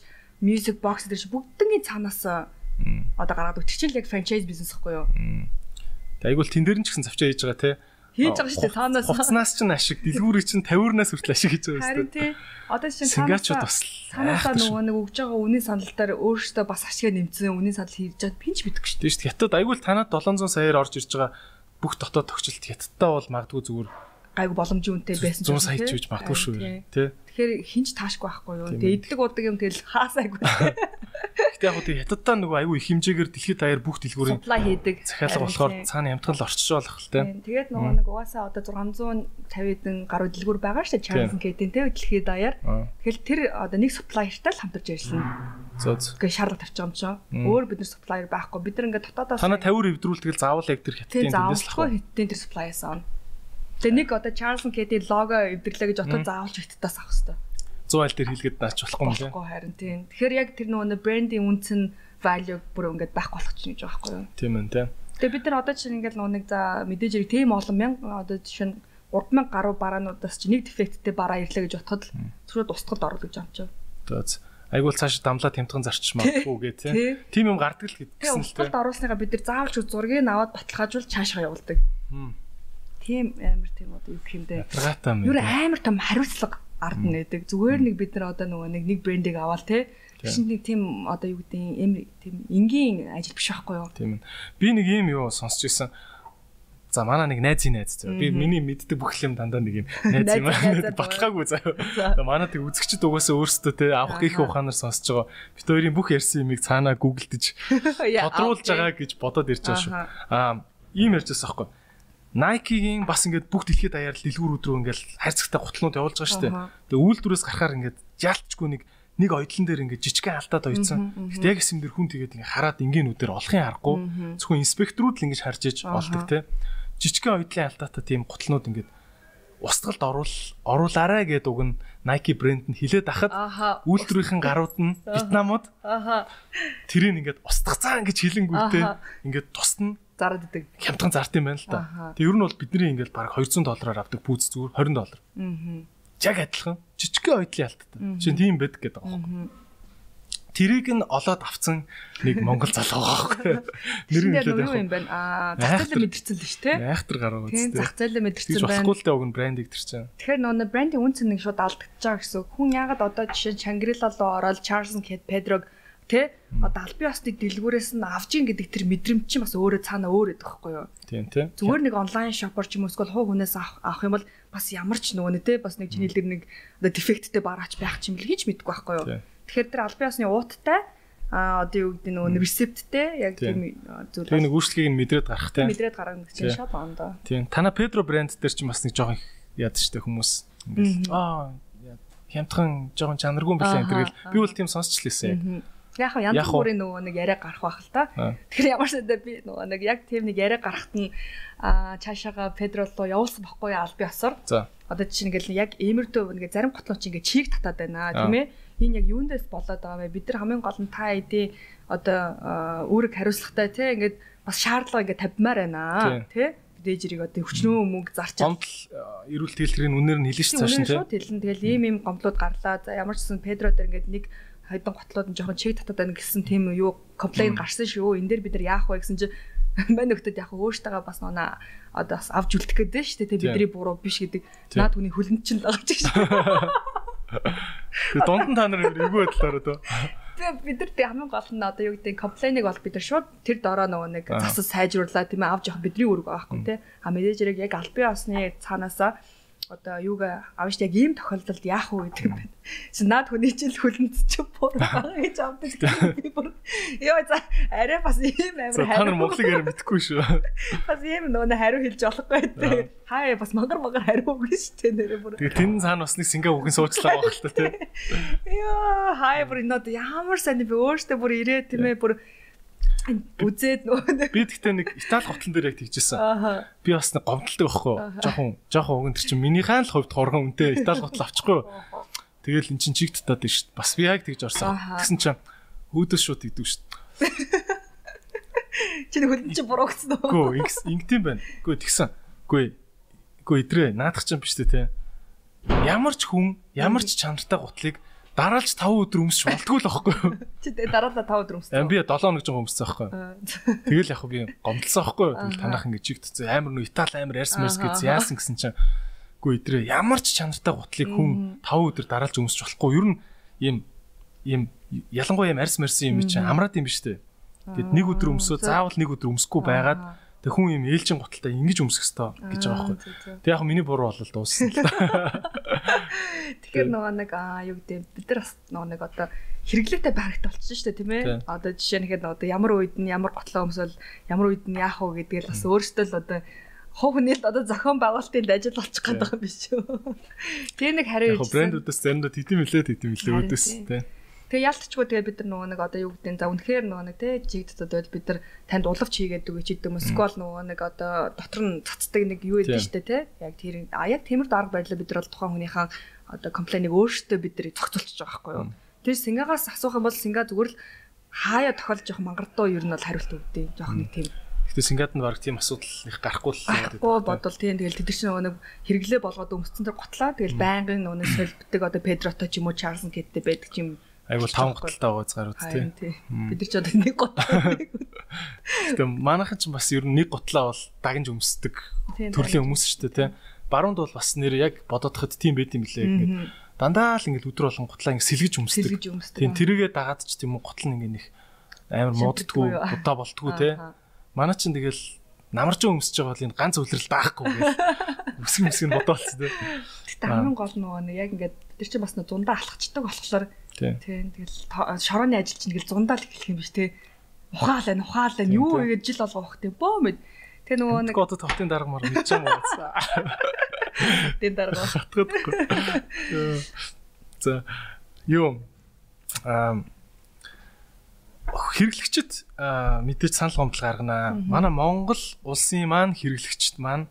music box дээр чи бүгднгийн цаанаас одоо гараад өгч чинь яг франчайз бизнес гэхгүй юу? Айгуул тэн дээр нь ч гэсэн завчаа хийж байгаа тий. Хийж байгаа шүү дээ цаанаас. Хуцнаас ч ашиг, дэлгүүрийг чинь 50-наас хүртэл ашиг хийж байгаа шүү Харин дээ. тий. Одоо чинь Сингачууд бас цаанаасаа нөгөө нэг өгж байгаа үнийн санал дээр өөрөөсөө бас ашигаа нэмсэн үнийн санал хийж чад пинч битгэв шүү дээ. Хятад айгүй л танад 700 саяар орж ирж байгаа бүх дотоод тогтчлт хятадтай бол магадгүй зүгээр Гайгүй боломжийн үнэтэй байсан 100 сая ч үж магадгүй шүү. Тэ. Тэгэхээр хинч таашгүй байхгүй юу? Тэгээ идлэг удаг юм тэгэл хаасайгүй. <laughs> Гэтэ яг хөө тий хятадтай нөгөө айгүй их хэмжээгээр дэлхийд даяар бүх дэлгүүрийн supply хийдэг. захиалга болохоор цаана ямтгал орчиж болох л тэ. Тэгээд нөгөө нэг угаасаа одоо 650-ын гаруй дэлгүүр байгаа шүү Charles Kate-ийн тэ дэлхийд даяар. Тэгэхээр тэр одоо нэг supplier-тай л хамтарч ажиллана. Зөө зөө. Гэхдээ шаардлага тавьж байгаа юм чинь. Өөр бид нар supplier байхгүй. Бид нар ингээд дотоодоос Танаа 50 эвдрүүлдэг л заавал яг тэр хятадын тэндээс л хаа. Хятадын тэр supplier-аас авна. Тэгээ нэг одоо Charles Kate-ийн лого эвдэрлээ гэж отоо заавалж хятадаас авах хэрэгтэй. 100 айл дээр хийлгээд наач болохгүй юм лээ. Болохгүй харин тийм. Тэгэхээр яг тэр нөгөө брендийн үнц нь value бүр ингээд байхгүй болох чинь гэж байхгүй юу? Тийм ээ тийм. Тэгээ бид нар одоо чинь ингээд нөгөө нэг за мэдээж хэрэг тийм олон мянга одоо жишээ нь 3000 гаруй бараануудаас чи нэг дефекттэй бараа ирлээ гэж бодоход л шууд устгад орно гэж амчаа. Төөц. Айгуул цааш дамлаа тэмтгэн зарчиж магадгүй гэ <laughs> тий. Тим юм гардаг л гэсэн л тий. Устгалд оруулсныгаа бид нар заавалч зургийг аваад баталгаажуул цаашаа явуулдаг. Тийм амар тийм одоо юу гэх юм. Юу амар том хариуцлага ард нь байдаг. Зүгээр нэг бид нар одоо нөгөө нэг нэг брендийг аваад тий. Тэгшин нэг тийм одоо юу гэдэг юм тийм энгийн ажил биш байхгүй юу? Тийм ээ. Би нэг юм юу сонсч ирсэн. За манай нэг найзын найз зөө. Би миний мэддэг бүх юм дандаа нэг юм <laughs> найз юм аа. <laughs> Баталгаагүй. Тэгээ манай тэг үзэгчд угаасаа өөрсдөө те авах гих ухаанаар сонсож байгаа. Бид хоёрын бүх ярьсан юмыг цаанаа гуглдж <laughs> тодруулж байгаа гэж бодоод ирж байгаа шүү. Аа ийм ярьж байгаа байхгүй. Nike-гийн бас ингээд бүх дэлхийд даяар дэлгүүрүүд рүү ингээд хайрцагтай гутлнууд явуулж байгаа шүү дээ. Тэгээ үйлдвэрээс гарахаар ингээд ялчгүй нэг нэг ойдлон дээр ингээд жижигхэн алдаад ойцсон. Гэтэ яг эсэм дээр хүн тэгээд ингээд хараад энгийнүүдээр олохын аргагүй. Зөвхөн инспекторууд л ингэж харж иж болдог те. Жижигхэн ойдлын алдаатай тийм гутлнууд ингээд устгалд оруул оруулаарай гэдэг үг нь Nike брэнд нь хилээд ахад үйлдвэрийн гарууд нь Вьетнамууд тэрийг ингээд устгацаан гэж хэлэнгүүтээ ингээд тусна зарад идэг. Хямдхан зарт юм байна л да. Тэг ер нь бол бидний ингээд баг 200 доллараар авдаг пүүз зүгээр 20 доллар. Аа. Яг адилхан жижигхэн ойдлын алдаатай. Чинь тийм байдаг гэдэг байгаа юм. Тэрийг нь олоод авцсан нэг монгол залуу байгаа байхгүй. Нэр нь хэлээд юм бэ? Аа, зах зээлээ мэдэрсэн л шүү дээ. Айхтар гараа үст. Тийм, зах зээлээ мэдэрсэн байна. Болохгүй л дээ уг нь брендийг чинь. Тэгэхээр нөгөө брендийн үн цэнийг шууд алдагдаж байгаа гэсэн. Хүн ягаад одоо жишээ Shangri-La руу ороод Charles Kate Pedro тэ одоо албан ёсны дэлгүүрээс нь авж ийн гэдэг тэр мэдрэмж чинь бас өөрөө цаана өөр гэдэг байхгүй юу? Тийм тийм. Зүгээр нэг онлайн шопор ч юм уу эсвэл хуу хүнээс авах юм бол бас ямар ч нөгөө нэ тэ бас нэг чиний дээр нэг одоо дефекттэй бараач байх ч юм л хийж мэдгүй байхгүй юу? Тэгэхээр тэр албан ёсны ууттай а одоо юу гэдэг нөгөө рецепттэй яг тийм зүйл. Тэр нэг үйлчлэгийг нь мэдрээд гарах тийм. Мэдрээд гаргах гэж чинь шоп ондоо. Тийм. Тана Педро брэнд дээр чинь бас нэг жоохон яд штэ хүмүүс. Ингээл аа хямдхан жоохон чанаргүй билээ энэ гэл би бол тийм сонсчлээсэ. Яг янз бүрийн нөгөө нэг яриа гарах байх л та. Тэгэхээр ямар ч үедээ би нөгөө нэг яг тийм нэг яриа гарахт нь цаашаага Педро руу явуулсан байхгүй аль би осор. За. Одоо чинь ингээл яг иймэрдөө ингээ зарим готлоо чи ингээ чийг татаад байна тийм ээ. Энэ яг юундээс болоод байгаа вэ? Бид нар хамгийн гол нь та эдийн одоо үүрэг хариуцлагатай тийм ингээд бас шаардлага ингээ тавьмаар байна тийм дээжрийг одоо хүчнөө мөнгө зарч гомдол эрүүл тэлтрийн үнээр нь хэлнэ шүү цааш нь тийм. Тэгэл ийм ийм гомдлууд гарлаа. За ямар ч гэсэн Педро дээр ингээд нэг хайдан готлоод нь жоохон чиг татаад байна гэсэн тийм юу комплейн гарсан шүү. Энд дээр бид нар яах вэ гэсэн чинь <laughs> мань нөхдөд яг өөртөө бас нуна одоо бас авч үлдэх гэдэг шүү дээ. Бидний буруу биш гэдэг. Наад хүний хөлөнд чинь л байгаа ч гэж. Тэгээ дунд нь та нар эвгүй байдлаар одоо. Тэгээ бид нар тэг хамгийн гол нь одоо юу гэдэг комплейныг бол бид нар шууд тэр дороо нөгөө нэг засаж сайжрууллаа тийм ээ авч явах бидний үүрэг байхгүй тийм. А менежерийг яг албан ёсны цаанаасаа одоо юуг авч яг ийм тохиолдолд яах вэ гэдэг юм байна. Чи наад хүний чинь хөлөнд чи бүр байгаа гэж авдаг. Би бүр ёо за арай бас ийм амар хариу. Та нар монголыг ярь мэдэхгүй шүү. <laughs> Бас ийм нөгөө хариу хэлж болохгүй гэдэг. Хаа бас магар магар хариу өгнө шүү дээ нэрээ бүр. Тэгээ тэн цаана бас нэг сингээ үгэн суучлаа байх л та тий. <laughs> Ёо хаа бүр энэ ямар сайн би өөртөө бүр ирээ тийм ээ бүр үзээд нөгөө би тэгтээ нэг Итали готлон дээр яг тэгжсэн. Би бас нэг гомдолтой байхгүй. Жохон жохон нь тэр чинь минийхэн л хувьд хоргон үнтэй Итали готл авчихгүй. Тэгэл эн чинь чиг татаад дээ. Бас би яг тэгж орсон. Тэгсэн чинь өөдөөс шууд идэв дээ. Чиний хөлн чинь буруугцсан уу? Гүү, ингэдэм байна. Гүү тэгсэн. Гүү. Гүү идрээ наадах чинь биш үү те. Ямар ч хүн, ямар ч чанартай гутлыг дараалж 5 өдөр өмсч болтгүй л аахгүй юу? <laughs> Чи дараалал 5 өдөр өмссөн. Би 7 хоног жоо өмссөн аахгүй юу? Тэгэл яг би гомдлсон аахгүй юу? Тэгэл танах ингэ чигтцээ амар нөө Итали амар ярс мерс гэж яасан гэсэн чинь Гүү идрээ ямар ч чанартай гутлыг хүн 5 өдөр дараалж өмсч болохгүй. Ер нь ийм ийм ялангуяа ийм арс мерсэн юм чи амраад юм биш үү? Тэгэд нэг өдөр өмсөө заавал нэг өдөр өмсөхгүй байгаад тэг хүн ийм ээлжин гуталтай ингэж өмсөх ёстой гэж байгаа байхгүй. Тэг яг миний буруу болол дууссан л да. <laughs> Тэгэхээр нөгөө нэг аа юу гэдэг бид нар бас нөгөө нэг одоо хэрэглээтэй байрагт болчихсон шүү дээ тийм ээ. Одоо жишээ нь хэд одоо ямар үед нь ямар готлоо өмсөөл ямар үед нь яах вэ гэдгээл бас өөртөө л одоо хов хүнээс одоо зохион байгуулалтын ажил болчих гээд байгаа юм биш үү. <laughs> Тэр нэг хариу ирсэн. Брэндүүдээс заримдаа тэтэм хэлээ тэтэм хэлээ үүдээс тий. Тэгээ ялтчгүй тэгээ бид нар нөгөө нэг одоо юу гэдэг за үнэхээр нөгөө нэг тий жигдд одоо бид нар танд уловч хийгээд өгөөч гэдэг юм скол нөгөө нэг одоо дотор нь цацдаг нэг юу гэдэг штэ тий. Яг тэр а яг тиймэр дарга байдлаа бид нар бол тухайн хүнийхээ одоо комплейнийг өөртөө бид нар зохицуулчих байгаа байхгүй юу. Тэр сингагаас асуух юм бол синга зүгээр л хаяа тохиолж явах мангардуу ер нь бол хариулт өгдөө. Жоох нэг тийм Гэтэ Сингад нь баг тийм асуудал их гарахгүй л байдаг. Гоо бодвол тийм тэгэл тэд чинь нөгөө нэг хэрэглээ болгоод өмсцэн дээр готлаа тэгэл байнгын нөгөө солбдог <coughs> одоо Педрото ч юм уу Чарлз гэдтэй байдаг юм. Айгу таван готалтай байгаа гарууд тийм. Бид нар ч одоо нэг готлаа. <laughs> Гэтэ манайхан ч бас ер нь нэг готлаа бол дагнж өмсдөг төрлийн хүмүүс шүү дээ тийм. Баруунд бол бас нэр яг бодоодоход тийм байд юм лээ ингээд дандаа л ингээд өдөр болгон готлаа ингээд сэлгэж өмсдөг. Тийм тэрийгэ дагаад ч тийм готл нь ингээд нэг амар мууддггүй удаа болтгоо тийм Манай чинь тэгэл намарч өмсөж байгаа бол энэ ганц үлрэл даахгүй гэх. <laughs> Үсгэн үсгэн бодоолцсон тий. Гэтэ хамгийн гол нөгөө нэг яг ингээд тэр чинь бас нөгөө зундаа алхацдаг болохоор тий тэгэл шорооны ажил чинь тэгэл зундаа л эхлэх юм биш тий. Ухаалаа ухаалаа юу ингэж жил болгох тий бөө мэд. Тэ нөгөө нэг одоо хотын дарга мар мэдэж юм уу? <laughs> <laughs> Тэн дарга хатгадаггүй. За юу аа хэрэглэгчд мэдээж санал гомдол гаргана. Манай Монгол улсын маань хэрэглэгчд маань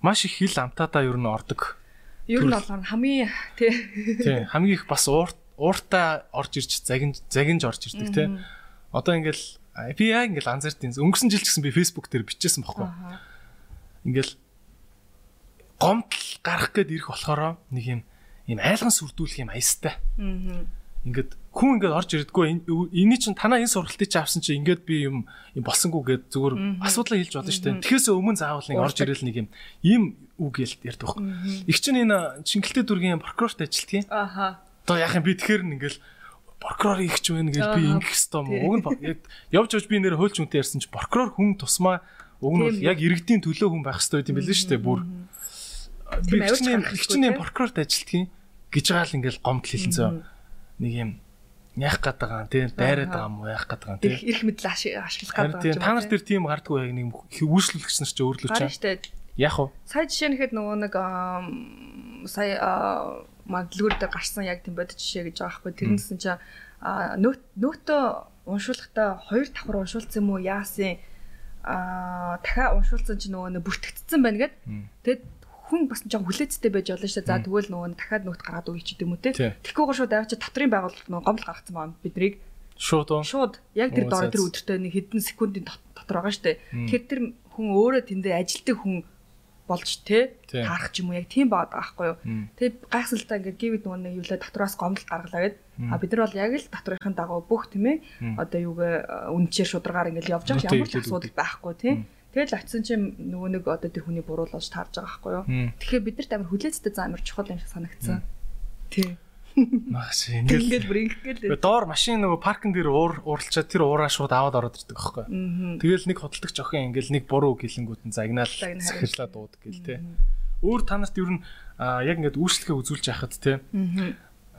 маш их хил амтаатаа ер нь ордог. Ер нь бол хамгийн тий. Тий, хамгийн их бас уурт ууртаа орж ирж загинж загинж орж ирдэг тий. Одоо ингээл би яа ингээл анзаардیں۔ Өнгөрсөн жил ч гэсэн би Facebook дээр бичсэн байхгүй. Ингээл гомдол гарах гээд ирэх болохоор нэг юм юм айлган сүрдүүлэх юм аястай. Ингээд хүн ингээд орж ирдэггүй эний чинь танаа энэ сургалтыг чи авсан чи ингээд би юм юм болсонгүй гэд зүгээр асуудлаа хэлж болно шүү дээ. Тэгэхээс өмнө заавал нэг орж ирэл нэг юм ийм үг ярьдаг байхгүй. Их чинь энэ Чингэлтэй дүргийн прокурорт ажилтгийн. Аха. Одоо яах юм би тэгэхэр нь ингээд прокурор их ч байна гэж би ингэх хэвээр юм. Уг нь явж явж би нэр хуульч үнтэй ярьсан чи прокурор хүн тусмаа уг нь бол яг иргэдийн төлөө хүн байх хэвээр юм билээ шүү дээ бүр. Би их чинь прокурорт ажилтгийн гэж байгаа л ингээд гомдол хэлсэн зөө. Нэг юм яах гээд байгаа юм тий? Дайраад байгаа юм уу? Яах гээд байгаа юм тий? Их мэдл ашиглах гээд байгаа юм та нар тэр тийм гардггүй яг нэг үүслүүлэгч нар ч өөрлөж чаа яах вэ? Сая жишээ нэхэд нөгөө нэг сая маглуур дээр гарсан яг тийм бодит жишээ гэж байгаа хгүй тэрнээсэн чи нөт нөтөө уншуулгахдаа хоёр давхар уншуулсан юм уу? Яасын? А дахиад уншуулсан чи нөгөө бүртгэгдсэн байна гэд. Тэгэд хүн бас жоо хүлээцтэй байж болно шүү дээ. За тэгвэл нөгөө дахиад нөхд гаргаад өгч гэдэг юм уу те. Тэгэхгүйгээр шууд авчи татрын байгуулалт нөгөө гомдол гаргацсан байна бидрийг. Шууд уу? Шууд. Яг тэр дор тэр өдөртөө нэг хэдэн секундын дотор байгаа шүү дээ. Тэгэхээр тэр хүн өөрөө тэндээ ажилтдаг хүн болж те таарах ч юм уу яг тийм баад байхгүй юу. Тэгээ гайхсалтай ингээд гівд нөгөө нэг юулаа татвараас гомдол гаргалаа гэд. А бид нар бол яг л татврынхын дагуу бүх тийм ээ одоо юугээ үнчээр шударгаар ингээд явж байгаа ямар ч асуудал байхгүй тийм Тэгэл очисон чинь нөгөө нэг одоо тэр хүний буруу болж таарж байгаа байхгүй юу. Тэгэхээр бидэрт амар хүлээцтэй зам амар чухал юм шиг санагдсан. Тий. Маш ингээл ингээл бүр ингээл доор машин нөгөө паркинг дээр уур уурлчаад тэр уураа шууд аваад ороод ирдэг байхгүй. Тэгэл нэг хөдөлгч охин ингээл нэг буруу гэлэнгүүт нь загнаал захирлаа дуудаг гэл те. Өөр та нарт ер нь яг ингээд үйлчлэгээ үзүүлж яхад те.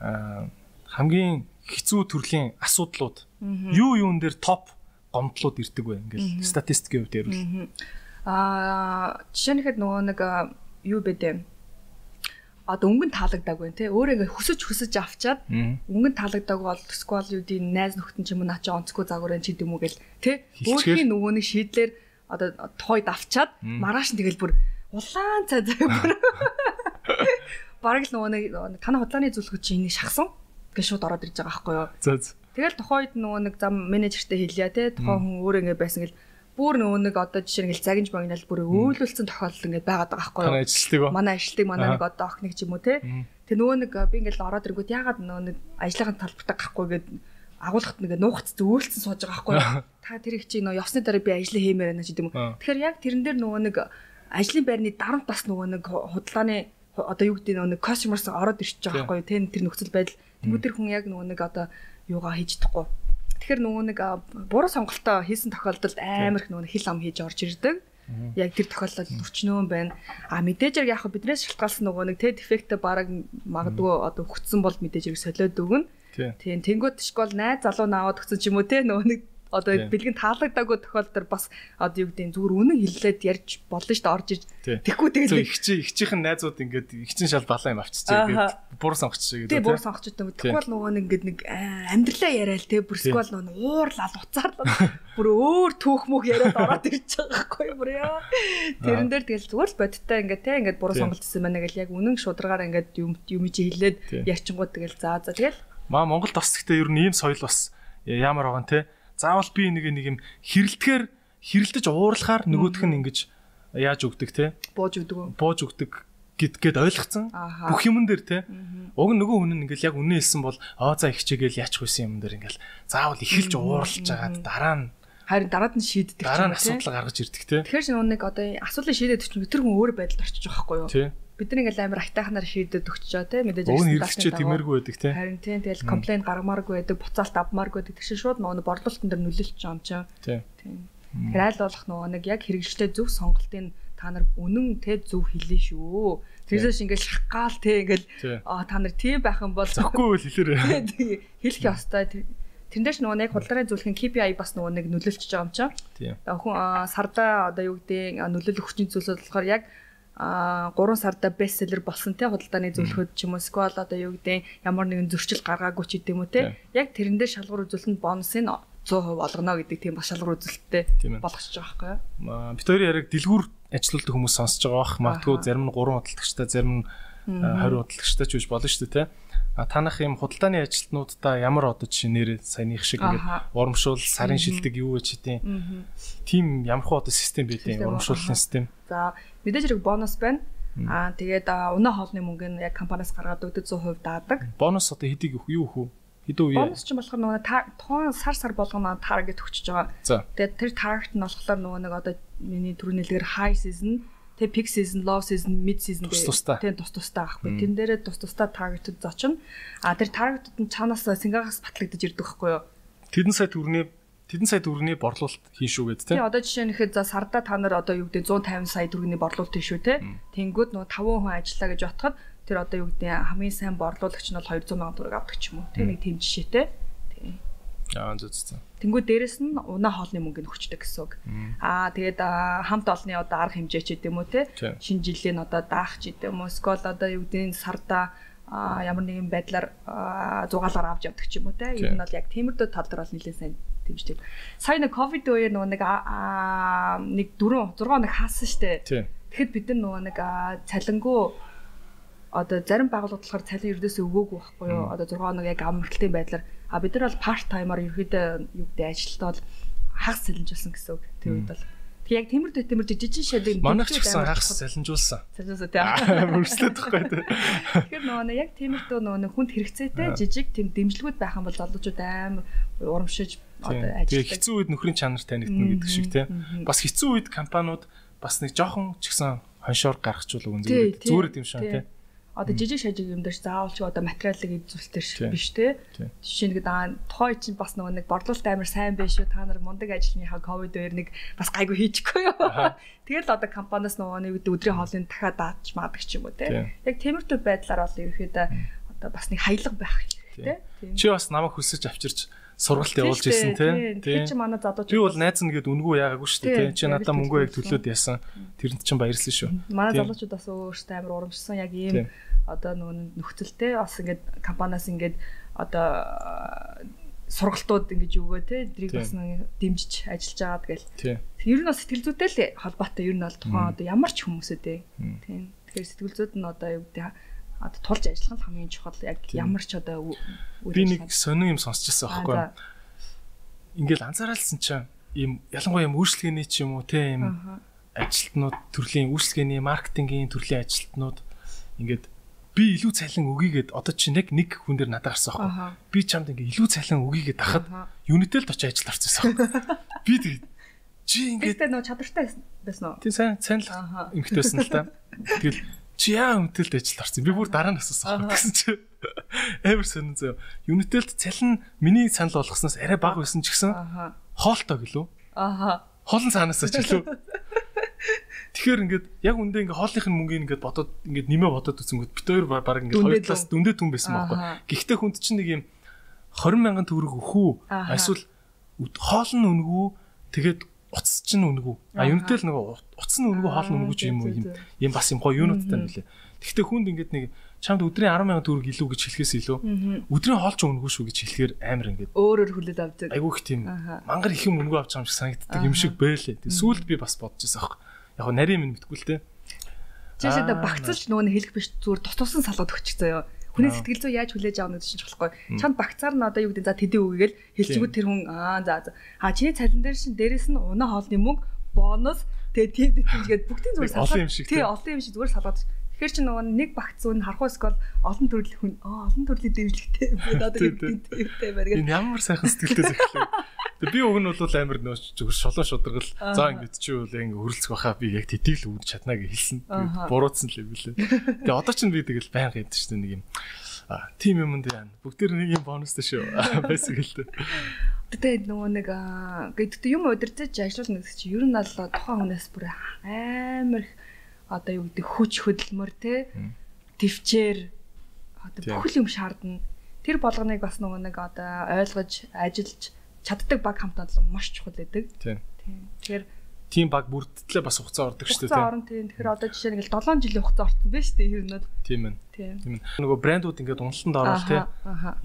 Аа хамгийн хэцүү төрлийн асуудлууд юу юун дээр топ гомдлууд ирдэг бай ингээл статистикийн хувьд ярил. Аа жишээ нь хэд нөгөө нэг юу бэ одоо өнгөн таалагддаг байна те. Өөрөө ингээ хөсөж хөсөж авчаад өнгөн таалагддаг бол сквал юудын найз нөхдөн ч юм уу наа чи онцгүй загварын чи юм уу гэл те. Өөрхийн нөгөөний шийдлэр одоо тойд авчаад маргааш нь тэгэл бүр улаан цай заяа бүр. <laughs> Бараг л нөгөө нэг танай худлааны зөвлөгөө чи энийг шахсан гэж шууд ороод ирж байгаа байхгүй юу. Тэгэл тухайд нөгөө нэг зам менежертэй хэлье те. Тухайн хүн өөр ингэ байсан гэл бүр нөгөө нэг одоо жишээ нь загинж магнал бүр өөлүүлсэн тохиолдол ингэ байгаад байгаа байхгүй юу? Манай ажилтдаг. Манай ажилтдаг манай нэг одоо охиныг ч юм уу те. Тэгээ нөгөө нэг би ингээл ороод ирэнгүүт ягаад нөгөө нэг ажлынхаа талбартаа гахгүй гээд агуулгад нэг нуугц зөөлцөн сууж байгаа байхгүй <laughs> та тэр их чи нөгөө явсны дараа би ажлаа хиймээр байна ч гэдэм үү. Тэгэхээр яг тэрэн дээр нөгөө нэг ажлын байрны дарамт бас нөгөө нэг худалдааны одоо юу гэдэг нөгөө нэг customers ороод ирчихэж байгаа байхгүй тэр тэр нөхцөл байдал. Тэгвэл тэр хүн яг нөгөө нэг одоо юугаа хийж чадахгүй тэгэхээр нөгөө нэг буруу сонголтоо хийсэн тохиолдолд амар их нөгөө хил ам хийж орж ирдэг Яг тэр тохиолдолд өчнөө байна. А мэдээж яг биднээс шалтгаалсан нөгөө нэг тэ дефект бараг магадгүй одоо өгцсөн бол мэдээж яг солиод өгнө. Тийм тэнгууд школ найз залуу наваад өгсөн ч юм уу те нөгөө нэг одоо бэлгэн таалагдаагүй тохиолдолд бас одоо юу гэдэг зүгээр үнэн хэллээд ярьж болно шүү дээ орж иж. Тэггүй тэгээд их чи их чихэн найзууд ингээд их чин шал балаа юм авчиж ингээд бур сонгочих гэдэг тийм бур сонгочих гэдэг тэгвэл нөгөө нэг ингээд нэг амьдралаа яриад те бүрсгэл нөгөө уур лал уцаар <laughs> бүр өөр түүх мөх яриад ороод ирж байгаа байхгүй бүр яа. Тэрэн дээр тэгэл зүгээр л бодиттой ингээд те ингээд бур сонголт хийсэн байна гэл яг үнэн шударгаар ингээд юм юм чи хэлээд ярьчингууд тэгэл заа за тэгэл. Маа Монгол бас гэхдээ ер нь ийм соёл бас ямар байгаа нэ заавал би нэг нэг юм хэрэлдэхээр хэрэлдэж уурлахаар нөгөөх нь ингэж яаж өгдөг те? Бууж өгдөг бууж өгдөг гэдгээд ойлгоцсон. Бүх юмн дээр те? Уг нөгөө хүн нь ингээл яг үнэн хэлсэн бол аа за их чигээл яачих байсан юм дээр ингээл заавал ихэлж уурлж агаад дараа нь харин дараад нь шийддэг дараа нь асуудал гаргаж ирдэг те? Тэгэхээр нэг одоо асуудлыг шийдээд өчнө тэр хүн өөр байдалд орчиж байгаа байхгүй юу бид нар ингээл амар хайтахнаар шийдэд өгч жоо те мэдээж өгсөн хэрэгчээ тэмэргүй байдаг те. Харин тийм тэгэл комплейн гаргамааргүй байдаг буцаалт авмааргүй байдаг. Тэгшин шууд нөгөө борлуулалтын дээр нөлөөлч юм чам тийм. Тэгэхээр айл болох нөгөө нэг яг хэрэгжлээ зөв сонголтын та нар үнэн те зөв хэлээ шүү. Тэрээс ингээл шахгаал те ингээл а та нар тийм байх юм бол зөхгүй л хэлээрээ <laughs> хэлэх ёстой. Тэрнээс нөгөө нэг худалдааны зөвлөхийн KPI бас нөгөө нэг нөлөөлчихөж байгаа юм чам. Хүн сарда одоо юу гэдэг нөлөөлөх хүчний зүйлсүүд болохоор яг а 3 сарда бестселлер болсон те худалдааны зөвлөхөд ч юм уу сквал одоо юу гэдэг ямар нэгэн зөрчил гаргаагүй ч гэдэм үү те яг тэрэндээ шалгуур үзүүлэлтэнд бонусыг 100% олгоно гэдэг тийм бас шалгуур үзүүлэлттэй болгочихж байгаа байхгүй юу. Бид хоёрын яриг дэлгүүр ажилтдаг хүмүүс сонсож байгаа бах. Магадгүй зарим нь 3 худалдагчтай, зарим нь 20 худалдагчтай ч үж болно шүү дээ те. А танах юм худалдааны ажилтнуудаа ямар одоо жишээ нэр саяных шиг ингээд урамшуул, сарын шилдэг юу гэж хэдийн. Тим ямархуу одоо систем байдیں۔ Урамшууллын систем. За мэдээж хэрэг бонус байна. Аа тэгээд унаа хоолны мөнгөнд яг компаниас гаргаад өгдөг 100% даадаг. Бонус одоо хэдийг юу хөө? Хэдэн үе? Бонус ч болохоор нөгөө тухайн сар сар болгоно таргет өгчөж байгаа. Тэгээд тэр таргет нь болохоор нөгөө нэг одоо миний түрүүний нэлгээр high season тэг peak season, low season, mid season гэх тэг тус тустай байхгүй. Тэн дээрээ тус тустай таргетууд зочин. А тэр таргетууд нь чанаас сингагаас батлагдаж ирдэг байхгүй юу? Тэдэн сая төгрөний тэдэн сая төгрөний борлуулалт хийн шүү гэдэг тийм. Тий одоо жишээ нь ихэд за сарда та нар одоо юу гэдэг 150 сая төгрөний борлуулалт хийн шүү те. Тэнгүүд нөгөө 5 хүн ажиллаа гэж бодоход тэр одоо юу гэдэг хамгийн сайн борлуулагч нь бол 200 сая төгрөг авдаг ч юм уу. Тэ нэг тийм жишээтэй. Аа зү зү. Тэнгүү дээрэс нь унаа хоолны мөнгөнд өгчдөг гэсэн үг. Аа тэгээд хамт олонны одоо арга хэмжээ ч гэдэм үү те. Шинэ жилийн одоо даах ч гэдэм үү. Скол одоо юу гэдэг сарда ямар нэгэн байдлаар зугаалаар авч явдаг ч юм уу те. Ер нь бол яг тиймэрдүү тал дээр бол нэлээд сайн дэмждэг. Сая нэг ковид үеэр нөгөө нэг нэг 4 6 хоног хаасан штэ. Тэгэхэд бид нар нөгөө нэг цалингуу одоо зарим байгууллагууд цалин ердөөсөө өгөөгүй байхгүй юу? Одоо 6 хоног яг амралтын байдлаар А бид нар бол part timer ерөөдөө юу гэдэг ажилтаа бол хагас сэлэнжүүлсэн гэсэн үг. Тэр үед бол Тэг яг тиймэр тиймэр жижиг шалын манайх ч гэсэн хагас салинжуулсан. Салинжуулсан тийм. <laughs> Мөрслөд тахгүй тийм. <laughs> Тэгэхээр нөгөө яг тиймэрдүү нөгөө хүнд хэрэгцээтэй жижиг тийм дэмжлэгүүд байх юм бол залуучууд аим урамшиж одоо ажилладаг. Тэгээ хэцүү үед нөхрийн чанар танигдана гэдэг шиг тийм. Бас хэцүү үед компаниуд бас нэг жоохон ч гэсэн хоншоор гаргахчул үгүй зүгээр зүгээр юм шиг тийм одоо жижиг шажиг юм дээр заавал ч одоо материалыг эзүүлэлтэр биш те. Жишээ нэг даа тухай чинь бас нөгөө нэг борлуулалт амар сайн биш шүү. Та нар мундаг ажлынхаа ковид дээр нэг бас гайгүй хийчихгүй юу. Тэгэл одоо компаниас нөгөө нэг өдрийн хоолыг дахиад дааж маадаг ч юм уу те. Яг тиймэрхүү байдлаар бол ерөөхдөө одоо бас нэг хаялга байх хэрэгтэй те. Чи бас намайг хүсэж авчирч сургалт явуулж ирсэн тий. Тий. Чи манай залууч. Би бол найз нь гээд үнгүү яагаагүй шүү дээ. Чи надад мөнгөө яг төлөөд яасан. Тэрэнд чинь баярлсан шүү. Манай залуучууд бас өөрсдөө амар урамшсан яг ийм одоо нөгөө нөхцөлтэй бас ингээд компаниас ингээд одоо сургалтууд ингэж өгөө те эдрийг бас дэмжиж ажиллаж байгаа тэгэл. Ер нь бас сэтгэл зүйтэй л холбоотой ер нь бол тухайн одоо ямар ч хүмүүсээ тийм. Тэгэхээр сэтгэл зүйд нь одоо юу гэдэг одоо тулж ажиллах нь хамгийн чухал яг ямар ч одоо би нэг сонин юм сонсчихсан байхгүй ингээл анзааралсан чинь ийм ялангуяа юм үйлчлэгээний ч юм уу те ийм ажилтнууд төрлийн үйлчлэгээний маркетингийн төрлийн ажилтнууд ингээд би илүү цалин өгье гэд одоо чи нэг нэг хүн дээр надад гарсан аахгүй. Би чамд ингээ илүү цалин өгье гэд тахад Unitel-д очиж ажилд орчихсон аахгүй. <laughs> Би тэгээд чи ингээ Гэтэ нөө чадвартай байсан уу? Тийм сайн сайн л эмхтэй байсан л та. Тэгэл чи яа Unitel-д ажилд орсон. Би бүр дараа нь асуусан гэсэн чи. Эвер сонин зөө. Unitel-д цалин миний санал болгосноос арай бага байсан ч гэсэн хоолтой гэлөө. Аха. Хоолн цаанаас ч гэлөө. <laughs> Тэгэхээр ингээд яг үндэ ингээд хоолныхын мөнгийг ингээд бодоод ингээд нэмээ бодоод үзэнгүүт бит хоёр баг ингээд хоёр талаас дүндээ түн байсан байхгүй. Гэхдээ хүнд чинь нэг юм 20 мянган төгрөг өхүү эсвэл хоол нь үнгүү тэгээд утас чинь үнгүү. А юунтэй л нөгөө утас нь үнгүү хоол нь үнгүү ч юм уу юм юм бас юм гоё юунуудтай нөлөө. Гэхдээ хүнд ингээд нэг чамд өдрийн 10 сая төгрөг илүү гэж хэлэхээс илүү өдрийн хоол ч өнгөө шүү гэж хэлэхээр амар ингээд өөрөөр хүлээд авдаг. Айгуу их тийм мангар их юм өнгөө авч байгаа юм шиг санагддаг юм шиг байлээ. Тэг сүүлд би бас бодож байсан аахгүй. Яг нарийн минь мэдгүй л те. Жишээ нь багцалж нөгөө хэлэх биш зүгээр тус тусан салгад өгчих заяа. Хүний сэтгэл зүй яаж хүлээж авах гэдэг чинь болохгүй. Чамд багцаар нь одоо юу гэдэг за тэдээ үгээл хэлчихвэл тэр хүн аа за а чиний цалин дээр шин дээрэс нь унаа хоолны мөнгө бонус тэгээ тийм битэмжгээд бүгдийн зүгээр салгаад тий олон юм шиг зүгээр салгаад Тэгэхээр чи нөгөө нэг багц зүүн харахуус бол олон төрлийн хүн олон төрлийн дэвшлэгтэй одоо хэрэгтэй байна гэж. Энэ ямар сайхан сэтгэлтэй зэхлээ. Тэгээ би уг нь бол амар нөө зүгээр шолон шударгал за ингэж чи үл ингэ хөрөлцөх баха би яг тэтгэл үүд чадна гэж хэлсэн. Буруутсан л юм лээ. Тэгээ одоо ч би тэгэл байнга яддаг шүү дээ нэг юм. А тим юм дээр бүгдээр нэг юм бонустай шүү. <laughs> Байсан гэлтэй. Тэгээ нөгөө нэг гэдэг юм удирдах ажиллана гэсэн чи ер нь бол тухайн хүнээс бүр амар их одоо юу гэдэг хүч хөдөлмөр те төвчээр одоо бүх юм шаардна. Тэр болгоныг бас нөгөө нэг одоо ойлгож ажиллаж чаддаг баг хамтад маш чухал байдаг. Тийм. Тэгэхээр тийм баг бүрдтлээ бас хугацаа ордог шүү дээ. Хугацаа орно тийм. Тэгэхээр одоо жишээ нь 7 жилийн хугацаа орсон байна шүү дээ хэрнүүд. Тийм ээ. Тийм. Нөгөө брэндүүд ингээд уналтанд орвол тийм.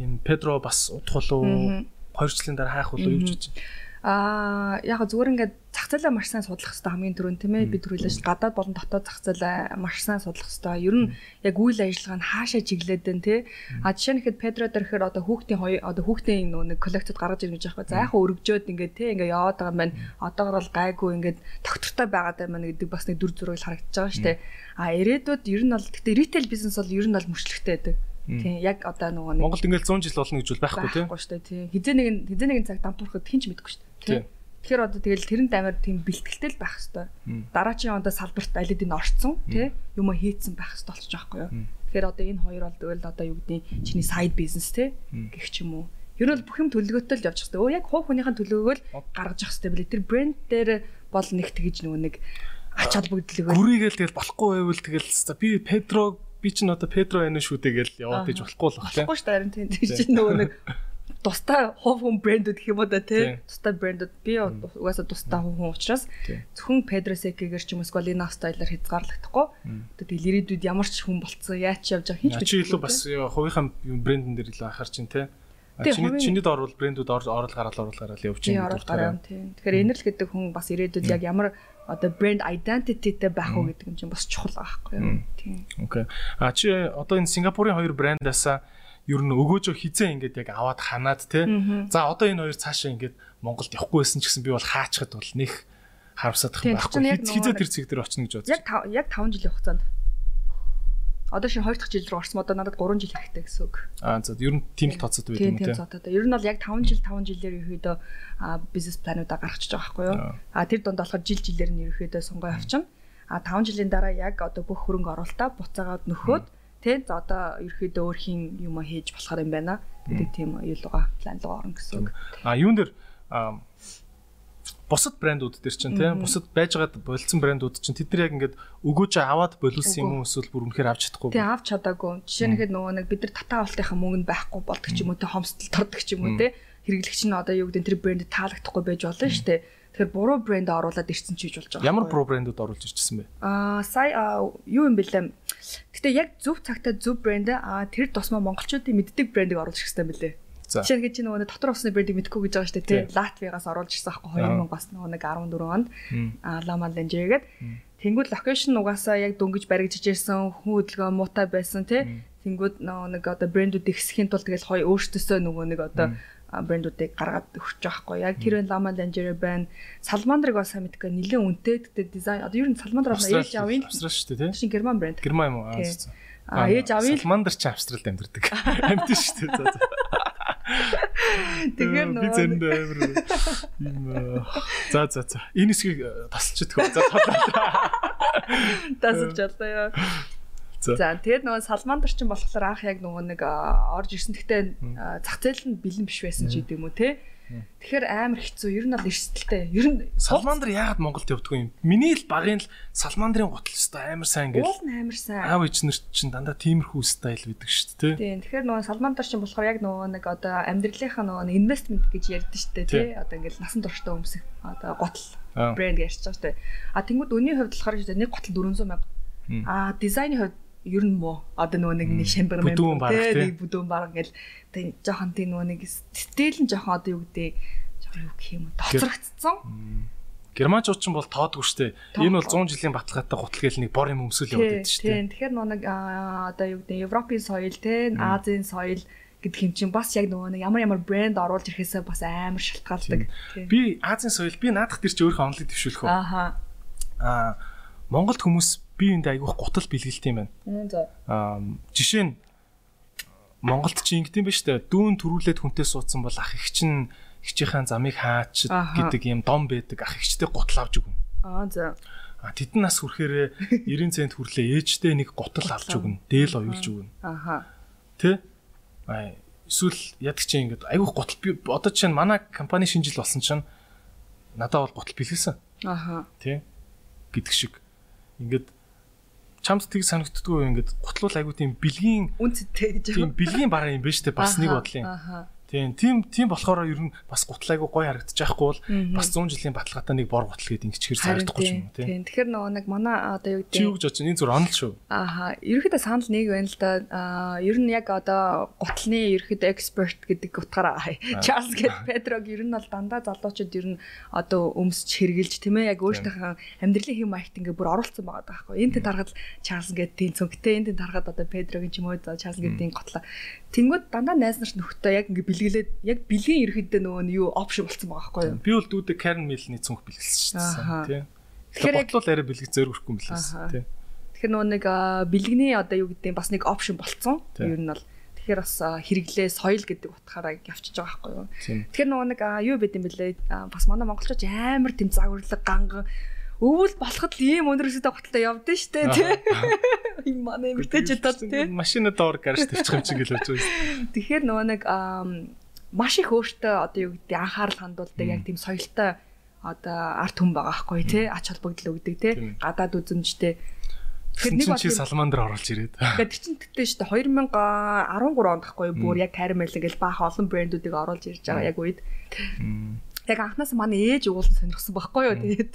Энэ Педро бас удах болов 2 жилийн дараа хайх болов юу гэж байна. Аа яг зүгээр ингээд зах зээлээ маш сайн судлах хэрэгтэй хамгийн түрүүнд тийм ээ бид түрүүлж гадаад болон дотоод зах зээлээ маш сайн судлах хэрэгтэй. Ер нь яг үйл ажиллагаа нь хаашаа чиглээд байна тий. А жишээ нь ихэд Педро дэрхээр одоо хүүхдийн хоёр одоо хүүхдийн нэг коллекцод гаргаж ирнэ гэж яахгүй. За яг өргөжөөд ингээд тий ингээд яваад байгаа юм байна. Одоогор бол гайгүй ингээд тогтвортой байгаад байна гэдэг бас нэг дүр зураг харагдаж байгаа шүү дээ. А ирээдүйд ер нь бол гэхдээ ритейл бизнес бол ер нь бол мөрчлөгтэй байдаг. Тийм яг одоо нөгөө нэг Монголд ингээл 100 жил болно гэж бол байхгүй тийм. Байхгүй шүү дээ тийм. Хизээ нэг хизээ нэгэн цаг дампуурахад хинч мэдэхгүй шүү дээ. Тийм. Тэгэхээр одоо тэгэл тэрэнд амар тийм бэлтгэлтэй л байх хэвээр. Дараагийн ондоо салбарт алид энэ орцсон тий юм хийцэн байх хэвээр болчих жоохгүй юу. Тэгэхээр одоо энэ хоёр бол тэгэл одоо юу гэдэг чиний сайд бизнес тий гэх ч юм уу. Ер нь бүх юм төлөвлөгөөтэй л явчих хэвээр. Өө яг хувь хүнийхэн төлөвлөгөөгөө л гаргаж явах хэвээр билээ. Тэр брэнд дээр бол нэг тэгж нөгөө нэг ач холбогдлого. Гүрийгээл тэгэл болохгүй байвал тэгэл би Педро би ч н одоо Педро байна шүү дээ гэл яваад иж болохгүй л тийм. Болохгүй шүү дээ харин тийм. Чинь нөгөө нэг тустай хувь хүн брэндүүд гэх юм уу да тий. Тустай брэндүүд. Би угаасаа тустай хувь хүн учраас зөвхөн Pedro Seca-гээр ч юм уу Squalina стайлаар хязгаарлагдахгүй. Тэгээд ирээдүйд ямар ч хүн болцсон яач явж байгаа хинч би илүү бас хувийнхаа брэндэн дээр илүү анхаарч чинь тий. Чиний чиний доор бол брэндүүд орол гараал орол гараал явж байгаа байна. Тэгэхээр л гэдэг хүн бас ирээдүйд яг ямар одоо брэнд identityтэй байх уу гэдэг юм чинь бас чухал байхгүй юу. Тийм. Окей. А чи одоо энэ Сингапурын хоёр брэндасаа ер нь өгөөжөө хизээ ингээд яг аваад ханаад те. За одоо энэ хоёр цаашаа ингээд Монголд явахгүй байсан ч гэсэн би бол хаачхад бол нэх харамсаад байх байхгүй. Хизээ тэр цэг дээр очно гэж бодож. Яг яг 5 жилийн хугацаанд. Одоо шин 2 дахь жил рүү орсон одоо надад 3 жил хэрэгтэй гэсэн үг. Аа за ер нь тийм л тооцоод байт юм те. Тийм тооцоод. Ер нь бол яг 5 жил 5 жилээр ерөөдөө бизнес плануудаа гаргачихж байгаа байхгүй юу. Аа тэр донд болохоор жил жилээр нь ерөөдөө сонгоо авчна. А 5 жилийн дараа яг одоо бүх хөрөнгө оруулалтаа буцаагаад нөхөөд Тэ за одоо ерөөхдөө өөрхийн юм хийж болохоор юм байна. гэдэг тийм юу луга план луга орно гэсэн үг. А юун дээр бусад брэндүүд дээр чинь тийм бусад байж байгаа болцсон брэндүүд чинь тэд нар яг ингээд өгөөж аваад боловсон юм уу эсвэл бүр үнэхээр авч чадахгүй. Тийм авч чадаагүй. Жишээ нь хэд нөгөө нэг бид нар татаа авалтынхаа мөнгөнд байхгүй болдог ч юм уу те хомсдол тордог ч юм уу те хэрэглэгч нь одоо юу гэдэг тэр брэнд таалагдахгүй байж болно шүү дээ. Тэгэхээр буруу брэнд оруулаад ирсэн ч гэж болж байгаа. Ямар буруу брэндүүд оруулж ирчихсэн бэ? Аа сая юу юм бэлээ. Гэтэ яг зөв цагтаа зөв брэнд аа тэр тусмаа монголчуудын мэддэг брэндийг оруулж ирэх хэрэгтэй бэлээ. Жишээ нь гэж нөгөө дотор усны брэндийг мэдхгүй гэж байгаа шүү дээ тий. Латвигаас оруулж ирсэн аахгүй 2000-аас нөгөө нэг 14 онд аа Lama Lange-гээд Тэнгүүд локейшн угаасаа яг дөнгөж баригдж ирсэн хүн хөдөлгөөн муутай байсан тий. Тэнгүүд нөгөө нэг одоо брэндүүд ихсхийн тулд тэгэл хоёр өөртөөсөө нөгөө нэг одоо брэндүүдийг гаргаад өгч байгаа хгүй. Яг тэр Lama Lange байна. Salmandraг бас мэдгүй нэлээд үнэтэй гэдэг дизайн. Одоо ер нь Salmandraг ээж авын. Австрал шүү дээ тий. Шин герман брэнд. Герман юм уу? А ээж авъя л Салмандар ч Австралид амьдардаг. <laughs> Амьд шүү дээ. <laughs> Тэгэхээр би нөгөө зэнд амир юм аа. за за за. Энэ хэсгийг тасалчихдаг. За тасалж болоо яа. За. Тэгээд нөгөө салмандар чинь болохоор анх яг нөгөө нэг а, орж ирсэн. Гэхдээ зах зээл нь бэлэн биш байсан ч гэдэм үү те. Тэгэхээр амар хэцүү. Ер нь бол эрсдэлтэй. Ер нь Салмандар яагаад Монголд явдггүй юм? Миний л багын л Салмандрын гутал өстой амар сайн гэл. уул амар сайн. Аав нар чинь дандаа тиймэрхүү стайл бидэг шүү дээ. Тийм. Тэгэхээр нөгөө салмандар чинь болохоор яг нөгөө нэг одоо амьдралынхаа нөгөө инвестмент гэж ярьдэн шүү дээ тий. Одоо ингээл насан туршдаа өмсөх одоо гутал брэнд ярьж байгаа шүү дээ. А тэнгууд өнийн хувьд болохоор нэг гутал 400 мянга. А дизайны хувьд ер нь муу. Одоо нөгөө нэг нэг шамбар бараг, тий. нэг бүдүүн бараг ингээл тэг жоохон тийм нөгөө нэг стил нь жоохон одоо юу гэдэг жоохон юу гэх юм тоцрогдсон. Германчууд ч бол тоодгүй дээ. Энэ бол 100 жилийн баталгаатай гутал гээл нэг бор юм өмсөл яваад байдаг дээ. Тийм. Тэгэхээр нэг одоо юу гэдэг Европын соёл те Азийн соёл гэдэг юм чинь бас яг нөгөө нэг ямар ямар брэнд оруулж ирэхээсээ бас амар шалтгаалдаг. Би Азийн соёл би наадах тэр чи өөрөө онлог төвшүүлэх үү? Ааха. Аа Монголд хүмүүс бие биендээ айгүйх гутал бэлгэлт юм байна. Аа жишээ нь Монголд чи ингэдэм биш үү? Дүүн төрүүлээд хүнтэй суудсан бол ах их чинь хичээхэн замыг хаач Аха. гэдэг юм дом байдаг. Ах ихчтэй гутал авч өгнө. Аа за. А тэдэн нас хүрэхээрээ 90 цент хүрлээ ээжтэй нэг гутал авч өгнө. Дээл оюулж өгнө. Ааха. Тэ? Аа эсвэл ядаг чи ингэдэг айгүйх гутал би одоо чинь манай компани шинжил болсон чинь надад бол гутал бэлгэлсэн. Ааха. Тэ? гэдэг шиг. Ингээд чамд тийг санагддгүй ингээд гутлуул айгуу тийм бэлгийн Үнцтэй гэж тийм бэлгийн бараа юм шүү дээ бас нэг бодлын. Ааха. Тийм тийм тийм болохоор ер нь бас гутал айгуу гоё харагдчих байхгүй бол бас 100 жилийн баталгаатай нэг бор гутал гэдэг ингэчээр санагдахгүй юм тийм. тийм. Тэгэхээр нөгөө нэг манай одоо юу Чи юу гэдэг гэж байна? Энэ зүр онл шүү. Ааха. Ерөнхийдөө санал нэг байна л да. Аа ер нь яг одоо гутлын ерөнхийдөө эксперт гэдэг утгаараа Чарлз гэд Педрог ер нь бол дандаа залуучууд ер нь одоо өмсч хэрглэж тийм ээ яг өөрсдийнхээ амьдралын хэм маягт ингээ бүр оруулсан байгаа байхгүй. Энд тэнд харахад Чарлз гэд тийм цөнгөтэй энд тэнд харахад одоо Педрогийн ч юм уу за Чарлз гэдийн готлоо. Тэнгүүд дандаа найз нарт нөхдөд яг ингээ бэлгэлээд яг бэлгийн ерөнхийдөө нөгөө нь юу опшн болцсон байгаа байхгүй юу? Би бол дүүдэ Karen Mill-ний цүнх бэлгэлсэн шүү дээ. Тэгэхээр яг- бодлол арай бэлгэж зөөргөхгүй юм Ааха. билээс тийм. Тэгэхээр нөгөө нэг бэлгэний одоо юу гэдэг нь бас нэг опшн болцсон. Ер нь бол тэгэхээр бас хэрэглээ соёл гэдэг утгаараа явчихж байгаа байхгүй юу? Тэгэхээр нөгөө нэг юу байд юм бэлээ бас манай монголчууд амар тийм загварлаг ганган өвөл болоход л ийм өндөр өсөд готалтай явдсан шүү дээ тий. Ийм манай эмгтээчүүд тий. Машина доор гараж тавьчих юм чинь гэлж байгаа юм. Тэгэхээр нөгөө нэг маш их өөртөө одоо юу гэдэг анхаарал хандуулдаг яг тийм соёлтой одоо арт хүн байгаа байхгүй тий. Ач холбогдол өгдөг тий. Гадаад үзэмжтэй. Тэгэхээр нэг бол салмандр оруулж ирээд. Тэр чинь тэгтээ шүү дээ 2013 онд ахгүй бүр яг Caramel ингээл баах олон брэндүүдийг оруулж ирж байгаа яг үед. Яг анхнаас манай ээж уулын сонирхсан байхгүй юу тэгээд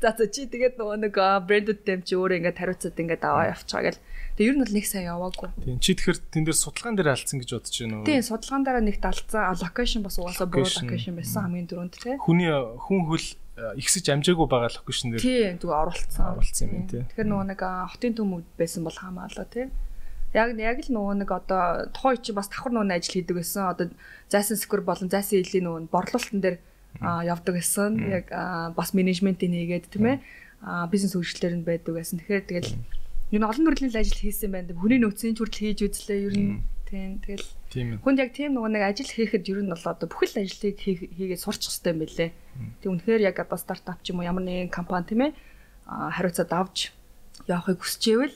за за чи тэгээд нөгөө нэг а, брэндүүдтэй юм чи өөрөө ингээд хариуцаад ингээд аваа явчихаа гэл. Тэгээд ер нь бол нэг сайн яваагүй. Тийм чи тэгэхээр тэн дээр судалгаан дээр алдсан гэж бодож байна уу? Тийм судалгаан дараа нэг талцсан локейшн бас угаасаа буруу локейшн байсан хамгийн дөрөнд тий. Хүний хүн хөл ихсэж амжаагүй байгаа локейшн дээр Тийм зүгээр оруулсан. оруулсан юм тий. Тэгэхээр нөгөө нэг хотын төмөд байсан бол хамаалаа тий. Яг яг л нөгөө нэг одоо тухайн чи бас давхар нөгөө ажил хийдэг байсан. Одоо зайсан сквер болон зайсан илийн нөгөө борлуулалтын дээр явдаг байсан. Яг бас менежментийн нэгээд тийм ээ. Бизнес хөгжлөөр нь байдаг байсан. Тэгэхээр тэгэл н олон төрлийн ажил хийсэн байна. Хүний нөөцийн хүртэл хийж үзлээ. Ер нь тийм тэгэл. Хүнд яг тийм нөгөө нэг ажил хийхэд ер нь бол одоо бүхэл ажлыг хий- хийгээд сурчих хэрэгтэй юм билэ. Тэг үнэхээр яг одоо стартап ч юм уу ямар нэгэн компани тийм ээ хариуцаад авч явахыг хүсчээвэл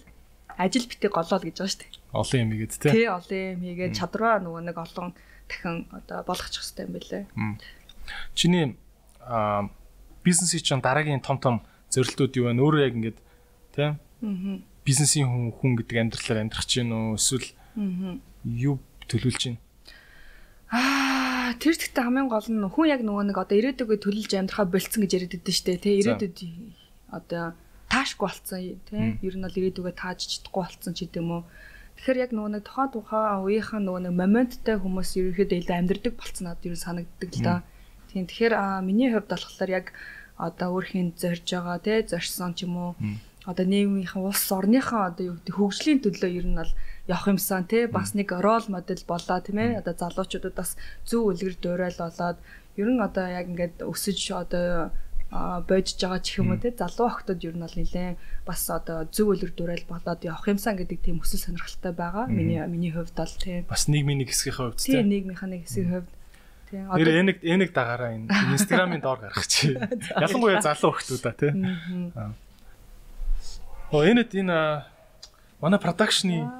ажил битээ голоо л гэж байгаа шүү дээ. Олон юм игээд тий. Тэ олон юм хийгээд чадвараа нөгөө нэг олон дахин одоо болгочих хэрэгтэй юм билэ. Чиний бизнесийн чинь дараагийн том том зорилтууд юу вэ? Өөрөө яг ингээд тий Аа. бизнесийн хүн хүн гэдэг амьдралаар амьдрах чинь үү эсвэл юу төлөвлөж чинь? Аа, тэр зэгтээ хамгийн гол нь хүн яг нөгөө нэг одоо ирээдүгөө төлөлж амьдрахаа болцсон гэж яриад байдаг шүү дээ. Тэ ирээдүйд одоо таашгүй болцсон тий. Ер нь бол ирээдүгөө тааж чадахгүй болцсон ч гэдэм үү. Тэгэхээр яг нөгөө нэг тухайн тухайн үеийнхэн нөгөө нэг моменттай хүмүүс ерөөхдөө илүү амьдрдаг болцсон надад ер нь санагддаг л да. Тийм тэгэхээр миний хувьд болохоор яг одоо өөрхийн зорж байгаа тий зорьсон ч юм уу одоо нийгмийнхэн улс орныхаа одоо юу гэдэг хөгжлийн төлөө ер нь бол явах юмсан тий бас нэг рол модель болоо тийм ээ одоо залуучуудад бас зөв үлгэр дуурайл болоод ер нь одоо яг ингээд өсөж одоо бодж байгаа ч юм уу те залуу охтод ер нь бол нэлээ бас одоо зөв үлэр дүрэл болоод явах юмсан гэдэг тийм өсөл сонирхолтой байгаа. Миний миний хувьд бол тийм. Бас нийгмийн нэг хэсгийн хувьд тийм нийгмийнхаа нэг хэсгийн хувьд Тийм. Одоо энийг энийг дагаараа энэ Instagram-ын доор гаргах чи. <laughs> Ялангуяа залуу хүмүүс аа тий. Оо энэ энэ манай продакшны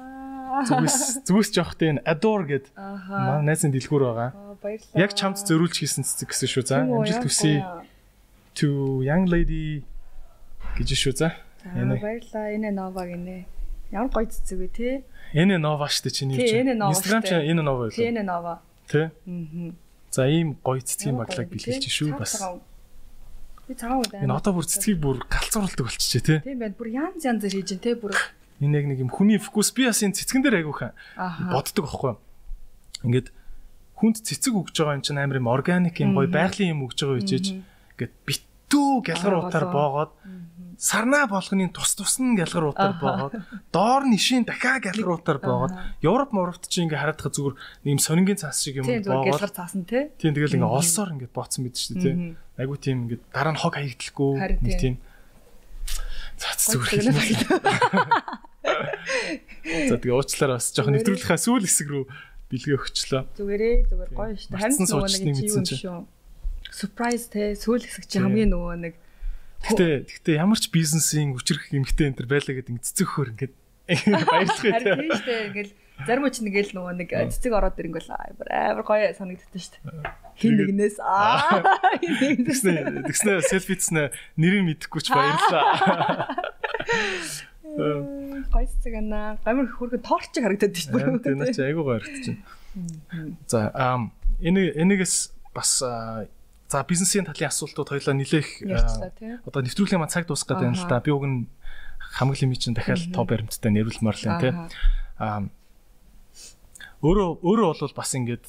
зүгээс зүгээс жоохтой энэ Adore гэд манай найзын дэлгүүр байгаа. Баярлалаа. Яг чамд зөрүүлж хийсэн цэцэг гэсэн шүү за. Амжилт хүсье. To young lady гэж шүү за. Энэ баярлалаа. Энэ Nova гинэ. Ямар гоё цэцэг вэ те? Энэ Nova штэ чиний чинь. Instagram чинь энэ Nova байлаа. Тийм Nova. Тэ? Аа. За ийм гоё цэцгийн баглаг бэлгэлж шүү бас. Би цагаан удаа. Энэ одоо бүр цэцгийг бүр галзуурладаг болчихжээ тий. Тийм байна. Бүр янз янз хийж ин тий бүр. Энэ яг нэг юм хүний фокус би бас энэ цэцгэн дээр айгүйхан боддог аахгүй. Ингээд хүнд цэцэг өгж байгаа юм чинь амар юм органик юм гоё байгалийн юм өгж байгаа үжиж ингээд битүү гялгаруудаар боогоод сарнаа болгоны тус тус нь гялгаруудаар боогоод доор нь ишийн дахиад гялгаруудаар боогоод Европ Моровт чи ингээ хараад байгаа зүгээр юм сонингийн цаас шиг юм боогоод гялгар цаасан тий. Тийм тэгэл ингээ олсоор ингээ бооцсон мэт шүү дээ тий. Айгу тийм ингээ дараа нь хог хаягдлахгүй нэг тийм цац зүгээр. За тэгээ уучлаарай бас жоохон нэвтрүүлэхээ сүүл хэсэг рүү бэлгээ өгчлөө. Зүгээрээ зүгээр гоё шүү дээ. Харин нөгөө нэг чи юм шүү. Surprise те сүүл хэсэг чи хамгийн нөгөө нэг Гэтэ гэтэ ямар ч бизнесийн хүчрэх эмгтэй энэ төр байлаа гэдэг цэцэг хөр ингээд <laughs> баярлах үү. Харин тийм шүү дээ. Ингээл зарим ч нэгэл нөгөө нэг цэцэг ороод ирэнгүүл амар гоё санагддаг шүү дээ. <laughs> Хин нэгнээс аа тэгснэ тэгснэ селфицнэ нэрийг мэдэхгүй ч баярлаа. Гоё цэцэг анаа. Гамир хөргө торч харагдаад шүү дээ. Тийм наач айгуу гоё байна. За энэ энэгээс бас За бизнесийн талын асуултууд хоёлаа нэлээх одоо нэвтрүүлгийн маань цаг дуусах гэдэг юм л да. Би уг нь хамгийн лими чинь дахиад тоо баримттай нэрвэлмар л юм те. Аа өөрөө өөрөө бол бас ингээд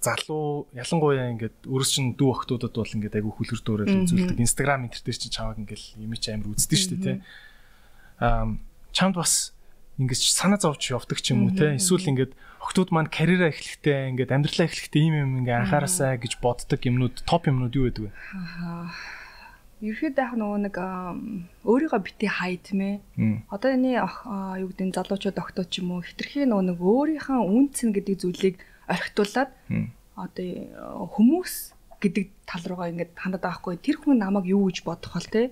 залуу ялангуяа ингээд өөрөөс чинь дүү охтуудад бол ингээд айгүй хүлгэр дүүрэл үзүүлдэг. Instagram интернет чинь чамаг ингээд юм чи амир үздэг шүү дээ те. Аа чамд бас ингээд санаа зовж явдаг ч юм уу те. Эсвэл ингээд охтууд маань карьераа эхлэхдээ ингээд амьдралаа эхлэхдээ ийм юм ингээ анхаарасаа гэж боддог юмнууд топ юмнууд юу байдаг вэ? Аа. Ерхэд яг нөгөө нэг өөрийгөө бити хай тийм ээ. Одоо энэ юу гэдэг нь залуучууд октоо ч юм уу хитрхи нөгөө нэг өөрийнхөө үнцэн гэдэг зүйлийг орхитуулад одоо хүмүүс гэдэг тал руугаа ингээд хандаад байгаа хгүй тэр хүн намайг юу гэж бодох бол те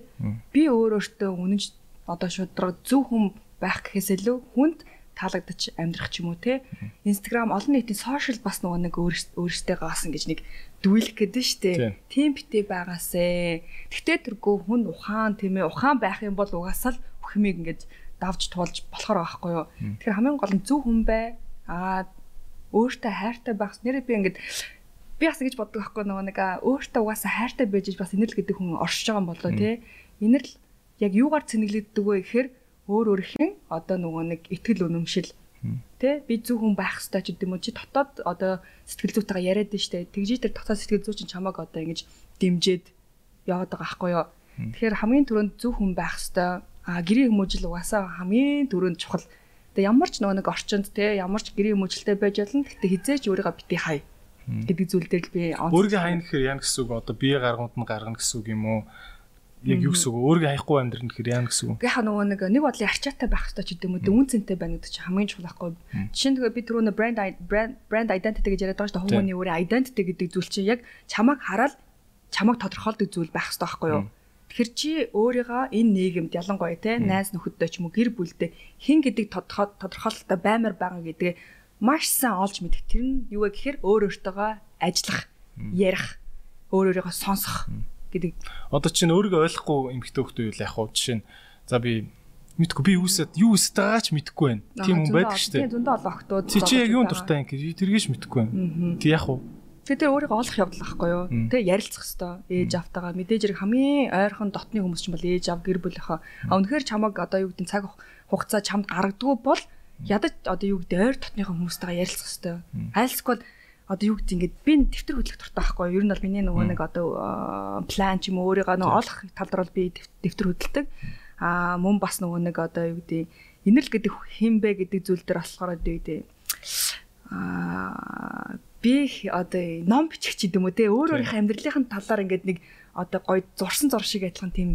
би өөр өөртөө үнэнч одоо шудраг зөв хүн байх гэхээс илүү хүнд таалагдаж амьдрах ч юм уу те? Instagram олон нийтийн сошиал бас нөгөө нэг өөрөөсөө гаасан гэж нэг дүүлэх гэдэг нь штэ тийм. Битээ байгаасэ. Тэгтээ тэргүй хүн ухаан тийм ээ ухаан байх юм бол угаасаа л бүхмийг ингэж давж туулж болохоор байхгүй юу? Тэгэхээр хамгийн гол нь зөв хүн бай. Аа өөртөө хайртай байх. Нэрээ би ингэж би бас ингэж боддог байхгүй нөгөө нэг өөртөө угаасаа хайртай байж бас инэрл гэдэг хүн оршиж байгаа юм болоо те? Инэрл яг юугаар цэнэглэгддэг вэ гэхээр өөр өөрхийн одоо нөгөө нэг ихтгэл үнэмшил Тэ би зөв хүн байх хэрэгтэй ч гэдэг юм уу чи дотоод одоо сэтгэл зүйтэйгээ яриад нь штэ. Тэгжий тэр дотоод сэтгэл зүй чинь чамааг одоо ингэж дэмжиж яваад байгаа байхгүй юу. Тэгэхээр хамгийн түрүүнд зөв хүн байх хэрэгтэй. А гэрээ хүмүүжил угаасаа хамгийн түрүүнд чухал. Тэгээ ямар ч нөгөө нэг орчинд те ямар ч гэрээ хүмүүжилтэй байж болно. Гэтэ хизээч өөрийгөө бити хай гэдэг зүйл дээр л би өөрийгөө хайна гэхээр яа гэсэн үг одоо бие гаргамд нь гаргана гэсэн үг юм уу? Яг юу гэсэн үг өөрийгөө хаяхгүй амьдрна гэхээр яа гэсэн үг. Яг нөгөө нэг нэг бодлын арчаатай байх хэрэгтэй ч гэдэг юм уу үн цэнтэй байна гэдэг чинь хамгийн чухал байхгүй. Жишээ нь тэгээ би түрүүнэ брэнд брэнд identity гэж яриад байгаа шүү дээ. Хүмүүний өөрийн identity гэдэг зүйл чинь яг чамайг хараад чамайг тодорхойлдог зүйл байх хэрэгтэй байхгүй юу? Тэгэхээр чи өөрийгөө энэ нийгэмд ялангуяа те найз нөхөдтэй ч юм уу гэр бүлдээ хин гэдэг тодорхойлолттой баймар байгаа гэдгээ маш сайн олж мэдэх. Тэр нь юу вэ гэхээр өөр өөртөөгөө ажиллах, ярих, өөр өөрийгөө сонсох гэдэг. Одоо чинь өөрийгөө ойлгохгүй эмгтэй хөлтөө юу л яг хуу жишээ нь за би мэдгүй би юусад юу өсөж байгаач мэдгүй байна. Тийм хүн байдаг шүү дээ. Тийм зөндөө олон охтууд. Чи чи яг юун дуртай юм гэж тэргийж мэдгүй байна. Тэг яг хуу. Тэгээ тэр өөрийгөө олох явдал байхгүй юу? Тэг ярилцах хэвээр ээж автагаа мэдээж хэрэг хамгийн ойрхон дотны хүмүүс ч юм бол ээж ав гэр бүлийнхаа. А үнэхээр чамаг одоо юу гэдэг цаг хугацаа чамд гаргадгүй бол ядаж одоо юу гэдэг ойр дотныхоо хүмүүстэйгээ ярилцах хэвээр. Айлсгүй одоо юу гэдэг ингээд би дэвтэр хөтлөх дуртай байхгүй. Юу? Ер нь бол миний нөгөө нэг одоо план ч юм уу өөрийгөө нөгөө олох тал дээр бол би дэвтэр хөдөлдөг. Аа мөн бас нөгөө нэг одоо юу гэдэг инэрл гэдэг хинбэ гэдэг зүйл дээр болохоор одоо юу гэдэг аа би одоо ном бичих ч гэдэм үү те. Өөр өөрийнхөө амьдралын талаар ингээд нэг одоо гоё зурсан зур шиг адилхан тийм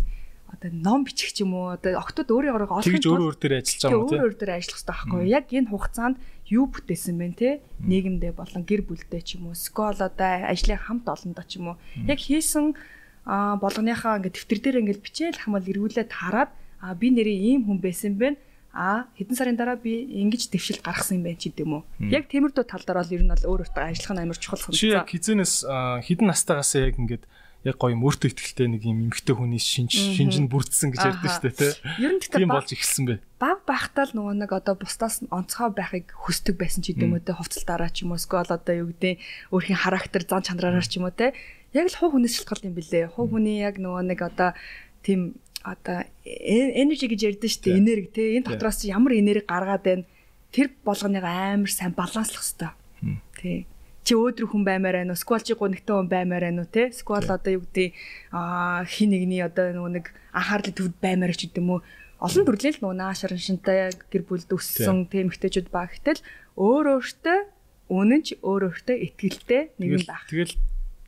одоо ном бичих ч юм уу одоо октод өөрийгөө олох тэгж өөр өөр дээр ажиллаж байгаа юм те. өөр өөр дээр ажиллах хэрэгтэй байхгүй. Яг энэ хугацаанд юу бүтээсэн бэ те? Нийгэмдээ болон гэр бүлдээ ч юм уу скол одоо ажлын хамт олондоо ч юм уу. Яг хийсэн болгоныхаа ингээд дэвтэр дээр ингээд бичээл хамаал эргүүлээд хараад а би нэрээ ийм хүн байсан бэ? А хэдэн сарын дараа би ингэж дэвшил гаргасан юм байна ч гэдэм үү. Яг тиймэрдүү тал дээр бол ер нь бол өөр өөртөө ажиллах нь амар чухал юм. Чи яг хизэнээс хідэн настайгаас яг ингэж яг гоё мөртөө ихтэй нэг юм эмгтэй хүний шинж шинж нь бүрдсэн гэж ярьдэн дээ тий. Ер нь тийм болж эхэлсэн бэ. Баг багтаал нөгөө нэг одоо бусдаас онцгой байхыг хүсдэг байсан ч гэдэм үү те хувцалтаараа ч юм уу скол одоо юу гэдэг өөрхийн характер зан чанараараа ч юм уу те. Яг л хуу хүнээс шалтгаалт юм бэлээ. Хуу хүний яг нөгөө нэг одоо тийм одоо energy гэж ярьдэн дээ энерги те энэ дотроос ямар энерги гаргаад байна? Тэр болгоныг амар сайн баланслах хэрэгтэй тий чи өөдрөг хүн баймаар байна уу? Сквал чи гонигтай хүн баймаар байна уу те? Сквал одоо юу гэдэг а хин нэгний одоо нөгөө нэг анхаарлын төвд баймаар ч гэдэм үү? Олон төрлийн л нөгөө наашар шинтэй гэр бүлд өссөн тийм эмэгтэйчүүд ба гэтэл өөр өөртөө үнэн ч өөр өөртөө ихтгэлтэй нэг юм байх. Тэгэл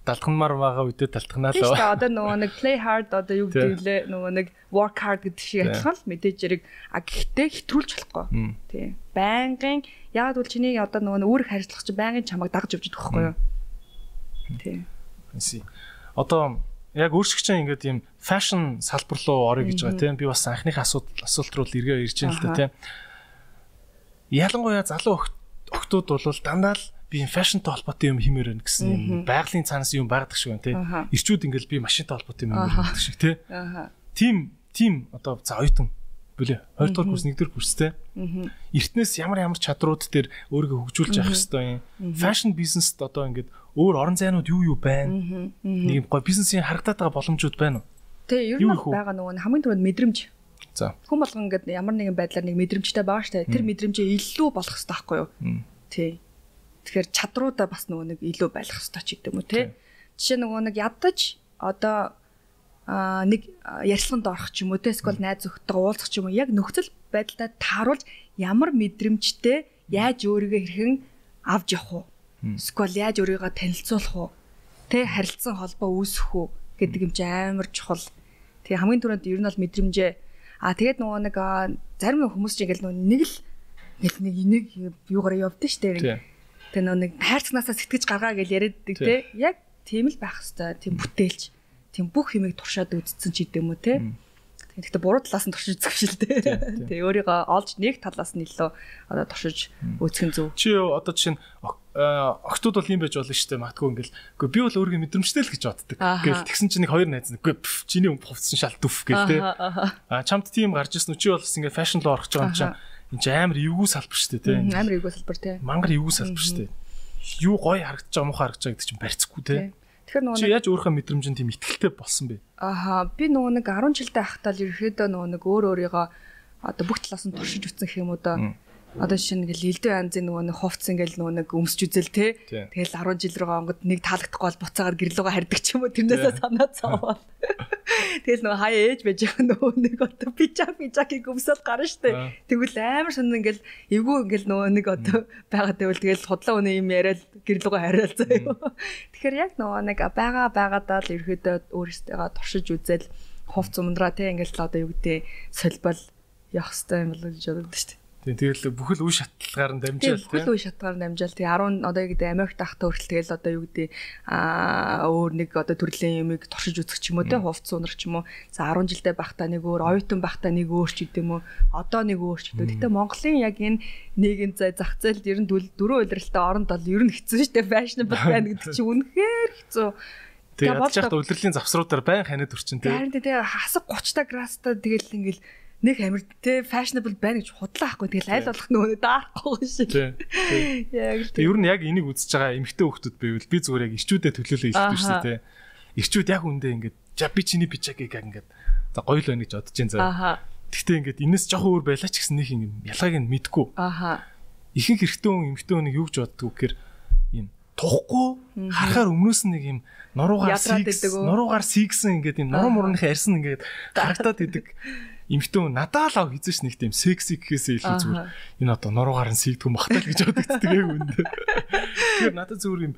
далдахмаар байгаа үедээ далдахнаа л. Тийм шүү. Одоо нөгөө нэг play hard одоо юу гэдэг лээ нөгөө нэг work hard гэдэг шиг адилхан л мэдээж зэрэг а гэхдээ хэтрүүлж болохгүй. Тийм. Байнгын яг бол чиний одоо нөгөө үүрэг харилцах чинь байнгын чамайг дагж явж идэх байхгүй юу? Тийм. Эсэ. Одоо яг өөрсгчэн ингээд ийм fashion салбар руу орё гэж байгаа тийм би бас анхных асуудал асуулт руу эргээ ирж байна л да тийм. Ялангуяа залуу охтууд бол дандаа л би юм фэшнтэй холбоотой юм химээр байна гэсэн юм байгалийн цаанаас юм байгадаг шиг байна тий. Ирчүүд ингээл би машинтай холбоотой юм байдаг шиг тий. Тим тим одоо за оюутан бүлээ 2 дугаар курс 1 дугаар курс тий. Эртнээс ямар ямар чадрууд дээр өөрийгөө хөгжүүлж явах хэрэгтэй юм. Фэшн бизнест одоо ингээд өөр орон зайнууд юу юу байна? Нэг гой бизнесийн харагдаад байгаа боломжууд байна уу? Тий, ер нь байгаа нөгөө хамгийн түрүүнд мэдрэмж За. Хүн болгон ингээд ямар нэгэн байдлаар нэг мэдрэмжтэй байгаа штэ. Тэр мэдрэмжээ илүү болох хэрэгтэй байхгүй юу? Тий. Тэгэхээр чадруудаа бас нөгөө нэг илүү байлгах хэрэгтэй ч гэдэг юм уу те. Жишээ нөгөө нэг ядаж одоо а нэг ярилцлаганд орох ч юм уу те? Эсвэл найз зөвхөдөө уулзах ч юм уу яг нөхцөл байдлаа тааруулж ямар мэдрэмжтэй яаж өөрийгөө хэрхэн авч явах уу? Эсвэл яаж өөрийгөө танилцуулах уу? Те? Харилцан холбоо үүсгэх үү? гэдэг юм чи амар чухал. Тэгээ хамгийн түрүүнд ер нь бол мэдрэмжээ. А тэгээд нөгөө нэг зарим хүмүүс ч ингээл нэг л нэг нэг юугаар явдсан штэ Тэгээ нөө нэг хайрцагнаасаа сэтгэж гаргаа гэж яриаддаг те. Яг тийм л байх хэвээр тийм бүтээлч тийм бүх юмыг туршаад үзсэн ч гэдэм үү те. Тэгэхдээ буруу талаас нь туршиж үзэх шил те. Тэгээ өөрийгөө олж нэг талаас нь илүү одоо туршиж үзэх нь зөв. Чи одоо жишээ нь октод бол юм байж болно шүү дээ. Матгүй ингээл. Үгүй би бол өөрийгөө мэдрэмжтэй л гэж боддог. Гэл тэгсэн чинь нэг хоёр найз нэг үгүй чиний өмд хувцсан шал дүф гэл те. А чамд тийм гарч ирсэн үү? Чи бол бас ингээд фэшн руу орох гэж байгаа юм чинь энэ ч амар эвгүй салбар шүү дээ тий. Амар эвгүй салбар тий. Мангар эвгүй салбар шүү дээ. Юу гоё харагдаж байгаа муухай харагдаж байгаа гэдэг чинь барьцгүй тий. Тэгэхээр нөгөө чи яаж өөрийнхөө мэдрэмжинд тийм ихтэлтэй болсон бэ? Аха би нөгөө нэг 10 жилдээ ахтаа л ерөөдөө нөгөө нэг өөр өөрийгөө одоо бүх талаас нь туршиж үтсэн юм уу да одоо жишээ нэг элдв янзын нөгөө нэг хувц ингээл нөгөө нэг өмсч үзэл те. Тэгэл 10 жил рүү онгод нэг таалагдахгүй бол буцаагаар гэрлүүгээ хардаг ч юм уу тэрнээсээ санаа цаавал. <laughs> Тэгэл нөгөө хаяа ээж байж байгаа нөгөө нэг одоо пижак пижакийг өмсөд гарна штэ. Тэгвэл амар сонир ингээл эвгүй ингээл нөгөө нэг одоо байгаа тэгвэл тэгэл худлаа өнөө юм яриад гэрлүүгээ хариал заяа. Тэгэхээр яг нөгөө нэг байгаа байгаадаа л ерөөдөө өөрөөсөө туршиж үзэл хувц умдраа те ингээл одоо юу гэдэг солбол явах хэрэгтэй юм болоо гэж боддог штэ. Тэгэл бүхэл үе шатлагаар нь дамжаал тийм. Бүхэл үе шатлагаар нь дамжаал. Тэгээ 10 одоо юу гэдэг Америкт ахтаа хүртэл тэгэл одоо юу гэдэг аа өөр нэг одоо төрлийн юмыг туршиж үзэх ч юм уу те хувц сунар ч юм уу. За 10 жилдээ бахтаа нэг өөр, оюутан бахтаа нэг өөр ч гэдэм үү. Одоо нэг өөр ч гэдэг. Гэтэ Монголын яг энэ нийгэм зай зах зээлд ер нь дөрөв удиралтай оронд бол ер нь хэцүү шүү дээ. Fashionable <laughs> байна гэдэг чинь үнэхээр хэцүү. Тэгээ бодож байхдаа удирдлийн завсруудаар байн ханиад өрчин тий. Харин тэгээ хасаг 30 та градустай тэгэл ингээл нэг те fashionable байна гэж худлаа ахгүй тэгэл аль болох нөгөө даарахгүй шиг. <laughs> Яг л. Ер нь яг энийг үзэж байгаа эмэгтэй хүмүүс байвал би зүгээр яг ирчүүдэд төлөөлөө хэлдэг шүү дээ. Ирчүүд яг үндэ ингээд за би чиний пичагийг ингээд за гоё л байна гэж бодож जैन заа. Гэхдээ ингээд энэс жоохон өөр байлаа ч гэсэн нэг юм ялгааг нь мэдгүй. Аха. Ихэнх эрэгтэй хүн эмэгтэй хүнийг юу гэж боддгоо гэхээр юм тухгүй харахаар өмнөөс нэг юм нуруугаар сигс нуруугаар сигсэн ингээд юм нуруу мурныхаа арьсан ингээд харагдаад идэг <laughs> эмхтэн надаа л ав хийжш нэг тийм секси гэхээсээ илүү зүгээр энэ одоо нуруугаар нь сийдгэн бахтал гэж бодогддаг яг үнд. Тэгэхээр надад зүгээр юм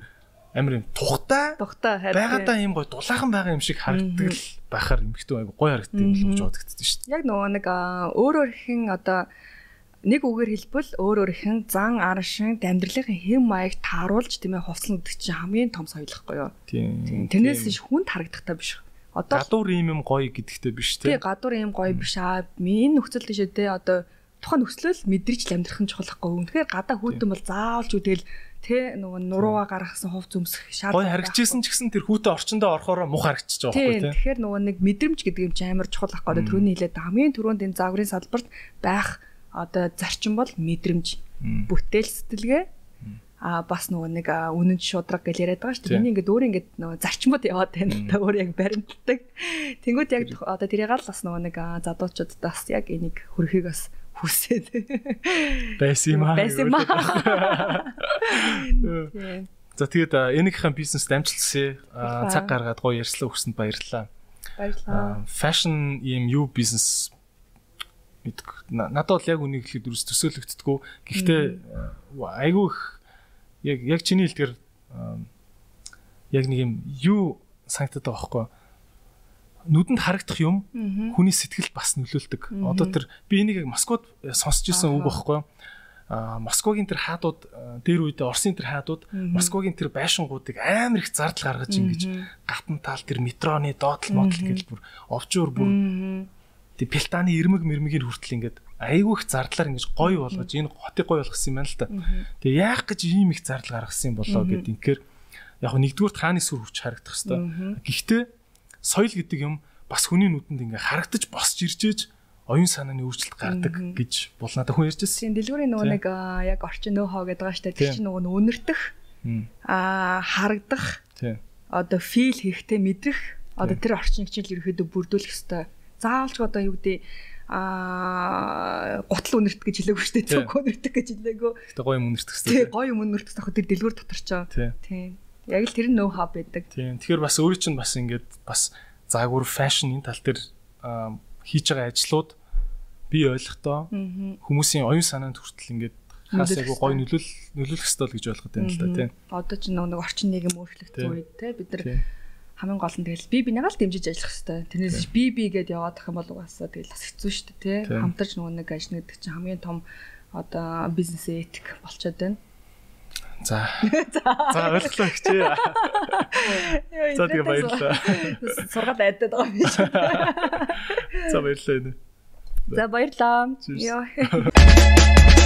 амар юм тухтай байгаадаа юм гой дулаахан байгаа юм шиг харагддаг л байхаар эмхтэн айгу гой харагддаг юм болж бодогддог шүү дээ. Яг нөгөө нэг өөр өөр ихэн одоо нэг үгээр хэлбэл өөр өөр ихэн зан аршин амьдралын хэм маяг тааруулж тийм ээ хувцлан гэдэг чинь хамгийн том соёлохгүй юу. Тийм. Тэрнээс хүнд харагдахтай биш Одоо гадуур ийм юм гоё гэдэгтэй биш тий. Тий, гадуур ийм гоё биш аа. Энэ нөхцөл тийшээ тий одоо тухайн нөхцөлөл мэдрэж л амьдрах нь чухалхгүй. Үнэхээр гадаа хүүтэн бол заавалж үдэл тэ нөгөө нурууга гаргасан хувц өмсөх шаардлага. Гой харагчижсэн ч гэсэн тэр хүүтэн орчондоо орохоор мух харагчиж байгаа байхгүй тийм. Тэгэхээр нөгөө нэг мэдрэмж гэдэг юм чи амар чухал байхгүй. Төрөний хилээд хамгийн түрүүнд энэ загварын салбарт байх одоо зарчим бол мэдрэмж, бүтээл сэтгэлгээ а бас нөгөө нэг үнэн шудраг гэж яриад байгаа шүү дээ. Миний ингээд өөр ингээд нөгөө зарчмууд яваад байна. Та өөр яг баримтдаг. Тэнгүүд яг одоо тэрийг л бас нөгөө нэг задуучууд бас яг энийг хөрхийг бас хүсээд байсан юм аа. Байсан юм аа. За тэгээд энийхэн бизнес дамжуулсан цаг гаргаад гоё ярьслаа өгсөнд баярлалаа. Баярлалаа. Fashion ийм юу бизнес мэдгүй. Надад бол яг үнийг хэлэхэд дүрс төсөөлөгддөггүй. Гэхдээ айгүй их яг яг чиний хэлдгэр яг нэг юм юу санагдаад байгаа байхгүй? Нүдэнд харагдах юм хүний сэтгэлд бас нөлөөлдөг. Одоо тэр би энийг яг Москвад сонсч ирсэн үг байхгүй а Москвагийн тэр хаадууд дээр үедээ Оросын тэр хаадууд Москвагийн тэр байшингуудыг амар их зардал гаргаж ингэж гатан тал тэр метроны доотлол модл гэж бүр овчуур бүр тэг пелтаны ирмэг мэрмэгийг хүртэл ингээд айгүй их зардлаар ингэж гоё болгож энэ хотыг гоё болгосон юм байна л та. Тэгээ яах гэж ийм их зардал гаргасан болоо гэд инхээр яг нэгдүгürt хааны сүр хүч харагдах хэвээр. Гэхдээ соёл гэдэг юм бас хүний нүдэнд ингээ харагдаж босч иржээж оюун санааны өөрчлөлт гардаг гэж бол надад хүн ярьж байсан. Тийм дэлгүүрийн нөгөө нэг яг орчин нөөхөө гэдэг байгаа шүү дээ. Тэр чинь нөгөө өнөртөх аа харагдах одоо фил хийхтэй мэдрэх одоо тэр орчныг чинь ерөөхдөө бүрдүүлэх хэвээр. Заавалч одоо юу гэдэг аа гутал үнэрт гэж хэлээгүй шүү дээ. Цог үнэртэх гэж хэлээгөө. Гэтэ гоё юм үнэртэх хэрэгтэй. Тий, гоё юм үнэртэх тахад тэр дэлгүүр дотор ч. Тий. Яг л тэр нь нөө хаб байдаг. Тий. Тэгэхээр бас өөрөө чинь бас ингээд бас заагур фэшн энэ тал дээр хийж байгаа ажлууд би ойлгохдоо хүмүүсийн оюун санаанд хүртэл ингээд хаас айгу гоё нөлөөл нөлөөлөх ёстой л гэж ойлгоод байна л да тий. Одоо ч нэг орчин нийгэм өөрчлөгдсөн үед тий бид нар хамгийн гол нь тэгэл би бинийгаа л дэмжиж ажиллах хэрэгтэй. Тэрнээс би би гэдээ яваад ах юм бол угаасаа тэгэл бас хэцүү шүү дээ, тий. Хамтарч нөгөө нэг ажил гэдэг чинь хамгийн том одоо бизнес этик болчиход байна. За. <laughs> За ойлголоо хичээ. За тэгээ баярлалаа. Сургал айдаад байгаа юм биш. <laughs> За баярлалаа. За баярлалаа. Йоо. <laughs>